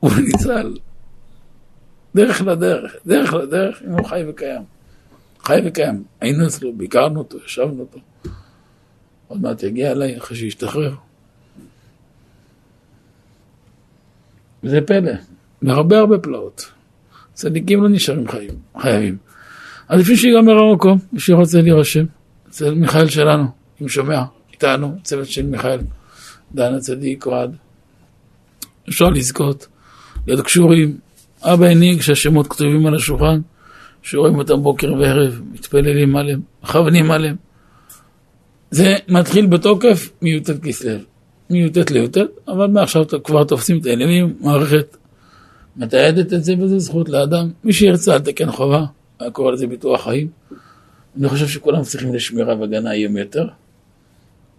[SPEAKER 1] הוא ניצל. דרך לדרך, דרך לדרך, אם הוא חי וקיים. חי וקיים. היינו אצלו, ביקרנו אותו, ישבנו אותו. עוד מעט יגיע אליי אחרי שישתחרר. וזה פלא, והרבה הרבה פלאות. צדיקים לא נשארים חיים, חייבים. אז לפני שיגמר המקום, מי שרוצה להירשם, אצל מיכאל שלנו, אם שומע, איתנו, צוות של מיכאל, דן הצדיק, אוהד. אפשר לזכות, להיות קשורים. אבא הנהיג שהשמות כתובים על השולחן, שרואים אותם בוקר וערב, מתפללים עליהם, מכוונים עליהם. זה מתחיל בתוקף מי"ט כסלו, מי"ט לי"ט, אבל מעכשיו כבר תופסים את העניינים, מערכת מתעדת את זה, וזה זכות לאדם. מי שירצה על תקן חובה, היה קורא לזה ביטוח חיים. אני חושב שכולם צריכים לשמירה והגנה היום יותר.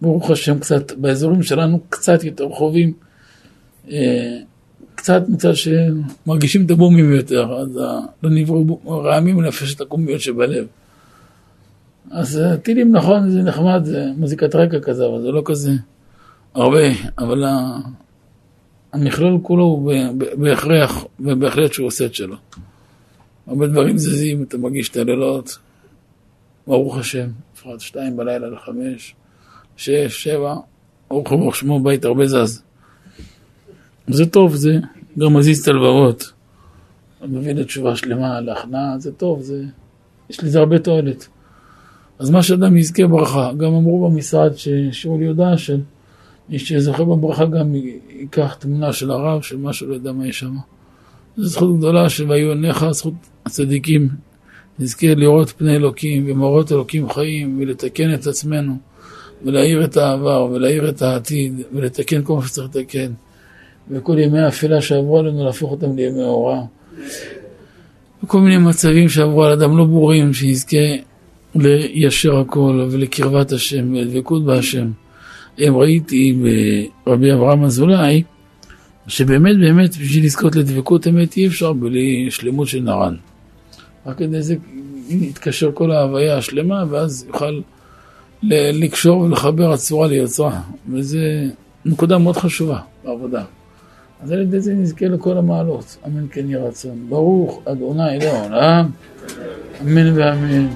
[SPEAKER 1] ברוך השם, קצת, באזורים שלנו קצת יותר חווים, אה, קצת מצד שמרגישים את הבומים יותר, אז לא נבראו רעמים לנפש את הקומיות שבלב. אז אה, טילים נכון, זה נחמד, זה מוזיקת רקע כזה, אבל זה לא כזה הרבה, אבל המכלול כולו הוא בהכרח, ובהחלט שהוא עושה את שלו. הרבה דברים זזים, אתה מרגיש את הלילות, ברוך השם, בפרט שתיים בלילה לחמש, שש, שבע, ברוך הוא ברוך שמו בית הרבה זז. זה טוב, זה גם מזיז את הלבבות. מביא לתשובה שלמה, להכנעה, זה טוב, זה... יש לזה הרבה תועלת. אז מה שאדם יזכה ברכה, גם אמרו במשרד שהשאירו לי הודעה של מי שזוכה בברכה גם ייקח תמונה של הרב, של מה שלא יודע מה יש שם. זו זכות גדולה של והיו עיניך, זכות הצדיקים. נזכה לראות פני אלוקים ומראות אלוקים חיים ולתקן את עצמנו ולהאיר את העבר ולהאיר את העתיד ולתקן כל מה שצריך לתקן. וכל ימי האפלה שעברו עלינו להפוך אותם לימי אורה. וכל מיני מצבים שעברו על אדם לא ברורים, שיזכה ליישר הכל ולקרבת השם ולדבקות בהשם. אם ראיתי ברבי אברהם אזולאי, שבאמת באמת בשביל לזכות לדבקות אמת אי אפשר בלי שלמות של נרן. רק כדי זה יתקשר כל ההוויה השלמה ואז יוכל לקשור ולחבר הצורה ליוצרה. וזו נקודה מאוד חשובה בעבודה. אז על ידי זה נזכה לכל המעלות. אמן כן יהיה רצון. ברוך אדוני לעולם. אמן ואמן.